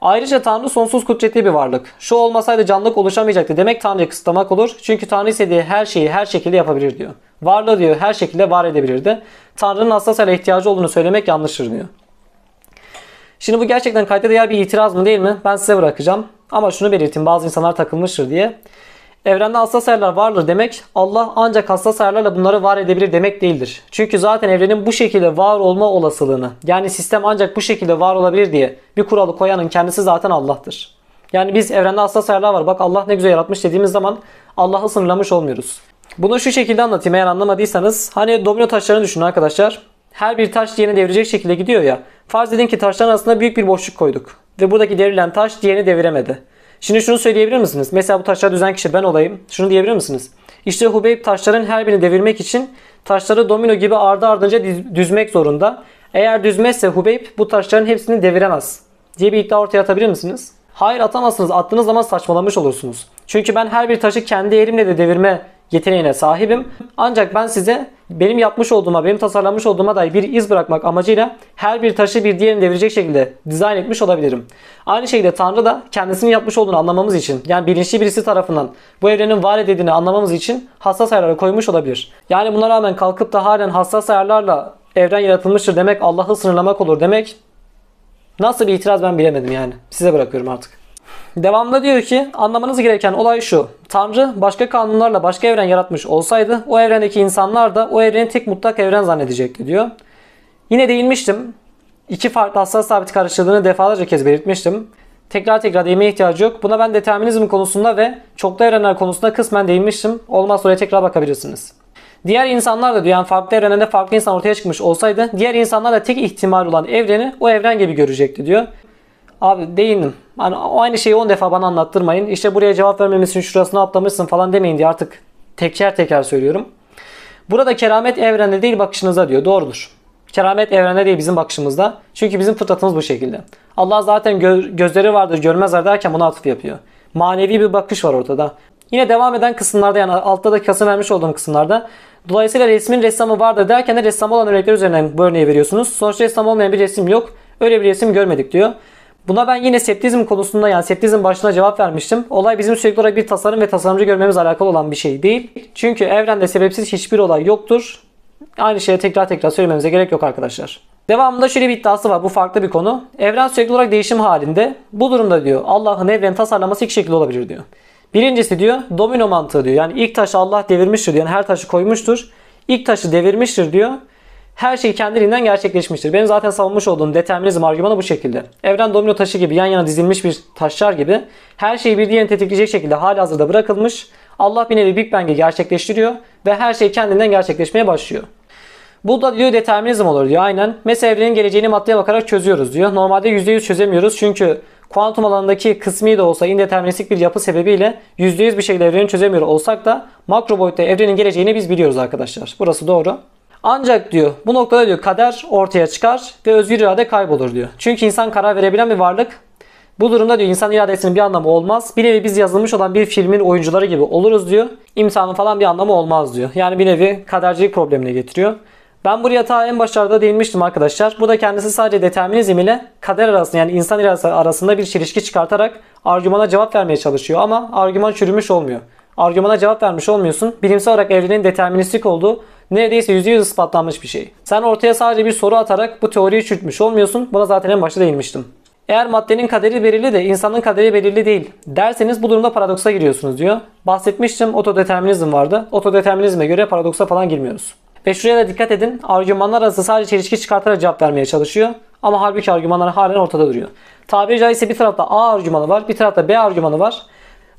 Ayrıca Tanrı sonsuz kudretli bir varlık. Şu olmasaydı canlılık oluşamayacaktı demek Tanrı'yı kısıtlamak olur. Çünkü Tanrı istediği her şeyi her şekilde yapabilir diyor. Varlığı diyor her şekilde var edebilirdi. Tanrı'nın hassas ele ihtiyacı olduğunu söylemek yanlıştır diyor. Şimdi bu gerçekten kayda değer bir itiraz mı değil mi? Ben size bırakacağım. Ama şunu belirteyim bazı insanlar takılmıştır diye. Evrende hassas ayarlar vardır demek Allah ancak hassas ayarlarla bunları var edebilir demek değildir. Çünkü zaten evrenin bu şekilde var olma olasılığını yani sistem ancak bu şekilde var olabilir diye bir kuralı koyanın kendisi zaten Allah'tır. Yani biz evrende hassas ayarlar var bak Allah ne güzel yaratmış dediğimiz zaman Allah'ı sınırlamış olmuyoruz. Bunu şu şekilde anlatayım eğer anlamadıysanız. Hani domino taşlarını düşünün arkadaşlar. Her bir taş diğerini devirecek şekilde gidiyor ya. Farz edin ki taşların arasında büyük bir boşluk koyduk. Ve buradaki devrilen taş diğerini deviremedi. Şimdi şunu söyleyebilir misiniz? Mesela bu taşları düzen kişi ben olayım. Şunu diyebilir misiniz? İşte Hubeyb taşların her birini devirmek için taşları domino gibi ardı ardınca düzmek zorunda. Eğer düzmezse Hubeyb bu taşların hepsini deviremez diye bir iddia ortaya atabilir misiniz? Hayır atamazsınız. Attığınız zaman saçmalamış olursunuz. Çünkü ben her bir taşı kendi elimle de devirme yeteneğine sahibim. Ancak ben size benim yapmış olduğuma, benim tasarlamış olduğuma dair bir iz bırakmak amacıyla her bir taşı bir diğerini devirecek şekilde dizayn etmiş olabilirim. Aynı şekilde Tanrı da kendisinin yapmış olduğunu anlamamız için yani bilinçli birisi tarafından bu evrenin var edildiğini anlamamız için hassas ayarları koymuş olabilir. Yani buna rağmen kalkıp da halen hassas ayarlarla evren yaratılmıştır demek Allah'ı sınırlamak olur demek nasıl bir itiraz ben bilemedim yani. Size bırakıyorum artık. Devamında diyor ki anlamanız gereken olay şu. Tanrı başka kanunlarla başka evren yaratmış olsaydı o evrendeki insanlar da o evreni tek mutlak evren zannedecekti diyor. Yine değinmiştim. İki farklı hassas sabit karıştırdığını defalarca kez belirtmiştim. Tekrar tekrar değinmeye ihtiyacı yok. Buna ben determinizm konusunda ve çoklu evrenler konusunda kısmen değinmiştim. Olmaz oraya tekrar bakabilirsiniz. Diğer insanlar da diyor yani farklı evrenlerde farklı insan ortaya çıkmış olsaydı diğer insanlar da tek ihtimal olan evreni o evren gibi görecekti diyor. Abi değindim. Hani aynı şeyi 10 defa bana anlattırmayın. İşte buraya cevap vermemişsin, şurasına atlamışsın falan demeyin diye artık teker teker söylüyorum. Burada keramet evrende değil bakışınıza diyor. Doğrudur. Keramet evrende değil bizim bakışımızda. Çünkü bizim fıtratımız bu şekilde. Allah zaten gö- gözleri vardır görmezler derken buna atıf yapıyor. Manevi bir bakış var ortada. Yine devam eden kısımlarda yani altta da kasım vermiş olduğum kısımlarda Dolayısıyla resmin ressamı vardır derken de ressam olan örnekler üzerinden bu örneği veriyorsunuz. Sonuçta ressam olmayan bir resim yok. Öyle bir resim görmedik diyor. Buna ben yine septizm konusunda yani septizm başına cevap vermiştim. Olay bizim sürekli olarak bir tasarım ve tasarımcı görmemiz alakalı olan bir şey değil. Çünkü evrende sebepsiz hiçbir olay yoktur. Aynı şeyi tekrar tekrar söylememize gerek yok arkadaşlar. Devamında şöyle bir iddiası var. Bu farklı bir konu. Evren sürekli olarak değişim halinde. Bu durumda diyor Allah'ın evren tasarlaması iki şekilde olabilir diyor. Birincisi diyor domino mantığı diyor. Yani ilk taşı Allah devirmiştir diyor. Yani her taşı koymuştur. İlk taşı devirmiştir diyor her şey kendiliğinden gerçekleşmiştir. Benim zaten savunmuş olduğum determinizm argümanı bu şekilde. Evren domino taşı gibi yan yana dizilmiş bir taşlar gibi her şeyi bir diğerini tetikleyecek şekilde hali hazırda bırakılmış. Allah bir nevi Big Bang'i gerçekleştiriyor ve her şey kendinden gerçekleşmeye başlıyor. Bu da diyor determinizm olur diyor aynen. Mesela evrenin geleceğini maddeye bakarak çözüyoruz diyor. Normalde %100 çözemiyoruz çünkü kuantum alanındaki kısmi de olsa indeterministik bir yapı sebebiyle %100 bir şekilde evreni çözemiyor olsak da makro boyutta evrenin geleceğini biz biliyoruz arkadaşlar. Burası doğru. Ancak diyor bu noktada diyor kader ortaya çıkar ve özgür irade kaybolur diyor. Çünkü insan karar verebilen bir varlık. Bu durumda diyor insan iradesinin bir anlamı olmaz. Bir nevi biz yazılmış olan bir filmin oyuncuları gibi oluruz diyor. İmtihanın falan bir anlamı olmaz diyor. Yani bir nevi kadercilik problemine getiriyor. Ben buraya ta en başlarda değinmiştim arkadaşlar. Bu da kendisi sadece determinizm ile kader arasında yani insan iradesi arasında bir çelişki çıkartarak argümana cevap vermeye çalışıyor ama argüman çürümüş olmuyor. Argümana cevap vermiş olmuyorsun. Bilimsel olarak evrenin deterministik olduğu neredeyse %100 ispatlanmış bir şey. Sen ortaya sadece bir soru atarak bu teoriyi çürütmüş olmuyorsun. Buna zaten en başta değinmiştim. Eğer maddenin kaderi belirli de insanın kaderi belirli değil derseniz bu durumda paradoksa giriyorsunuz diyor. Bahsetmiştim otodeterminizm vardı. Otodeterminizme göre paradoksa falan girmiyoruz. Ve şuraya da dikkat edin. Argümanlar arası sadece çelişki çıkartarak cevap vermeye çalışıyor. Ama halbuki argümanlar halen ortada duruyor. Tabiri caizse bir tarafta A argümanı var, bir tarafta B argümanı var.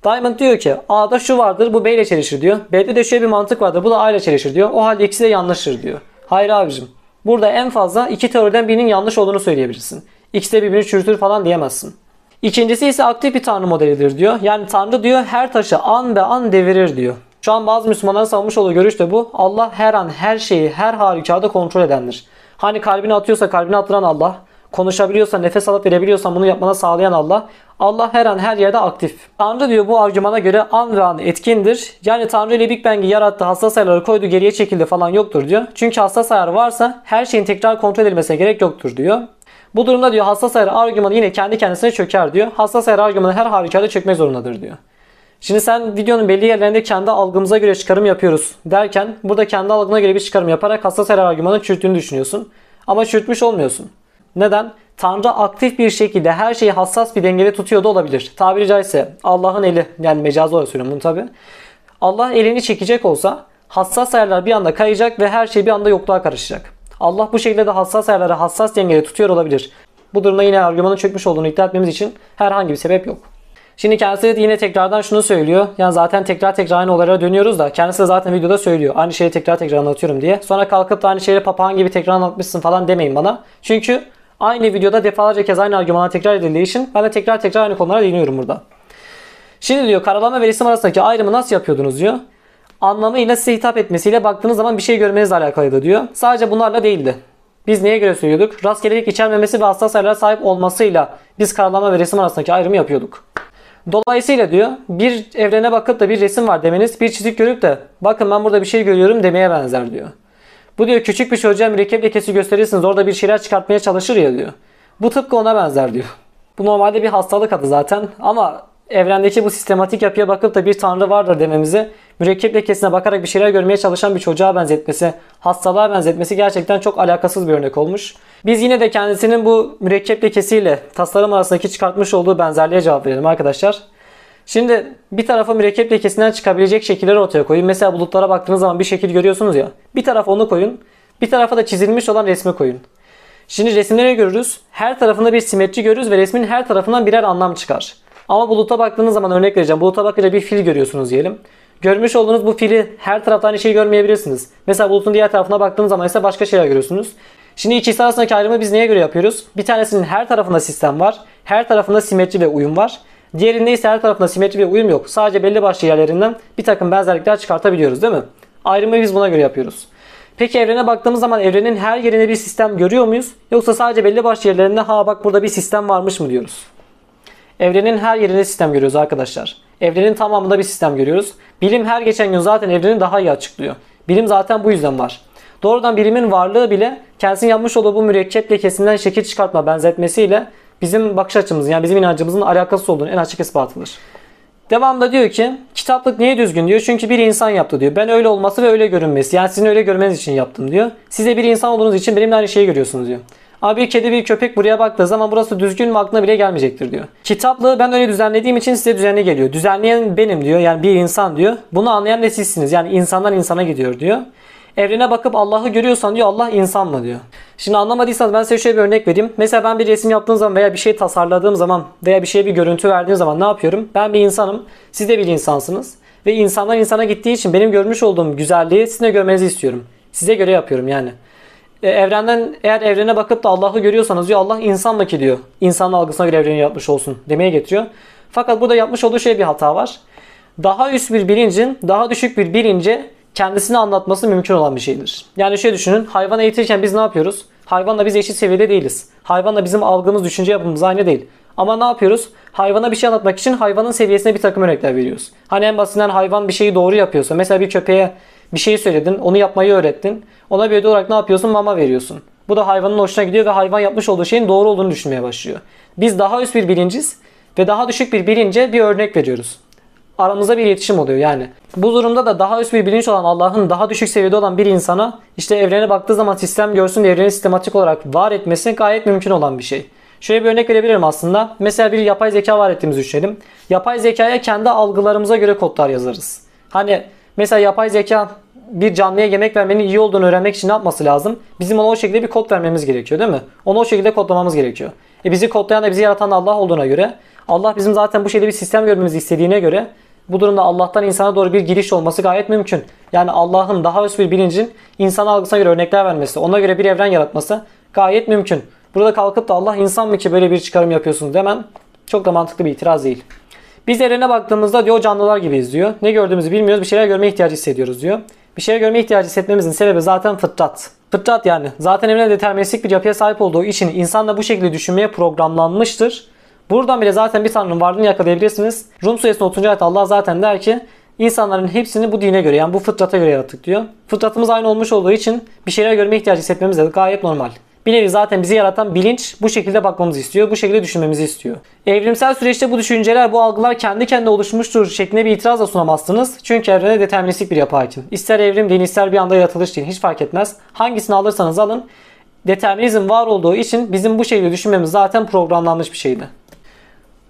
Diamond diyor ki A'da şu vardır bu B ile çelişir diyor. B'de de şöyle bir mantık vardır bu da A ile çelişir diyor. O halde ikisi de yanlıştır diyor. Hayır abicim. Burada en fazla iki teoriden birinin yanlış olduğunu söyleyebilirsin. İkisi de birbirini çürütür falan diyemezsin. İkincisi ise aktif bir tanrı modelidir diyor. Yani tanrı diyor her taşı an be an devirir diyor. Şu an bazı Müslümanların savunmuş olduğu görüş de bu. Allah her an her şeyi her halükarda kontrol edendir. Hani kalbini atıyorsa kalbini attıran Allah. Konuşabiliyorsa nefes alıp verebiliyorsan bunu yapmana sağlayan Allah. Allah her an her yerde aktif. Tanrı diyor bu argümana göre an ve an etkindir. Yani Tanrı ile Big Bang'i yarattı hassas ayarları koydu geriye çekildi falan yoktur diyor. Çünkü hassas ayar varsa her şeyin tekrar kontrol edilmesine gerek yoktur diyor. Bu durumda diyor hassas ayar argümanı yine kendi kendisine çöker diyor. Hassas ayar argümanı her halükarda çökmek zorundadır diyor. Şimdi sen videonun belli yerlerinde kendi algımıza göre çıkarım yapıyoruz derken burada kendi algına göre bir çıkarım yaparak hassas ayar argümanı çürüttüğünü düşünüyorsun. Ama çürütmüş olmuyorsun. Neden? Tanrı aktif bir şekilde her şeyi hassas bir dengede tutuyor da olabilir. Tabiri caizse Allah'ın eli yani mecazi olarak söylüyorum bunu tabi. Allah elini çekecek olsa hassas ayarlar bir anda kayacak ve her şey bir anda yokluğa karışacak. Allah bu şekilde de hassas ayarları hassas dengede tutuyor olabilir. Bu durumda yine argümanın çökmüş olduğunu iddia etmemiz için herhangi bir sebep yok. Şimdi kendisi de yine tekrardan şunu söylüyor. Yani zaten tekrar tekrar aynı olaylara dönüyoruz da kendisi de zaten videoda söylüyor. Aynı şeyi tekrar tekrar anlatıyorum diye. Sonra kalkıp da aynı şeyi papağan gibi tekrar anlatmışsın falan demeyin bana. Çünkü aynı videoda defalarca kez aynı argümanlar tekrar edildiği için ben de tekrar tekrar aynı konulara değiniyorum burada. Şimdi diyor karalama ve resim arasındaki ayrımı nasıl yapıyordunuz diyor. Anlamıyla size hitap etmesiyle baktığınız zaman bir şey görmenizle alakalıydı diyor. Sadece bunlarla değildi. Biz neye göre söylüyorduk? Rastgelelik içermemesi ve hassas ayarlara sahip olmasıyla biz karalama ve resim arasındaki ayrımı yapıyorduk. Dolayısıyla diyor bir evrene bakıp da bir resim var demeniz bir çizik görüp de bakın ben burada bir şey görüyorum demeye benzer diyor. Bu diyor küçük bir çocuğa mürekkep lekesi gösterirsiniz orada bir şeyler çıkartmaya çalışır ya diyor. Bu tıpkı ona benzer diyor. Bu normalde bir hastalık adı zaten ama evrendeki bu sistematik yapıya bakıp da bir tanrı vardır dememizi mürekkep lekesine bakarak bir şeyler görmeye çalışan bir çocuğa benzetmesi, hastalığa benzetmesi gerçekten çok alakasız bir örnek olmuş. Biz yine de kendisinin bu mürekkep lekesiyle tasarım arasındaki çıkartmış olduğu benzerliğe cevap verelim arkadaşlar. Şimdi bir tarafa mürekkep lekesinden çıkabilecek şekilleri ortaya koyun. Mesela bulutlara baktığınız zaman bir şekil görüyorsunuz ya. Bir tarafa onu koyun. Bir tarafa da çizilmiş olan resmi koyun. Şimdi resimleri görürüz. Her tarafında bir simetri görürüz ve resmin her tarafından birer anlam çıkar. Ama buluta baktığınız zaman örnek vereceğim. Buluta bakınca bir fil görüyorsunuz diyelim. Görmüş olduğunuz bu fili her taraftan aynı şeyi görmeyebilirsiniz. Mesela bulutun diğer tarafına baktığınız zaman ise başka şeyler görüyorsunuz. Şimdi ikisi arasındaki ayrımı biz neye göre yapıyoruz? Bir tanesinin her tarafında sistem var. Her tarafında simetri ve uyum var. Diğerinde ise her tarafında simetri ve uyum yok. Sadece belli başlı yerlerinden bir takım benzerlikler çıkartabiliyoruz değil mi? Ayrımı biz buna göre yapıyoruz. Peki evrene baktığımız zaman evrenin her yerine bir sistem görüyor muyuz? Yoksa sadece belli başlı yerlerinde ha bak burada bir sistem varmış mı diyoruz? Evrenin her yerinde sistem görüyoruz arkadaşlar. Evrenin tamamında bir sistem görüyoruz. Bilim her geçen gün zaten evreni daha iyi açıklıyor. Bilim zaten bu yüzden var. Doğrudan bilimin varlığı bile kendisinin yapmış olduğu bu mürekkep lekesinden şekil çıkartma benzetmesiyle bizim bakış açımızın yani bizim inancımızın alakası olduğunu en açık ispatıdır. Devamında diyor ki kitaplık niye düzgün diyor. Çünkü bir insan yaptı diyor. Ben öyle olması ve öyle görünmesi. Yani sizin öyle görmeniz için yaptım diyor. Size bir insan olduğunuz için benimle aynı şeyi görüyorsunuz diyor. Abi bir kedi bir köpek buraya baktığı zaman burası düzgün mü aklına bile gelmeyecektir diyor. Kitaplığı ben öyle düzenlediğim için size düzenli geliyor. Düzenleyen benim diyor. Yani bir insan diyor. Bunu anlayan da sizsiniz. Yani insandan insana gidiyor diyor. Evrene bakıp Allah'ı görüyorsan diyor Allah insan mı diyor. Şimdi anlamadıysanız ben size şöyle bir örnek vereyim. Mesela ben bir resim yaptığım zaman veya bir şey tasarladığım zaman veya bir şeye bir görüntü verdiğim zaman ne yapıyorum? Ben bir insanım. Siz de bir insansınız. Ve insandan insana gittiği için benim görmüş olduğum güzelliği sizin de görmenizi istiyorum. Size göre yapıyorum yani. E, evrenden eğer evrene bakıp da Allah'ı görüyorsanız diyor Allah insan mı ki diyor. İnsanın algısına göre evreni yapmış olsun demeye getiriyor. Fakat burada yapmış olduğu şey bir hata var. Daha üst bir bilincin daha düşük bir bilince kendisini anlatması mümkün olan bir şeydir. Yani şöyle düşünün hayvan eğitirken biz ne yapıyoruz? Hayvanla biz eşit seviyede değiliz. Hayvanla bizim algımız, düşünce yapımız aynı değil. Ama ne yapıyoruz? Hayvana bir şey anlatmak için hayvanın seviyesine bir takım örnekler veriyoruz. Hani en basitinden hayvan bir şeyi doğru yapıyorsa mesela bir köpeğe bir şey söyledin, onu yapmayı öğrettin. Ona bir ödül olarak ne yapıyorsun? Mama veriyorsun. Bu da hayvanın hoşuna gidiyor ve hayvan yapmış olduğu şeyin doğru olduğunu düşünmeye başlıyor. Biz daha üst bir bilinciz ve daha düşük bir bilince bir örnek veriyoruz. Aramızda bir iletişim oluyor yani. Bu durumda da daha üst bir bilinç olan Allah'ın daha düşük seviyede olan bir insana işte evrene baktığı zaman sistem görsün ve evreni sistematik olarak var etmesi gayet mümkün olan bir şey. Şöyle bir örnek verebilirim aslında. Mesela bir yapay zeka var ettiğimizi düşünelim. Yapay zekaya kendi algılarımıza göre kodlar yazarız. Hani mesela yapay zeka bir canlıya yemek vermenin iyi olduğunu öğrenmek için ne yapması lazım? Bizim ona o şekilde bir kod vermemiz gerekiyor değil mi? Onu o şekilde kodlamamız gerekiyor. E bizi kodlayan da bizi yaratan Allah olduğuna göre Allah bizim zaten bu şekilde bir sistem görmemizi istediğine göre Bu durumda Allah'tan insana doğru bir giriş olması gayet mümkün. Yani Allah'ın daha üst bir bilincin insan algısına göre örnekler vermesi, ona göre bir evren yaratması gayet mümkün. Burada kalkıp da Allah insan mı ki böyle bir çıkarım yapıyorsunuz demen çok da mantıklı bir itiraz değil. Biz evrene baktığımızda diyor canlılar gibiyiz diyor. Ne gördüğümüzü bilmiyoruz bir şeyler görme ihtiyacı hissediyoruz diyor. Bir şeyler görme ihtiyacı hissetmemizin sebebi zaten fıtrat. Fıtrat yani. Zaten evren deterministik bir yapıya sahip olduğu için insan da bu şekilde düşünmeye programlanmıştır. Buradan bile zaten bir tanrının varlığını yakalayabilirsiniz. Rum suresinin 30. ayet Allah zaten der ki insanların hepsini bu dine göre yani bu fıtrata göre yarattık diyor. Fıtratımız aynı olmuş olduğu için bir şeyler görme ihtiyacı hissetmemiz de gayet normal. Bir nevi zaten bizi yaratan bilinç bu şekilde bakmamızı istiyor. Bu şekilde düşünmemizi istiyor. Evrimsel süreçte bu düşünceler, bu algılar kendi kendine oluşmuştur şeklinde bir itiraz da sunamazsınız. Çünkü evrene deterministik bir yapı hakim. İster evrim deyin, ister bir anda yaratılış deyin. Hiç fark etmez. Hangisini alırsanız alın. Determinizm var olduğu için bizim bu şekilde düşünmemiz zaten programlanmış bir şeydi.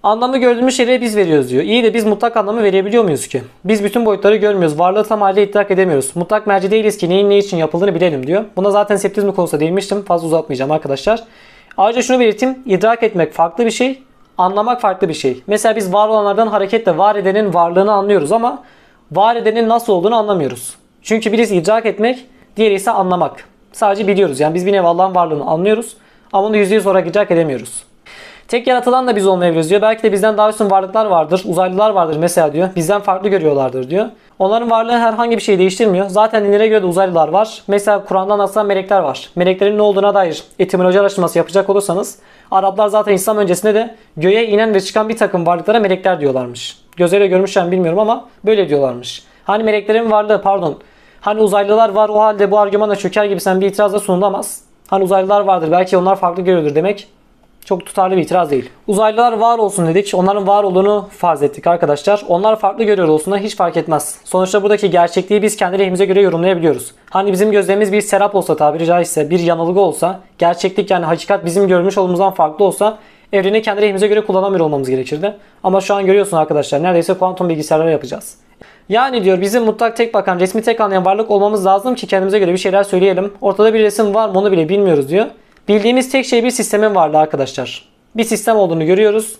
Anlamı gördüğümüz şeyleri biz veriyoruz diyor. İyi de biz mutlak anlamı verebiliyor muyuz ki? Biz bütün boyutları görmüyoruz. Varlığı tam halde idrak edemiyoruz. Mutlak merci değiliz ki neyin ne için yapıldığını bilelim diyor. Buna zaten septizmi konusunda değinmiştim. Fazla uzatmayacağım arkadaşlar. Ayrıca şunu belirteyim. İdrak etmek farklı bir şey. Anlamak farklı bir şey. Mesela biz var olanlardan hareketle var edenin varlığını anlıyoruz ama var edenin nasıl olduğunu anlamıyoruz. Çünkü birisi idrak etmek, diğeri ise anlamak. Sadece biliyoruz. Yani biz bir nevi Allah'ın varlığını anlıyoruz ama onu yüzde yüz olarak idrak edemiyoruz. Tek yaratılan da biz olmayabiliriz diyor. Belki de bizden daha üstün varlıklar vardır. Uzaylılar vardır mesela diyor. Bizden farklı görüyorlardır diyor. Onların varlığı herhangi bir şey değiştirmiyor. Zaten dinlere göre de uzaylılar var. Mesela Kur'an'dan anlatılan melekler var. Meleklerin ne olduğuna dair etimoloji araştırması yapacak olursanız Araplar zaten İslam öncesinde de göğe inen ve çıkan bir takım varlıklara melekler diyorlarmış. Gözleriyle görmüşler bilmiyorum ama böyle diyorlarmış. Hani meleklerin varlığı pardon. Hani uzaylılar var o halde bu argümana çöker gibi sen bir itirazda sunulamaz. Hani uzaylılar vardır belki onlar farklı görüyordur demek çok tutarlı bir itiraz değil. Uzaylılar var olsun dedik. Onların var olduğunu farz ettik arkadaşlar. Onlar farklı görüyor olsunlar hiç fark etmez. Sonuçta buradaki gerçekliği biz kendi lehimize göre yorumlayabiliyoruz. Hani bizim gözlerimiz bir serap olsa tabiri caizse bir yanılgı olsa gerçeklik yani hakikat bizim görmüş olduğumuzdan farklı olsa evreni kendi lehimize göre kullanamıyor olmamız gerekirdi. Ama şu an görüyorsun arkadaşlar neredeyse kuantum bilgisayarları yapacağız. Yani diyor bizim mutlak tek bakan, resmi tek anlayan varlık olmamız lazım ki kendimize göre bir şeyler söyleyelim. Ortada bir resim var mı onu bile bilmiyoruz diyor. Bildiğimiz tek şey bir sistemin varlığı arkadaşlar. Bir sistem olduğunu görüyoruz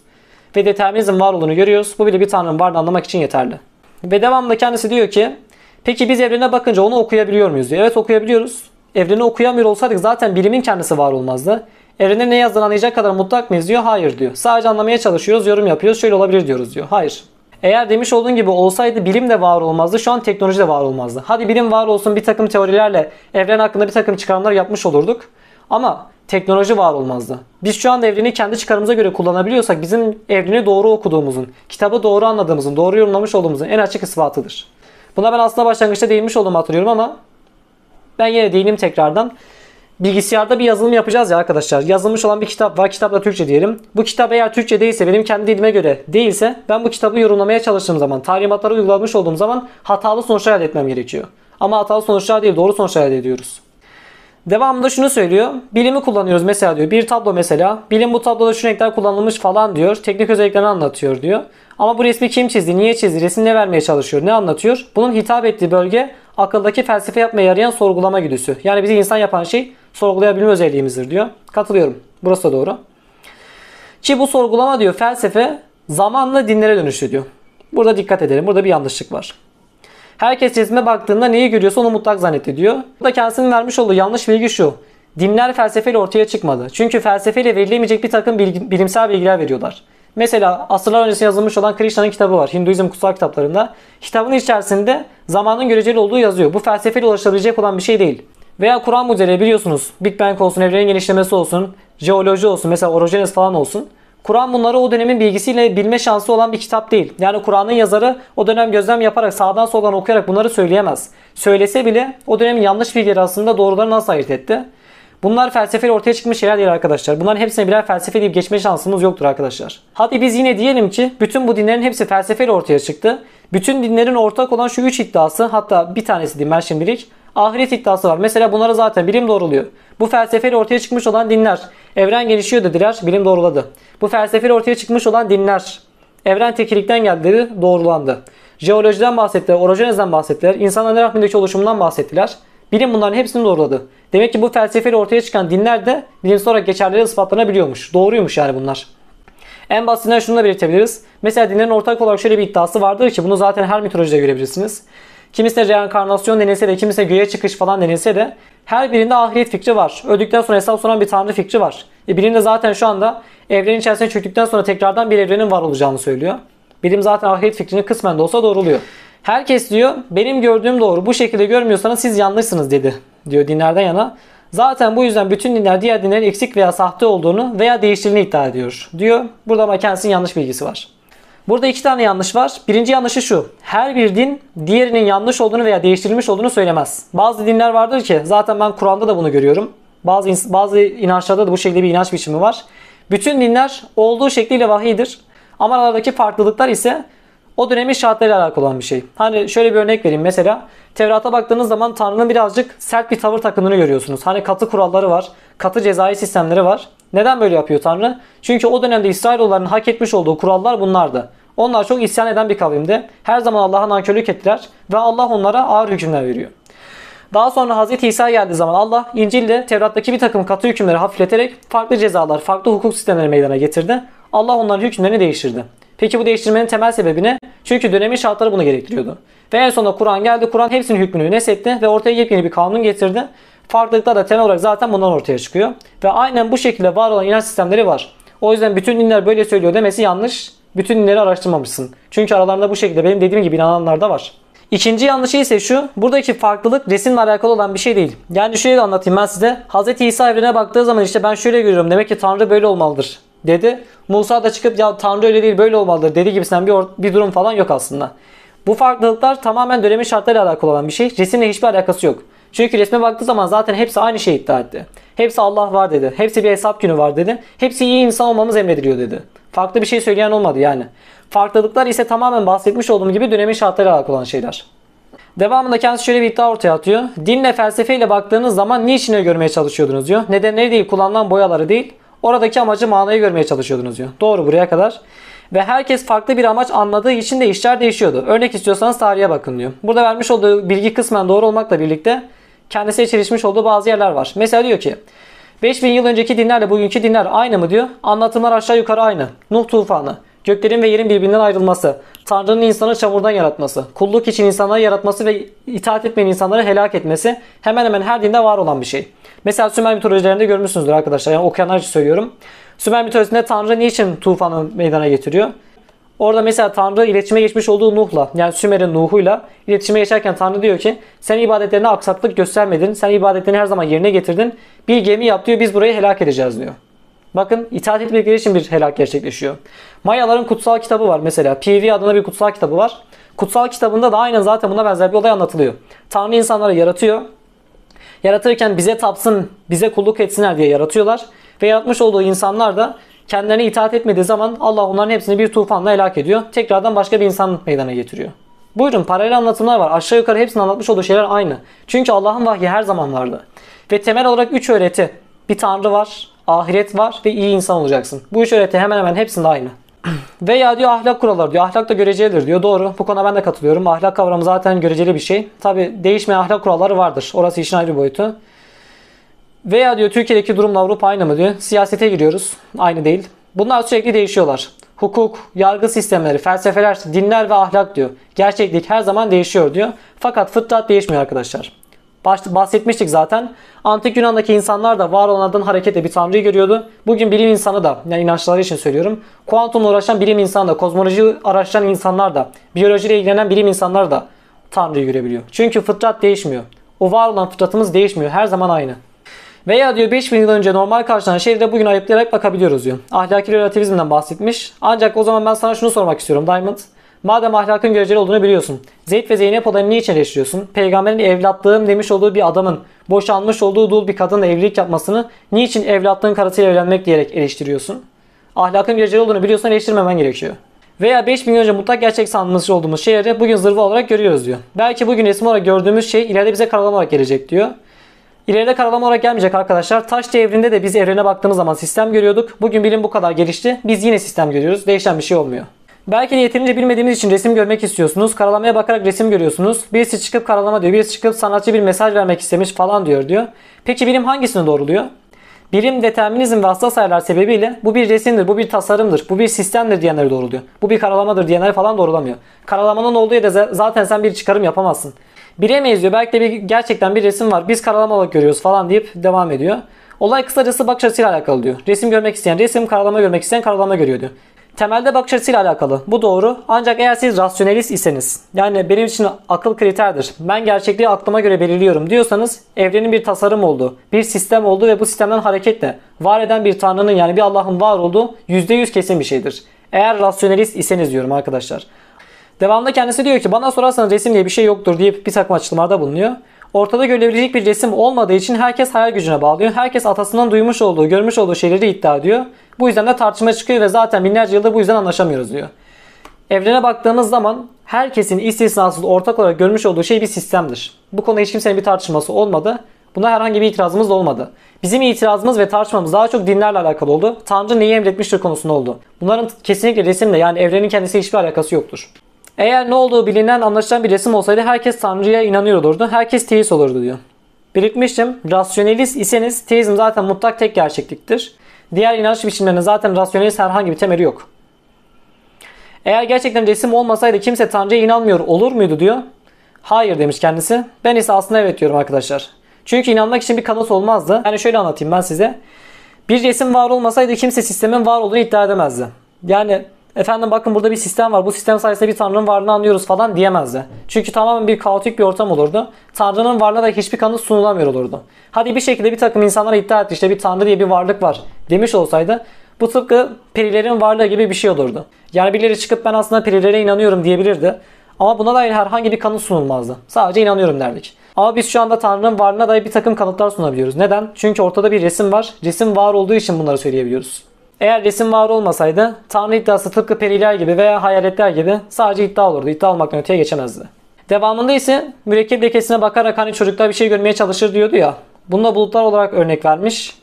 ve determinizm var olduğunu görüyoruz. Bu bile bir tanrının varlığını anlamak için yeterli. Ve devamında kendisi diyor ki peki biz evrene bakınca onu okuyabiliyor muyuz diyor. Evet okuyabiliyoruz. Evreni okuyamıyor olsaydık zaten bilimin kendisi var olmazdı. Evrene ne yazdığını anlayacak kadar mutlak mıyız diyor. Hayır diyor. Sadece anlamaya çalışıyoruz, yorum yapıyoruz. Şöyle olabilir diyoruz diyor. Hayır. Eğer demiş olduğun gibi olsaydı bilim de var olmazdı. Şu an teknoloji de var olmazdı. Hadi bilim var olsun bir takım teorilerle evren hakkında bir takım çıkarımlar yapmış olurduk. Ama teknoloji var olmazdı. Biz şu anda evreni kendi çıkarımıza göre kullanabiliyorsak bizim evreni doğru okuduğumuzun, kitabı doğru anladığımızın, doğru yorumlamış olduğumuzun en açık ispatıdır. Buna ben aslında başlangıçta değinmiş olduğumu hatırlıyorum ama ben yine değineyim tekrardan. Bilgisayarda bir yazılım yapacağız ya arkadaşlar. Yazılmış olan bir kitap var. Kitap da Türkçe diyelim. Bu kitap eğer Türkçe değilse, benim kendi dilime göre değilse ben bu kitabı yorumlamaya çalıştığım zaman, talimatları uygulamış olduğum zaman hatalı sonuçlar elde etmem gerekiyor. Ama hatalı sonuçlar değil, doğru sonuçlar elde ediyoruz. Devamında şunu söylüyor. Bilimi kullanıyoruz mesela diyor. Bir tablo mesela. Bilim bu tabloda şu renkler kullanılmış falan diyor. Teknik özelliklerini anlatıyor diyor. Ama bu resmi kim çizdi? Niye çizdi? Resim ne vermeye çalışıyor? Ne anlatıyor? Bunun hitap ettiği bölge akıldaki felsefe yapmaya yarayan sorgulama güdüsü. Yani bizi insan yapan şey sorgulayabilme özelliğimizdir diyor. Katılıyorum. Burası da doğru. Ki bu sorgulama diyor felsefe zamanla dinlere dönüşüyor diyor. Burada dikkat edelim. Burada bir yanlışlık var. Herkes resme baktığında neyi görüyorsa onu mutlak zannediyor. Burada kendisinin vermiş olduğu yanlış bilgi şu. Dinler felsefeyle ortaya çıkmadı. Çünkü felsefeyle verilemeyecek bir takım bilimsel bilgiler veriyorlar. Mesela asırlar öncesi yazılmış olan Krishna'nın kitabı var. Hinduizm kutsal kitaplarında. Kitabın içerisinde zamanın göreceli olduğu yazıyor. Bu felsefeyle ulaşılabilecek olan bir şey değil. Veya Kur'an mucizeleri biliyorsunuz. Big Bang olsun, evrenin genişlemesi olsun, jeoloji olsun, mesela orojenez falan olsun. Kur'an bunları o dönemin bilgisiyle bilme şansı olan bir kitap değil. Yani Kur'an'ın yazarı o dönem gözlem yaparak sağdan soldan okuyarak bunları söyleyemez. Söylese bile o dönemin yanlış bilgileri aslında doğruları nasıl ayırt etti? Bunlar felsefeyle ortaya çıkmış şeyler değil arkadaşlar. Bunların hepsine birer felsefe deyip geçme şansımız yoktur arkadaşlar. Hadi biz yine diyelim ki bütün bu dinlerin hepsi felsefeyle ortaya çıktı. Bütün dinlerin ortak olan şu üç iddiası hatta bir tanesi diyeyim ben şimdilik ahiret iddiası var. Mesela bunları zaten bilim doğruluyor. Bu felsefeyle ortaya çıkmış olan dinler evren gelişiyor dediler, bilim doğruladı. Bu felsefeyle ortaya çıkmış olan dinler evren tekilikten geldi doğrulandı. Jeolojiden bahsettiler, orojenezden bahsettiler, insanların rahmindeki oluşumundan bahsettiler. Bilim bunların hepsini doğruladı. Demek ki bu felsefeyle ortaya çıkan dinler de bilimsel olarak geçerleri ispatlanabiliyormuş. Doğruymuş yani bunlar. En basitinden şunu da belirtebiliriz. Mesela dinlerin ortak olarak şöyle bir iddiası vardır ki bunu zaten her mitolojide görebilirsiniz. Kimisine reenkarnasyon denilse de kimisine göğe çıkış falan denilse de her birinde ahiret fikri var. Öldükten sonra hesap soran bir tanrı fikri var. E bilim de zaten şu anda evrenin içerisine çöktükten sonra tekrardan bir evrenin var olacağını söylüyor. Bilim zaten ahiret fikrini kısmen de olsa doğruluyor. Herkes diyor benim gördüğüm doğru bu şekilde görmüyorsanız siz yanlışsınız dedi diyor dinlerden yana. Zaten bu yüzden bütün dinler diğer dinlerin eksik veya sahte olduğunu veya değiştirildiğini iddia ediyor diyor. Burada ama kendisinin yanlış bilgisi var. Burada iki tane yanlış var. Birinci yanlışı şu. Her bir din diğerinin yanlış olduğunu veya değiştirilmiş olduğunu söylemez. Bazı dinler vardır ki zaten ben Kur'an'da da bunu görüyorum. Bazı bazı inançlarda da bu şekilde bir inanç biçimi var. Bütün dinler olduğu şekliyle vahiydir. Ama aralardaki farklılıklar ise o dönemin şartlarıyla alakalı olan bir şey. Hani şöyle bir örnek vereyim. Mesela Tevrat'a baktığınız zaman Tanrı'nın birazcık sert bir tavır takındığını görüyorsunuz. Hani katı kuralları var, katı cezai sistemleri var. Neden böyle yapıyor Tanrı? Çünkü o dönemde İsrailoğullarının hak etmiş olduğu kurallar bunlardı. Onlar çok isyan eden bir kavimdi. Her zaman Allah'a nankörlük ettiler ve Allah onlara ağır hükümler veriyor. Daha sonra Hz. İsa geldiği zaman Allah İncil'de Tevrat'taki bir takım katı hükümleri hafifleterek farklı cezalar, farklı hukuk sistemleri meydana getirdi. Allah onların hükümlerini değiştirdi. Peki bu değiştirmenin temel sebebi ne? Çünkü dönemin şartları bunu gerektiriyordu. Ve en sonunda Kur'an geldi. Kur'an hepsinin hükmünü nesetti ve ortaya yepyeni bir kanun getirdi. Farklılıklar da temel olarak zaten bundan ortaya çıkıyor. Ve aynen bu şekilde var olan inanç sistemleri var. O yüzden bütün dinler böyle söylüyor demesi yanlış. Bütün dinleri araştırmamışsın. Çünkü aralarında bu şekilde benim dediğim gibi inananlar da var. İkinci yanlışı ise şu. Buradaki farklılık resimle alakalı olan bir şey değil. Yani şöyle anlatayım ben size. Hz. İsa evrene baktığı zaman işte ben şöyle görüyorum. Demek ki Tanrı böyle olmalıdır dedi. Musa da çıkıp ya Tanrı öyle değil böyle olmalıdır dedi gibisinden bir, bir durum falan yok aslında. Bu farklılıklar tamamen dönemin şartlarıyla alakalı olan bir şey. Resimle hiçbir alakası yok. Çünkü resme baktığı zaman zaten hepsi aynı şeyi iddia etti. Hepsi Allah var dedi. Hepsi bir hesap günü var dedi. Hepsi iyi insan olmamız emrediliyor dedi. Farklı bir şey söyleyen olmadı yani. Farklılıklar ise tamamen bahsetmiş olduğum gibi dönemin şartlarıyla alakalı olan şeyler. Devamında kendisi şöyle bir iddia ortaya atıyor. Dinle felsefeyle baktığınız zaman niçin görmeye çalışıyordunuz diyor. Nedenleri değil, kullanılan boyaları değil. Oradaki amacı manayı görmeye çalışıyordunuz diyor. Doğru buraya kadar. Ve herkes farklı bir amaç anladığı için de işler değişiyordu. Örnek istiyorsanız tarihe bakın diyor. Burada vermiş olduğu bilgi kısmen doğru olmakla birlikte kendisiyle çelişmiş olduğu bazı yerler var. Mesela diyor ki 5000 yıl önceki dinlerle bugünkü dinler aynı mı diyor. Anlatımlar aşağı yukarı aynı. Nuh tufanı, göklerin ve yerin birbirinden ayrılması, Tanrı'nın insanı çamurdan yaratması, kulluk için insanları yaratması ve itaat etmeyen insanları helak etmesi hemen hemen her dinde var olan bir şey. Mesela Sümer mitolojilerinde görmüşsünüzdür arkadaşlar. Yani okuyanlar için söylüyorum. Sümer mitolojisinde Tanrı niçin tufanı meydana getiriyor? Orada mesela Tanrı iletişime geçmiş olduğu Nuh'la yani Sümer'in Nuh'uyla iletişime geçerken Tanrı diyor ki sen ibadetlerine aksaklık göstermedin. Sen ibadetlerini her zaman yerine getirdin. Bir gemi yap diyor biz burayı helak edeceğiz diyor. Bakın itaat etmekleri için bir helak gerçekleşiyor. Mayaların kutsal kitabı var mesela. PV adında bir kutsal kitabı var. Kutsal kitabında da aynen zaten buna benzer bir olay anlatılıyor. Tanrı insanları yaratıyor. Yaratırken bize tapsın, bize kulluk etsinler diye yaratıyorlar. Ve yaratmış olduğu insanlar da kendilerine itaat etmediği zaman Allah onların hepsini bir tufanla helak ediyor. Tekrardan başka bir insan meydana getiriyor. Buyurun paralel anlatımlar var. Aşağı yukarı hepsini anlatmış olduğu şeyler aynı. Çünkü Allah'ın vahyi her zaman vardı. Ve temel olarak 3 öğreti. Bir tanrı var, ahiret var ve iyi insan olacaksın. Bu üç öğreti hemen hemen hepsinde aynı. Veya diyor ahlak kuralları diyor. Ahlak da görecelidir diyor. Doğru. Bu konuda ben de katılıyorum. Ahlak kavramı zaten göreceli bir şey. Tabi değişmeyen ahlak kuralları vardır. Orası işin ayrı boyutu. Veya diyor Türkiye'deki durumla Avrupa aynı mı diyor. Siyasete giriyoruz. Aynı değil. Bunlar sürekli değişiyorlar. Hukuk, yargı sistemleri, felsefeler, dinler ve ahlak diyor. Gerçeklik her zaman değişiyor diyor. Fakat fıtrat değişmiyor arkadaşlar. Bahsetmiştik zaten. Antik Yunan'daki insanlar da var olanlardan hareketle bir tanrıyı görüyordu. Bugün bilim insanı da, yani inançları için söylüyorum. Kuantumla uğraşan bilim insanı da, kozmoloji araştıran insanlar da, biyolojiyle ilgilenen bilim insanlar da tanrıyı görebiliyor. Çünkü fıtrat değişmiyor. O var olan fıtratımız değişmiyor. Her zaman aynı. Veya diyor 5000 yıl önce normal karşılanan şeylere bugün ayıplayarak bakabiliyoruz diyor. Ahlaki relativizmden bahsetmiş. Ancak o zaman ben sana şunu sormak istiyorum Diamond. Madem ahlakın göreceli olduğunu biliyorsun. Zeyd ve Zeynep olayını niçin eleştiriyorsun? Peygamberin evlatlığım demiş olduğu bir adamın boşanmış olduğu dul bir kadınla evlilik yapmasını niçin evlatlığın karısıyla evlenmek diyerek eleştiriyorsun? Ahlakın göreceli olduğunu biliyorsan eleştirmemen gerekiyor. Veya 5000 yıl önce mutlak gerçek sanmış olduğumuz şeyleri bugün zırva olarak görüyoruz diyor. Belki bugün resim olarak gördüğümüz şey ileride bize karalama olarak gelecek diyor. İleride karalama olarak gelmeyecek arkadaşlar. Taş devrinde de biz evrene baktığımız zaman sistem görüyorduk. Bugün bilim bu kadar gelişti. Biz yine sistem görüyoruz. Değişen bir şey olmuyor. Belki de yeterince bilmediğimiz için resim görmek istiyorsunuz. Karalamaya bakarak resim görüyorsunuz. Birisi çıkıp karalama diyor. Birisi çıkıp sanatçı bir mesaj vermek istemiş falan diyor diyor. Peki bilim hangisini doğruluyor? Birim, determinizm ve hassas ayarlar sebebiyle bu bir resimdir, bu bir tasarımdır, bu bir sistemdir diyenleri doğruluyor. Bu bir karalamadır diyenleri falan doğrulamıyor. Karalamanın olduğu yerde zaten sen bir çıkarım yapamazsın. Bilemeyiz diyor. Belki de bir, gerçekten bir resim var. Biz karalama olarak görüyoruz falan deyip devam ediyor. Olay kısacası bakış açısıyla alakalı diyor. Resim görmek isteyen resim, karalama görmek isteyen karalama görüyor diyor. Temelde bakış açısıyla alakalı. Bu doğru. Ancak eğer siz rasyonelist iseniz, yani benim için akıl kriterdir. Ben gerçekliği aklıma göre belirliyorum diyorsanız evrenin bir tasarım olduğu, bir sistem olduğu ve bu sistemden hareketle var eden bir tanrının yani bir Allah'ın var olduğu %100 kesin bir şeydir. Eğer rasyonelist iseniz diyorum arkadaşlar. Devamında kendisi diyor ki bana sorarsanız resim diye bir şey yoktur deyip bir takım açıklamalarda bulunuyor. Ortada görülebilecek bir resim olmadığı için herkes hayal gücüne bağlıyor. Herkes atasından duymuş olduğu, görmüş olduğu şeyleri iddia ediyor. Bu yüzden de tartışma çıkıyor ve zaten binlerce yıldır bu yüzden anlaşamıyoruz diyor. Evrene baktığımız zaman herkesin istisnasız ortak olarak görmüş olduğu şey bir sistemdir. Bu konuda hiç kimsenin bir tartışması olmadı. Buna herhangi bir itirazımız da olmadı. Bizim itirazımız ve tartışmamız daha çok dinlerle alakalı oldu. Tanrı neyi emretmiştir konusunda oldu. Bunların kesinlikle resimle yani evrenin kendisi hiçbir alakası yoktur. Eğer ne olduğu bilinen anlaşılan bir resim olsaydı herkes Tanrı'ya inanıyor olurdu. Herkes teist olurdu diyor. Belirtmiştim. Rasyonelist iseniz teizm zaten mutlak tek gerçekliktir. Diğer inanç biçimlerinin zaten rasyonelist herhangi bir temeli yok. Eğer gerçekten resim olmasaydı kimse Tanrı'ya inanmıyor olur muydu diyor. Hayır demiş kendisi. Ben ise aslında evet diyorum arkadaşlar. Çünkü inanmak için bir kanıt olmazdı. Yani şöyle anlatayım ben size. Bir resim var olmasaydı kimse sistemin var olduğunu iddia edemezdi. Yani efendim bakın burada bir sistem var. Bu sistem sayesinde bir tanrının varlığını anlıyoruz falan diyemezdi. Çünkü tamamen bir kaotik bir ortam olurdu. Tanrının varlığına da hiçbir kanıt sunulamıyor olurdu. Hadi bir şekilde bir takım insanlara iddia etti işte bir tanrı diye bir varlık var demiş olsaydı bu tıpkı perilerin varlığı gibi bir şey olurdu. Yani birileri çıkıp ben aslında perilere inanıyorum diyebilirdi. Ama buna dair herhangi bir kanıt sunulmazdı. Sadece inanıyorum derdik. Ama biz şu anda Tanrı'nın varlığına dair bir takım kanıtlar sunabiliyoruz. Neden? Çünkü ortada bir resim var. Resim var olduğu için bunları söyleyebiliyoruz. Eğer resim var olmasaydı Tanrı iddiası tıpkı periler gibi veya hayaletler gibi sadece iddia olurdu. İddia olmaktan öteye geçemezdi. Devamında ise mürekkep lekesine bakarak hani çocuklar bir şey görmeye çalışır diyordu ya. Bunda bulutlar olarak örnek vermiş.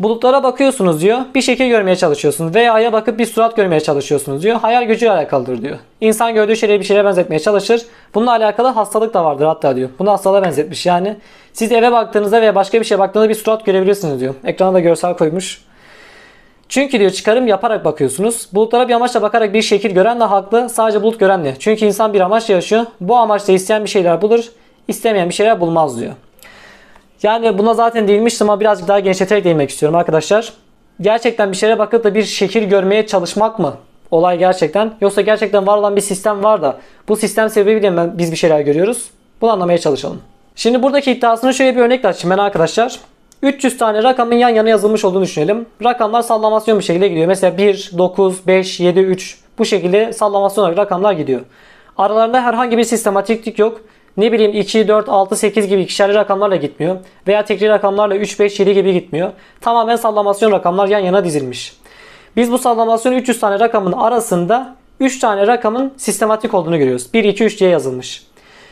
Bulutlara bakıyorsunuz diyor. Bir şekil görmeye çalışıyorsunuz. Veya aya bakıp bir surat görmeye çalışıyorsunuz diyor. Hayal gücüyle alakalıdır diyor. İnsan gördüğü şeyleri bir şeye benzetmeye çalışır. Bununla alakalı hastalık da vardır hatta diyor. Bunu hastalığa benzetmiş yani. Siz eve baktığınızda veya başka bir şeye baktığınızda bir surat görebilirsiniz diyor. Ekrana da görsel koymuş. Çünkü diyor çıkarım yaparak bakıyorsunuz. Bulutlara bir amaçla bakarak bir şekil gören de haklı. Sadece bulut gören de. Çünkü insan bir amaçla yaşıyor. Bu amaçla isteyen bir şeyler bulur. istemeyen bir şeyler bulmaz diyor. Yani buna zaten değinmiştim ama birazcık daha genişleterek değinmek istiyorum arkadaşlar. Gerçekten bir şeye bakıp da bir şekil görmeye çalışmak mı? Olay gerçekten. Yoksa gerçekten var olan bir sistem var da bu sistem sebebiyle biz bir şeyler görüyoruz. Bunu anlamaya çalışalım. Şimdi buradaki iddiasını şöyle bir örnekle açayım ben arkadaşlar. 300 tane rakamın yan yana yazılmış olduğunu düşünelim. Rakamlar sallamasyon bir şekilde gidiyor. Mesela 1, 9, 5, 7, 3 bu şekilde sallamasyon olarak rakamlar gidiyor. Aralarında herhangi bir sistematiklik yok. Ne bileyim 2, 4, 6, 8 gibi ikişerli rakamlarla gitmiyor. Veya tekli rakamlarla 3, 5, 7 gibi gitmiyor. Tamamen sallamasyon rakamlar yan yana dizilmiş. Biz bu sallamasyon 300 tane rakamın arasında 3 tane rakamın sistematik olduğunu görüyoruz. 1, 2, 3 diye yazılmış.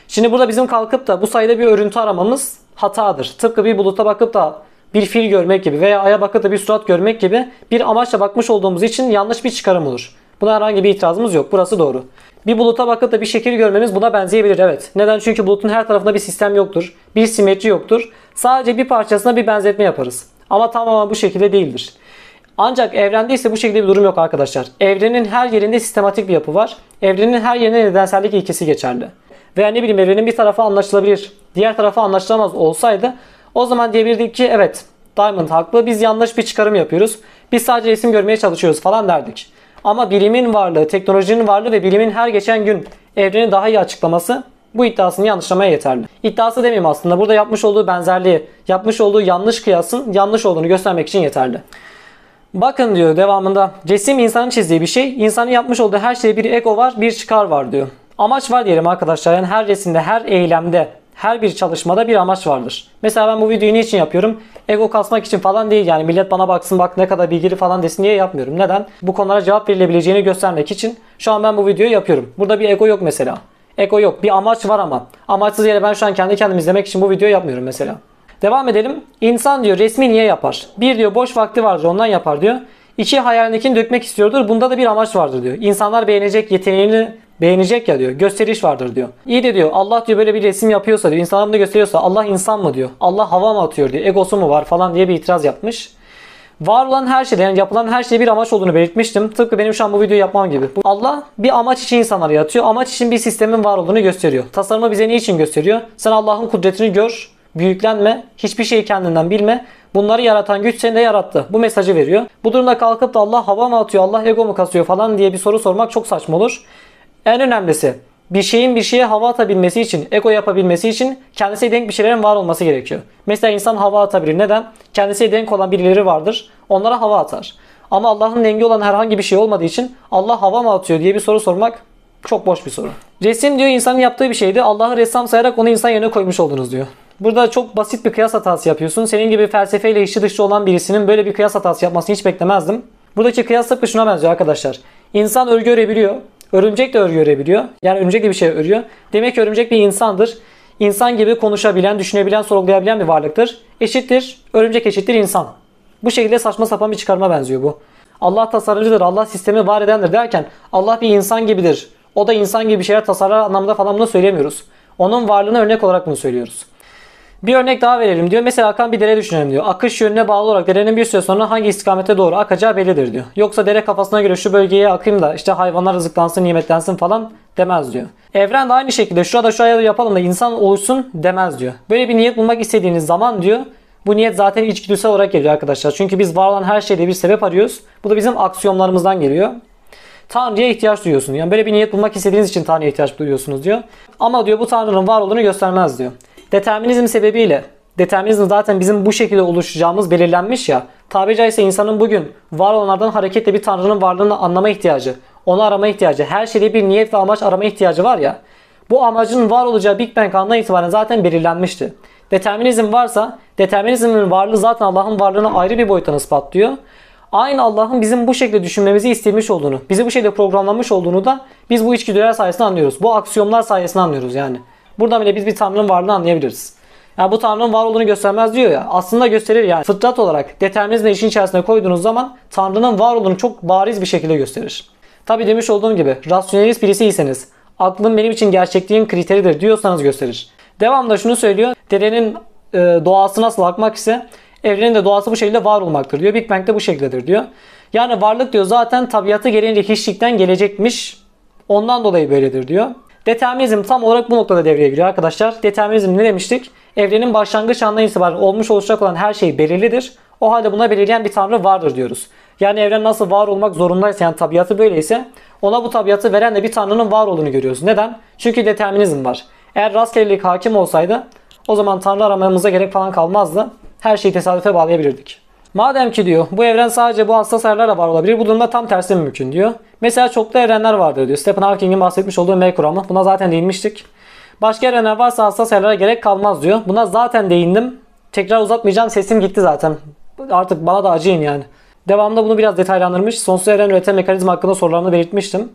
Şimdi burada bizim kalkıp da bu sayıda bir örüntü aramamız hatadır. Tıpkı bir buluta bakıp da bir fil görmek gibi veya aya bakıp da bir surat görmek gibi bir amaçla bakmış olduğumuz için yanlış bir çıkarım olur. Buna herhangi bir itirazımız yok. Burası doğru. Bir buluta bakıp da bir şekil görmemiz buna benzeyebilir evet. Neden? Çünkü bulutun her tarafında bir sistem yoktur. Bir simetri yoktur. Sadece bir parçasına bir benzetme yaparız. Ama tamamen bu şekilde değildir. Ancak evrende ise bu şekilde bir durum yok arkadaşlar. Evrenin her yerinde sistematik bir yapı var. Evrenin her yerinde nedensellik ilkesi geçerli. Veya ne bileyim evrenin bir tarafı anlaşılabilir, diğer tarafı anlaşılamaz olsaydı o zaman diyebilirdik ki evet Diamond haklı biz yanlış bir çıkarım yapıyoruz. Biz sadece resim görmeye çalışıyoruz falan derdik. Ama bilimin varlığı, teknolojinin varlığı ve bilimin her geçen gün evreni daha iyi açıklaması bu iddiasını yanlışlamaya yeterli. İddiası demeyeyim aslında. Burada yapmış olduğu benzerliği, yapmış olduğu yanlış kıyasın yanlış olduğunu göstermek için yeterli. Bakın diyor devamında resim insanın çizdiği bir şey. İnsanın yapmış olduğu her şeyde bir ego var, bir çıkar var diyor. Amaç var diyelim arkadaşlar. Yani her resimde, her eylemde, her bir çalışmada bir amaç vardır. Mesela ben bu videoyu niçin yapıyorum? Ego kasmak için falan değil yani millet bana baksın bak ne kadar bilgili falan desin diye yapmıyorum. Neden? Bu konulara cevap verilebileceğini göstermek için şu an ben bu videoyu yapıyorum. Burada bir ego yok mesela. Ego yok. Bir amaç var ama. Amaçsız yere ben şu an kendi kendimi izlemek için bu videoyu yapmıyorum mesela. Devam edelim. İnsan diyor resmi niye yapar? Bir diyor boş vakti vardır ondan yapar diyor. İki hayalindekini dökmek istiyordur. Bunda da bir amaç vardır diyor. İnsanlar beğenecek, yeteneğini beğenecek ya diyor. Gösteriş vardır diyor. İyi de diyor Allah diyor böyle bir resim yapıyorsa diyor. insanlar bunu gösteriyorsa Allah insan mı diyor. Allah hava mı atıyor diyor. Egosu mu var falan diye bir itiraz yapmış. Var olan her şeyde yani yapılan her şeyde bir amaç olduğunu belirtmiştim. Tıpkı benim şu an bu videoyu yapmam gibi. Allah bir amaç için insanları yaratıyor. Amaç için bir sistemin var olduğunu gösteriyor. Tasarımı bize niçin gösteriyor? Sen Allah'ın kudretini gör, büyüklenme, hiçbir şeyi kendinden bilme. Bunları yaratan güç seni de yarattı. Bu mesajı veriyor. Bu durumda kalkıp da Allah hava mı atıyor, Allah ego mu kasıyor falan diye bir soru sormak çok saçma olur. En önemlisi bir şeyin bir şeye hava atabilmesi için, ego yapabilmesi için kendisiyle denk bir şeylerin var olması gerekiyor. Mesela insan hava atabilir. Neden? Kendisiyle denk olan birileri vardır. Onlara hava atar. Ama Allah'ın dengi olan herhangi bir şey olmadığı için Allah hava mı atıyor diye bir soru sormak çok boş bir soru. Resim diyor insanın yaptığı bir şeydi. Allah'ı ressam sayarak onu insan yerine koymuş oldunuz diyor. Burada çok basit bir kıyas hatası yapıyorsun. Senin gibi felsefeyle içi dışı olan birisinin böyle bir kıyas hatası yapmasını hiç beklemezdim. Buradaki kıyas tıpkı şuna benziyor arkadaşlar. İnsan örgü örebiliyor. Örümcek de örgü örebiliyor. Yani örümcek de bir şey örüyor. Demek ki örümcek bir insandır. İnsan gibi konuşabilen, düşünebilen, sorgulayabilen bir varlıktır. Eşittir. Örümcek eşittir insan. Bu şekilde saçma sapan bir çıkarma benziyor bu. Allah tasarımcıdır, Allah sistemi var edendir derken Allah bir insan gibidir. O da insan gibi bir şeyler tasarlar anlamında falan bunu söylemiyoruz. Onun varlığına örnek olarak bunu söylüyoruz. Bir örnek daha verelim diyor. Mesela akan bir dere düşünelim diyor. Akış yönüne bağlı olarak derenin bir süre sonra hangi istikamete doğru akacağı bellidir diyor. Yoksa dere kafasına göre şu bölgeye akayım da işte hayvanlar rızıklansın, nimetlensin falan demez diyor. Evren de aynı şekilde şurada şu ayarı yapalım da insan oluşsun demez diyor. Böyle bir niyet bulmak istediğiniz zaman diyor bu niyet zaten içgüdüsel olarak geliyor arkadaşlar. Çünkü biz var olan her şeyde bir sebep arıyoruz. Bu da bizim aksiyonlarımızdan geliyor. Tanrı'ya ihtiyaç duyuyorsun. Yani böyle bir niyet bulmak istediğiniz için Tanrı'ya ihtiyaç duyuyorsunuz diyor. Ama diyor bu Tanrı'nın var olduğunu göstermez diyor. Determinizm sebebiyle determinizm zaten bizim bu şekilde oluşacağımız belirlenmiş ya. Tabi caizse insanın bugün var olanlardan hareketle bir tanrının varlığını anlama ihtiyacı, onu arama ihtiyacı, her şeyde bir niyet ve amaç arama ihtiyacı var ya. Bu amacın var olacağı Big Bang andan itibaren zaten belirlenmişti. Determinizm varsa determinizmin varlığı zaten Allah'ın varlığını ayrı bir boyuttan ispatlıyor. Aynı Allah'ın bizim bu şekilde düşünmemizi istemiş olduğunu, bizi bu şekilde programlanmış olduğunu da biz bu içgüdüler sayesinde anlıyoruz. Bu aksiyonlar sayesinde anlıyoruz yani. Buradan bile biz bir tanrının varlığını anlayabiliriz. Yani bu tanrının var olduğunu göstermez diyor ya. Aslında gösterir yani. Fıtrat olarak determinizmi işin içerisine koyduğunuz zaman tanrının var olduğunu çok bariz bir şekilde gösterir. Tabi demiş olduğum gibi rasyonelist birisiyseniz aklın benim için gerçekliğin kriteridir diyorsanız gösterir. Devamında şunu söylüyor. Derenin e, doğası nasıl akmak ise evrenin de doğası bu şekilde var olmaktır diyor. Big Bang de bu şekildedir diyor. Yani varlık diyor zaten tabiatı gereğince hiçlikten gelecekmiş. Ondan dolayı böyledir diyor. Determinizm tam olarak bu noktada devreye giriyor arkadaşlar. Determinizm ne demiştik? Evrenin başlangıç andan itibaren olmuş olacak olan her şey belirlidir. O halde buna belirleyen bir tanrı vardır diyoruz. Yani evren nasıl var olmak zorundaysa yani tabiatı böyleyse ona bu tabiatı veren de bir tanrının var olduğunu görüyoruz. Neden? Çünkü determinizm var. Eğer rastgelelik hakim olsaydı o zaman tanrı aramamıza gerek falan kalmazdı. Her şeyi tesadüfe bağlayabilirdik. Madem ki diyor bu evren sadece bu hassas ayarlarla var olabilir. Bu durumda tam tersi mümkün diyor. Mesela çoklu evrenler vardır diyor. Stephen Hawking'in bahsetmiş olduğu M kuramı. Buna zaten değinmiştik. Başka evrenler varsa hassas ayarlara gerek kalmaz diyor. Buna zaten değindim. Tekrar uzatmayacağım. Sesim gitti zaten. Artık bana da acıyın yani. Devamında bunu biraz detaylandırmış. Sonsuz evren üreten mekanizma hakkında sorularını belirtmiştim.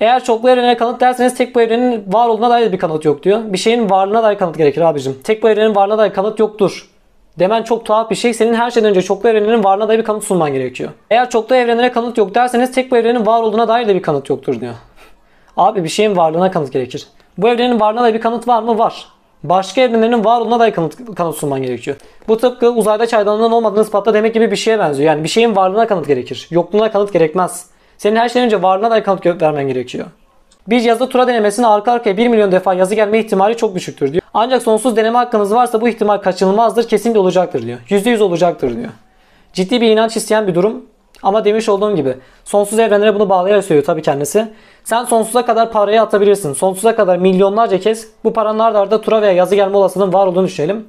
Eğer çoklu evrene kanıt derseniz tek bu evrenin var olduğuna dair bir kanıt yok diyor. Bir şeyin varlığına dair kanıt gerekir abicim. Tek bu evrenin varlığına dair kanıt yoktur demen çok tuhaf bir şey. Senin her şeyden önce çoklu evrenlerin varlığına dair bir kanıt sunman gerekiyor. Eğer çoklu evrenlere kanıt yok derseniz tek bu evrenin var olduğuna dair de bir kanıt yoktur diyor. Abi bir şeyin varlığına kanıt gerekir. Bu evrenin varlığına dair bir kanıt var mı? Var. Başka evrenlerin var olduğuna dair kanıt, kanıt sunman gerekiyor. Bu tıpkı uzayda çaydanlığın olmadığını ispatla demek gibi bir şeye benziyor. Yani bir şeyin varlığına kanıt gerekir. Yokluğuna kanıt gerekmez. Senin her şeyden önce varlığına dair kanıt vermen gerekiyor. Bir yazıda tura denemesine arka arkaya 1 milyon defa yazı gelme ihtimali çok düşüktür diyor. Ancak sonsuz deneme hakkınız varsa bu ihtimal kaçınılmazdır, kesinlikle olacaktır diyor. %100 olacaktır diyor. Ciddi bir inanç isteyen bir durum ama demiş olduğum gibi sonsuz evrenlere bunu bağlayarak söylüyor tabii kendisi. Sen sonsuza kadar parayı atabilirsin. Sonsuza kadar milyonlarca kez bu paranın arda tura veya yazı gelme olasılığının var olduğunu düşünelim.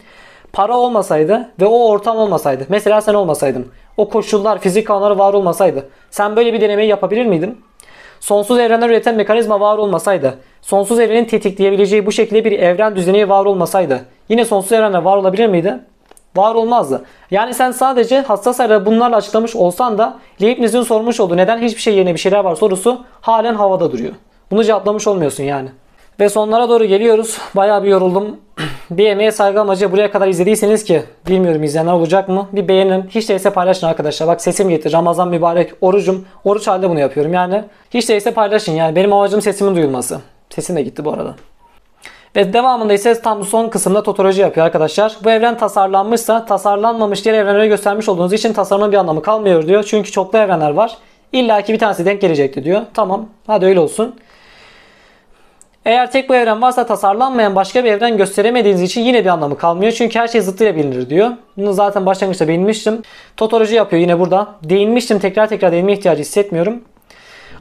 Para olmasaydı ve o ortam olmasaydı. Mesela sen olmasaydın. O koşullar, fizik kanunları var olmasaydı. Sen böyle bir denemeyi yapabilir miydin? Sonsuz evrenler üreten mekanizma var olmasaydı, sonsuz evrenin tetikleyebileceği bu şekilde bir evren düzeni var olmasaydı, yine sonsuz evrenler var olabilir miydi? Var olmazdı. Yani sen sadece hassas ayarı bunlarla açıklamış olsan da Leibniz'in sormuş olduğu neden hiçbir şey yerine bir şeyler var sorusu halen havada duruyor. Bunu cevaplamış olmuyorsun yani. Ve sonlara doğru geliyoruz. Bayağı bir yoruldum. bir emeğe saygı amacı buraya kadar izlediyseniz ki bilmiyorum izleyenler olacak mı? Bir beğenin. Hiç değilse paylaşın arkadaşlar. Bak sesim getir. Ramazan mübarek. Orucum. Oruç halde bunu yapıyorum yani. Hiç değilse paylaşın yani. Benim amacım sesimin duyulması. Sesim de gitti bu arada. Ve devamında ise tam son kısımda totoloji yapıyor arkadaşlar. Bu evren tasarlanmışsa tasarlanmamış diğer evrenleri göstermiş olduğunuz için tasarımın bir anlamı kalmıyor diyor. Çünkü çoklu evrenler var. İlla ki bir tanesi denk gelecekti diyor. Tamam hadi öyle olsun. Eğer tek bu evren varsa tasarlanmayan başka bir evren gösteremediğiniz için yine bir anlamı kalmıyor. Çünkü her şey zıttıyla bilinir diyor. Bunu zaten başlangıçta değinmiştim. Totoloji yapıyor yine burada. Değinmiştim tekrar tekrar değinme ihtiyacı hissetmiyorum.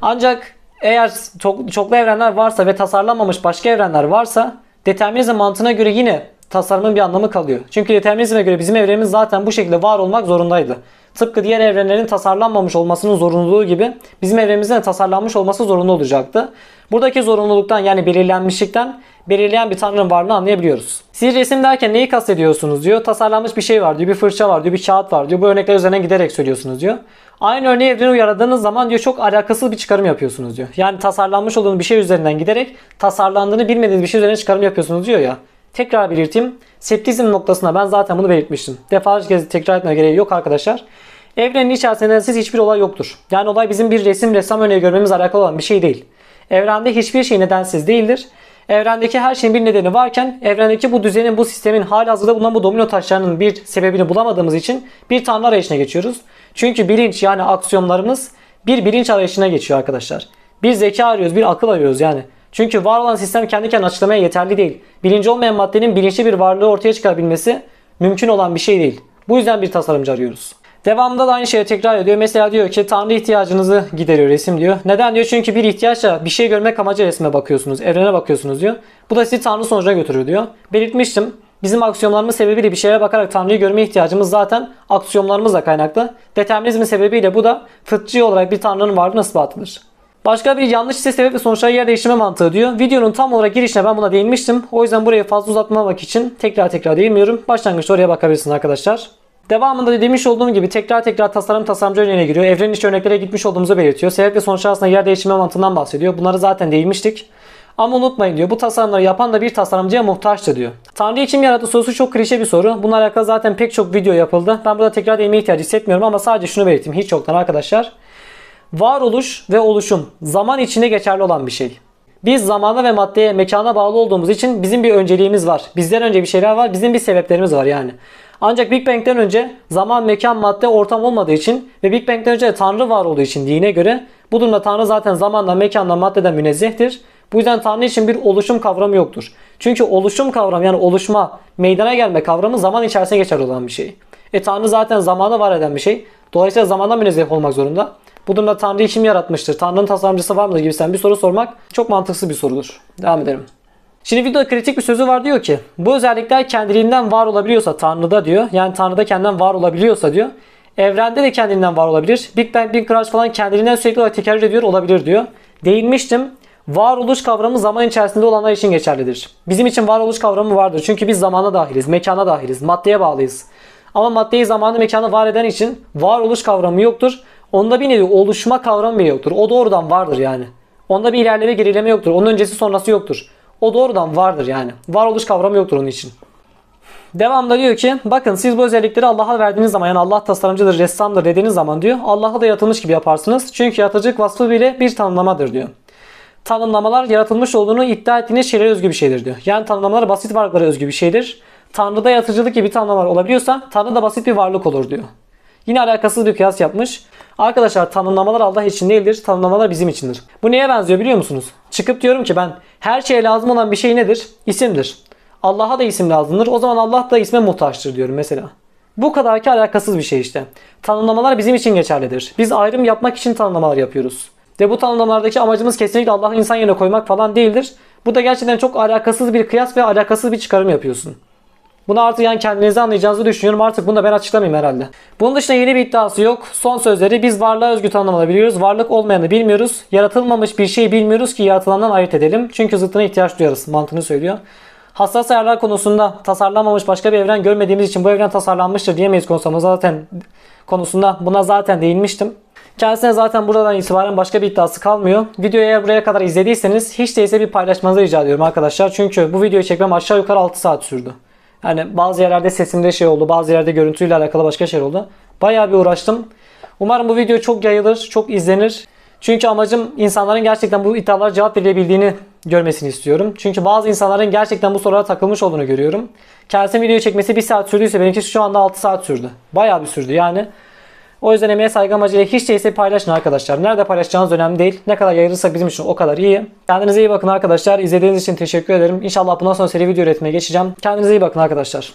Ancak eğer çok, çoklu evrenler varsa ve tasarlanmamış başka evrenler varsa determinizm mantığına göre yine tasarımın bir anlamı kalıyor. Çünkü determinizme göre bizim evrenimiz zaten bu şekilde var olmak zorundaydı. Tıpkı diğer evrenlerin tasarlanmamış olmasının zorunluluğu gibi bizim evrenimizin de tasarlanmış olması zorunlu olacaktı. Buradaki zorunluluktan yani belirlenmişlikten belirleyen bir tanrının varlığını anlayabiliyoruz. Siz resim derken neyi kastediyorsunuz diyor. Tasarlanmış bir şey var diyor. Bir fırça var diyor. Bir kağıt var diyor. Bu örnekler üzerine giderek söylüyorsunuz diyor. Aynı örneği evreni uyaradığınız zaman diyor çok alakasız bir çıkarım yapıyorsunuz diyor. Yani tasarlanmış olduğunuz bir şey üzerinden giderek tasarlandığını bilmediğiniz bir şey üzerine çıkarım yapıyorsunuz diyor ya. Tekrar belirteyim. Septizm noktasında ben zaten bunu belirtmiştim. Defalarca kez tekrar etmeye gereği yok arkadaşlar. Evrenin içerisinde siz hiçbir olay yoktur. Yani olay bizim bir resim ressam örneği görmemiz alakalı olan bir şey değil. Evrende hiçbir şey nedensiz değildir. Evrendeki her şeyin bir nedeni varken evrendeki bu düzenin, bu sistemin halihazırda bulunan bu domino taşlarının bir sebebini bulamadığımız için bir tanrı arayışına geçiyoruz. Çünkü bilinç yani aksiyonlarımız bir bilinç arayışına geçiyor arkadaşlar. Bir zeka arıyoruz, bir akıl arıyoruz yani. Çünkü var olan sistem kendi kendine açıklamaya yeterli değil. Bilinci olmayan maddenin bilinçli bir varlığı ortaya çıkarabilmesi mümkün olan bir şey değil. Bu yüzden bir tasarımcı arıyoruz. Devamında da aynı şeyi tekrar ediyor. Mesela diyor ki Tanrı ihtiyacınızı gideriyor resim diyor. Neden diyor? Çünkü bir ihtiyaçla bir şey görmek amacı resme bakıyorsunuz. Evrene bakıyorsunuz diyor. Bu da sizi Tanrı sonucuna götürüyor diyor. Belirtmiştim. Bizim aksiyonlarımız sebebiyle bir şeye bakarak Tanrı'yı görme ihtiyacımız zaten aksiyonlarımızla kaynaklı. Determinizmin sebebiyle bu da fıtri olarak bir Tanrı'nın varlığının ispatıdır. Başka bir yanlış ise sebep ve sonuçları yer değiştirme mantığı diyor. Videonun tam olarak girişine ben buna değinmiştim. O yüzden burayı fazla uzatmamak için tekrar tekrar değinmiyorum. Başlangıçta oraya bakabilirsiniz arkadaşlar. Devamında demiş olduğum gibi tekrar tekrar tasarım tasarımcı örneğine giriyor. Evrenin içi örneklere gitmiş olduğumuzu belirtiyor. Sebep ve sonuç arasında yer değiştirme mantığından bahsediyor. Bunları zaten değinmiştik. Ama unutmayın diyor bu tasarımları yapan da bir tasarımcıya muhtaçtı diyor. Tanrı kim yarattı sorusu çok klişe bir soru. Bununla alakalı zaten pek çok video yapıldı. Ben burada tekrar değinmeye ihtiyacı hissetmiyorum ama sadece şunu belirteyim hiç yoktan arkadaşlar. Varoluş ve oluşum zaman içinde geçerli olan bir şey. Biz zamana ve maddeye, mekana bağlı olduğumuz için bizim bir önceliğimiz var. Bizden önce bir şeyler var, bizim bir sebeplerimiz var yani. Ancak Big Bang'den önce zaman, mekan, madde, ortam olmadığı için ve Big Bang'den önce de Tanrı var olduğu için dine göre bu durumda Tanrı zaten zamanla, mekanla, maddeden münezzehtir. Bu yüzden Tanrı için bir oluşum kavramı yoktur. Çünkü oluşum kavramı yani oluşma, meydana gelme kavramı zaman içerisinde geçer olan bir şey. E Tanrı zaten zamana var eden bir şey. Dolayısıyla zamandan münezzeh olmak zorunda. Bu durumda Tanrı'yı kim yaratmıştır? Tanrı'nın tasarımcısı var mıdır gibi sen bir soru sormak çok mantıksız bir sorudur. Devam edelim. Şimdi videoda kritik bir sözü var diyor ki bu özellikler kendiliğinden var olabiliyorsa Tanrı'da diyor. Yani Tanrı'da kendinden var olabiliyorsa diyor. Evrende de kendinden var olabilir. Big Bang, Big Crunch falan kendiliğinden sürekli olarak tekrar ediyor olabilir diyor. Değinmiştim. Varoluş kavramı zaman içerisinde olanlar için geçerlidir. Bizim için varoluş kavramı vardır. Çünkü biz zamana dahiliz, mekana dahiliz, maddeye bağlıyız. Ama maddeyi zamanı mekanı var eden için varoluş kavramı yoktur. Onda bir nevi oluşma kavramı bile yoktur. O doğrudan vardır yani. Onda bir ilerleme gerileme yoktur. Onun öncesi sonrası yoktur. O doğrudan vardır yani. Varoluş kavramı yoktur onun için. Devamda diyor ki bakın siz bu özellikleri Allah'a verdiğiniz zaman yani Allah tasarımcıdır, ressamdır dediğiniz zaman diyor Allah'a da yaratılmış gibi yaparsınız. Çünkü yaratıcılık vasfı bile bir tanımlamadır diyor. Tanımlamalar yaratılmış olduğunu iddia ettiğiniz şeylere özgü bir şeydir diyor. Yani tanımlamalar basit varlıklara özgü bir şeydir. Tanrı'da yaratıcılık gibi tanımlamalar olabiliyorsa Tanrı da basit bir varlık olur diyor. Yine alakasız bir kıyas yapmış. Arkadaşlar tanımlamalar Allah için değildir. Tanımlamalar bizim içindir. Bu neye benziyor biliyor musunuz? Çıkıp diyorum ki ben her şeye lazım olan bir şey nedir? İsimdir. Allah'a da isim lazımdır. O zaman Allah da isme muhtaçtır diyorum mesela. Bu kadar ki alakasız bir şey işte. Tanımlamalar bizim için geçerlidir. Biz ayrım yapmak için tanımlamalar yapıyoruz. Ve bu tanımlamalardaki amacımız kesinlikle Allah'ı insan yerine koymak falan değildir. Bu da gerçekten çok alakasız bir kıyas ve alakasız bir çıkarım yapıyorsun. Bunu artık yani kendinize anlayacağınızı düşünüyorum. Artık bunu da ben açıklamayayım herhalde. Bunun dışında yeni bir iddiası yok. Son sözleri biz varlığa özgü biliyoruz. Varlık olmayanı bilmiyoruz. Yaratılmamış bir şey bilmiyoruz ki yaratılandan ayırt edelim. Çünkü zıttına ihtiyaç duyarız mantığını söylüyor. Hassas ayarlar konusunda tasarlanmamış başka bir evren görmediğimiz için bu evren tasarlanmıştır diyemeyiz konusunda zaten konusunda buna zaten değinmiştim. Kendisine zaten buradan itibaren başka bir iddiası kalmıyor. Videoyu eğer buraya kadar izlediyseniz hiç değilse bir paylaşmanızı rica ediyorum arkadaşlar. Çünkü bu videoyu çekmem aşağı yukarı 6 saat sürdü. Yani bazı yerlerde sesimde şey oldu, bazı yerde görüntüyle alakalı başka şey oldu. Bayağı bir uğraştım. Umarım bu video çok yayılır, çok izlenir. Çünkü amacım insanların gerçekten bu iddialara cevap verebildiğini görmesini istiyorum. Çünkü bazı insanların gerçekten bu sorulara takılmış olduğunu görüyorum. Kendisinin video çekmesi 1 saat sürdüyse benimki şu anda 6 saat sürdü. Bayağı bir sürdü yani. O yüzden emeğe saygı amacıyla hiç değilse paylaşın arkadaşlar. Nerede paylaşacağınız önemli değil. Ne kadar yayılırsak bizim için o kadar iyi. Kendinize iyi bakın arkadaşlar. İzlediğiniz için teşekkür ederim. İnşallah bundan sonra seri video üretmeye geçeceğim. Kendinize iyi bakın arkadaşlar.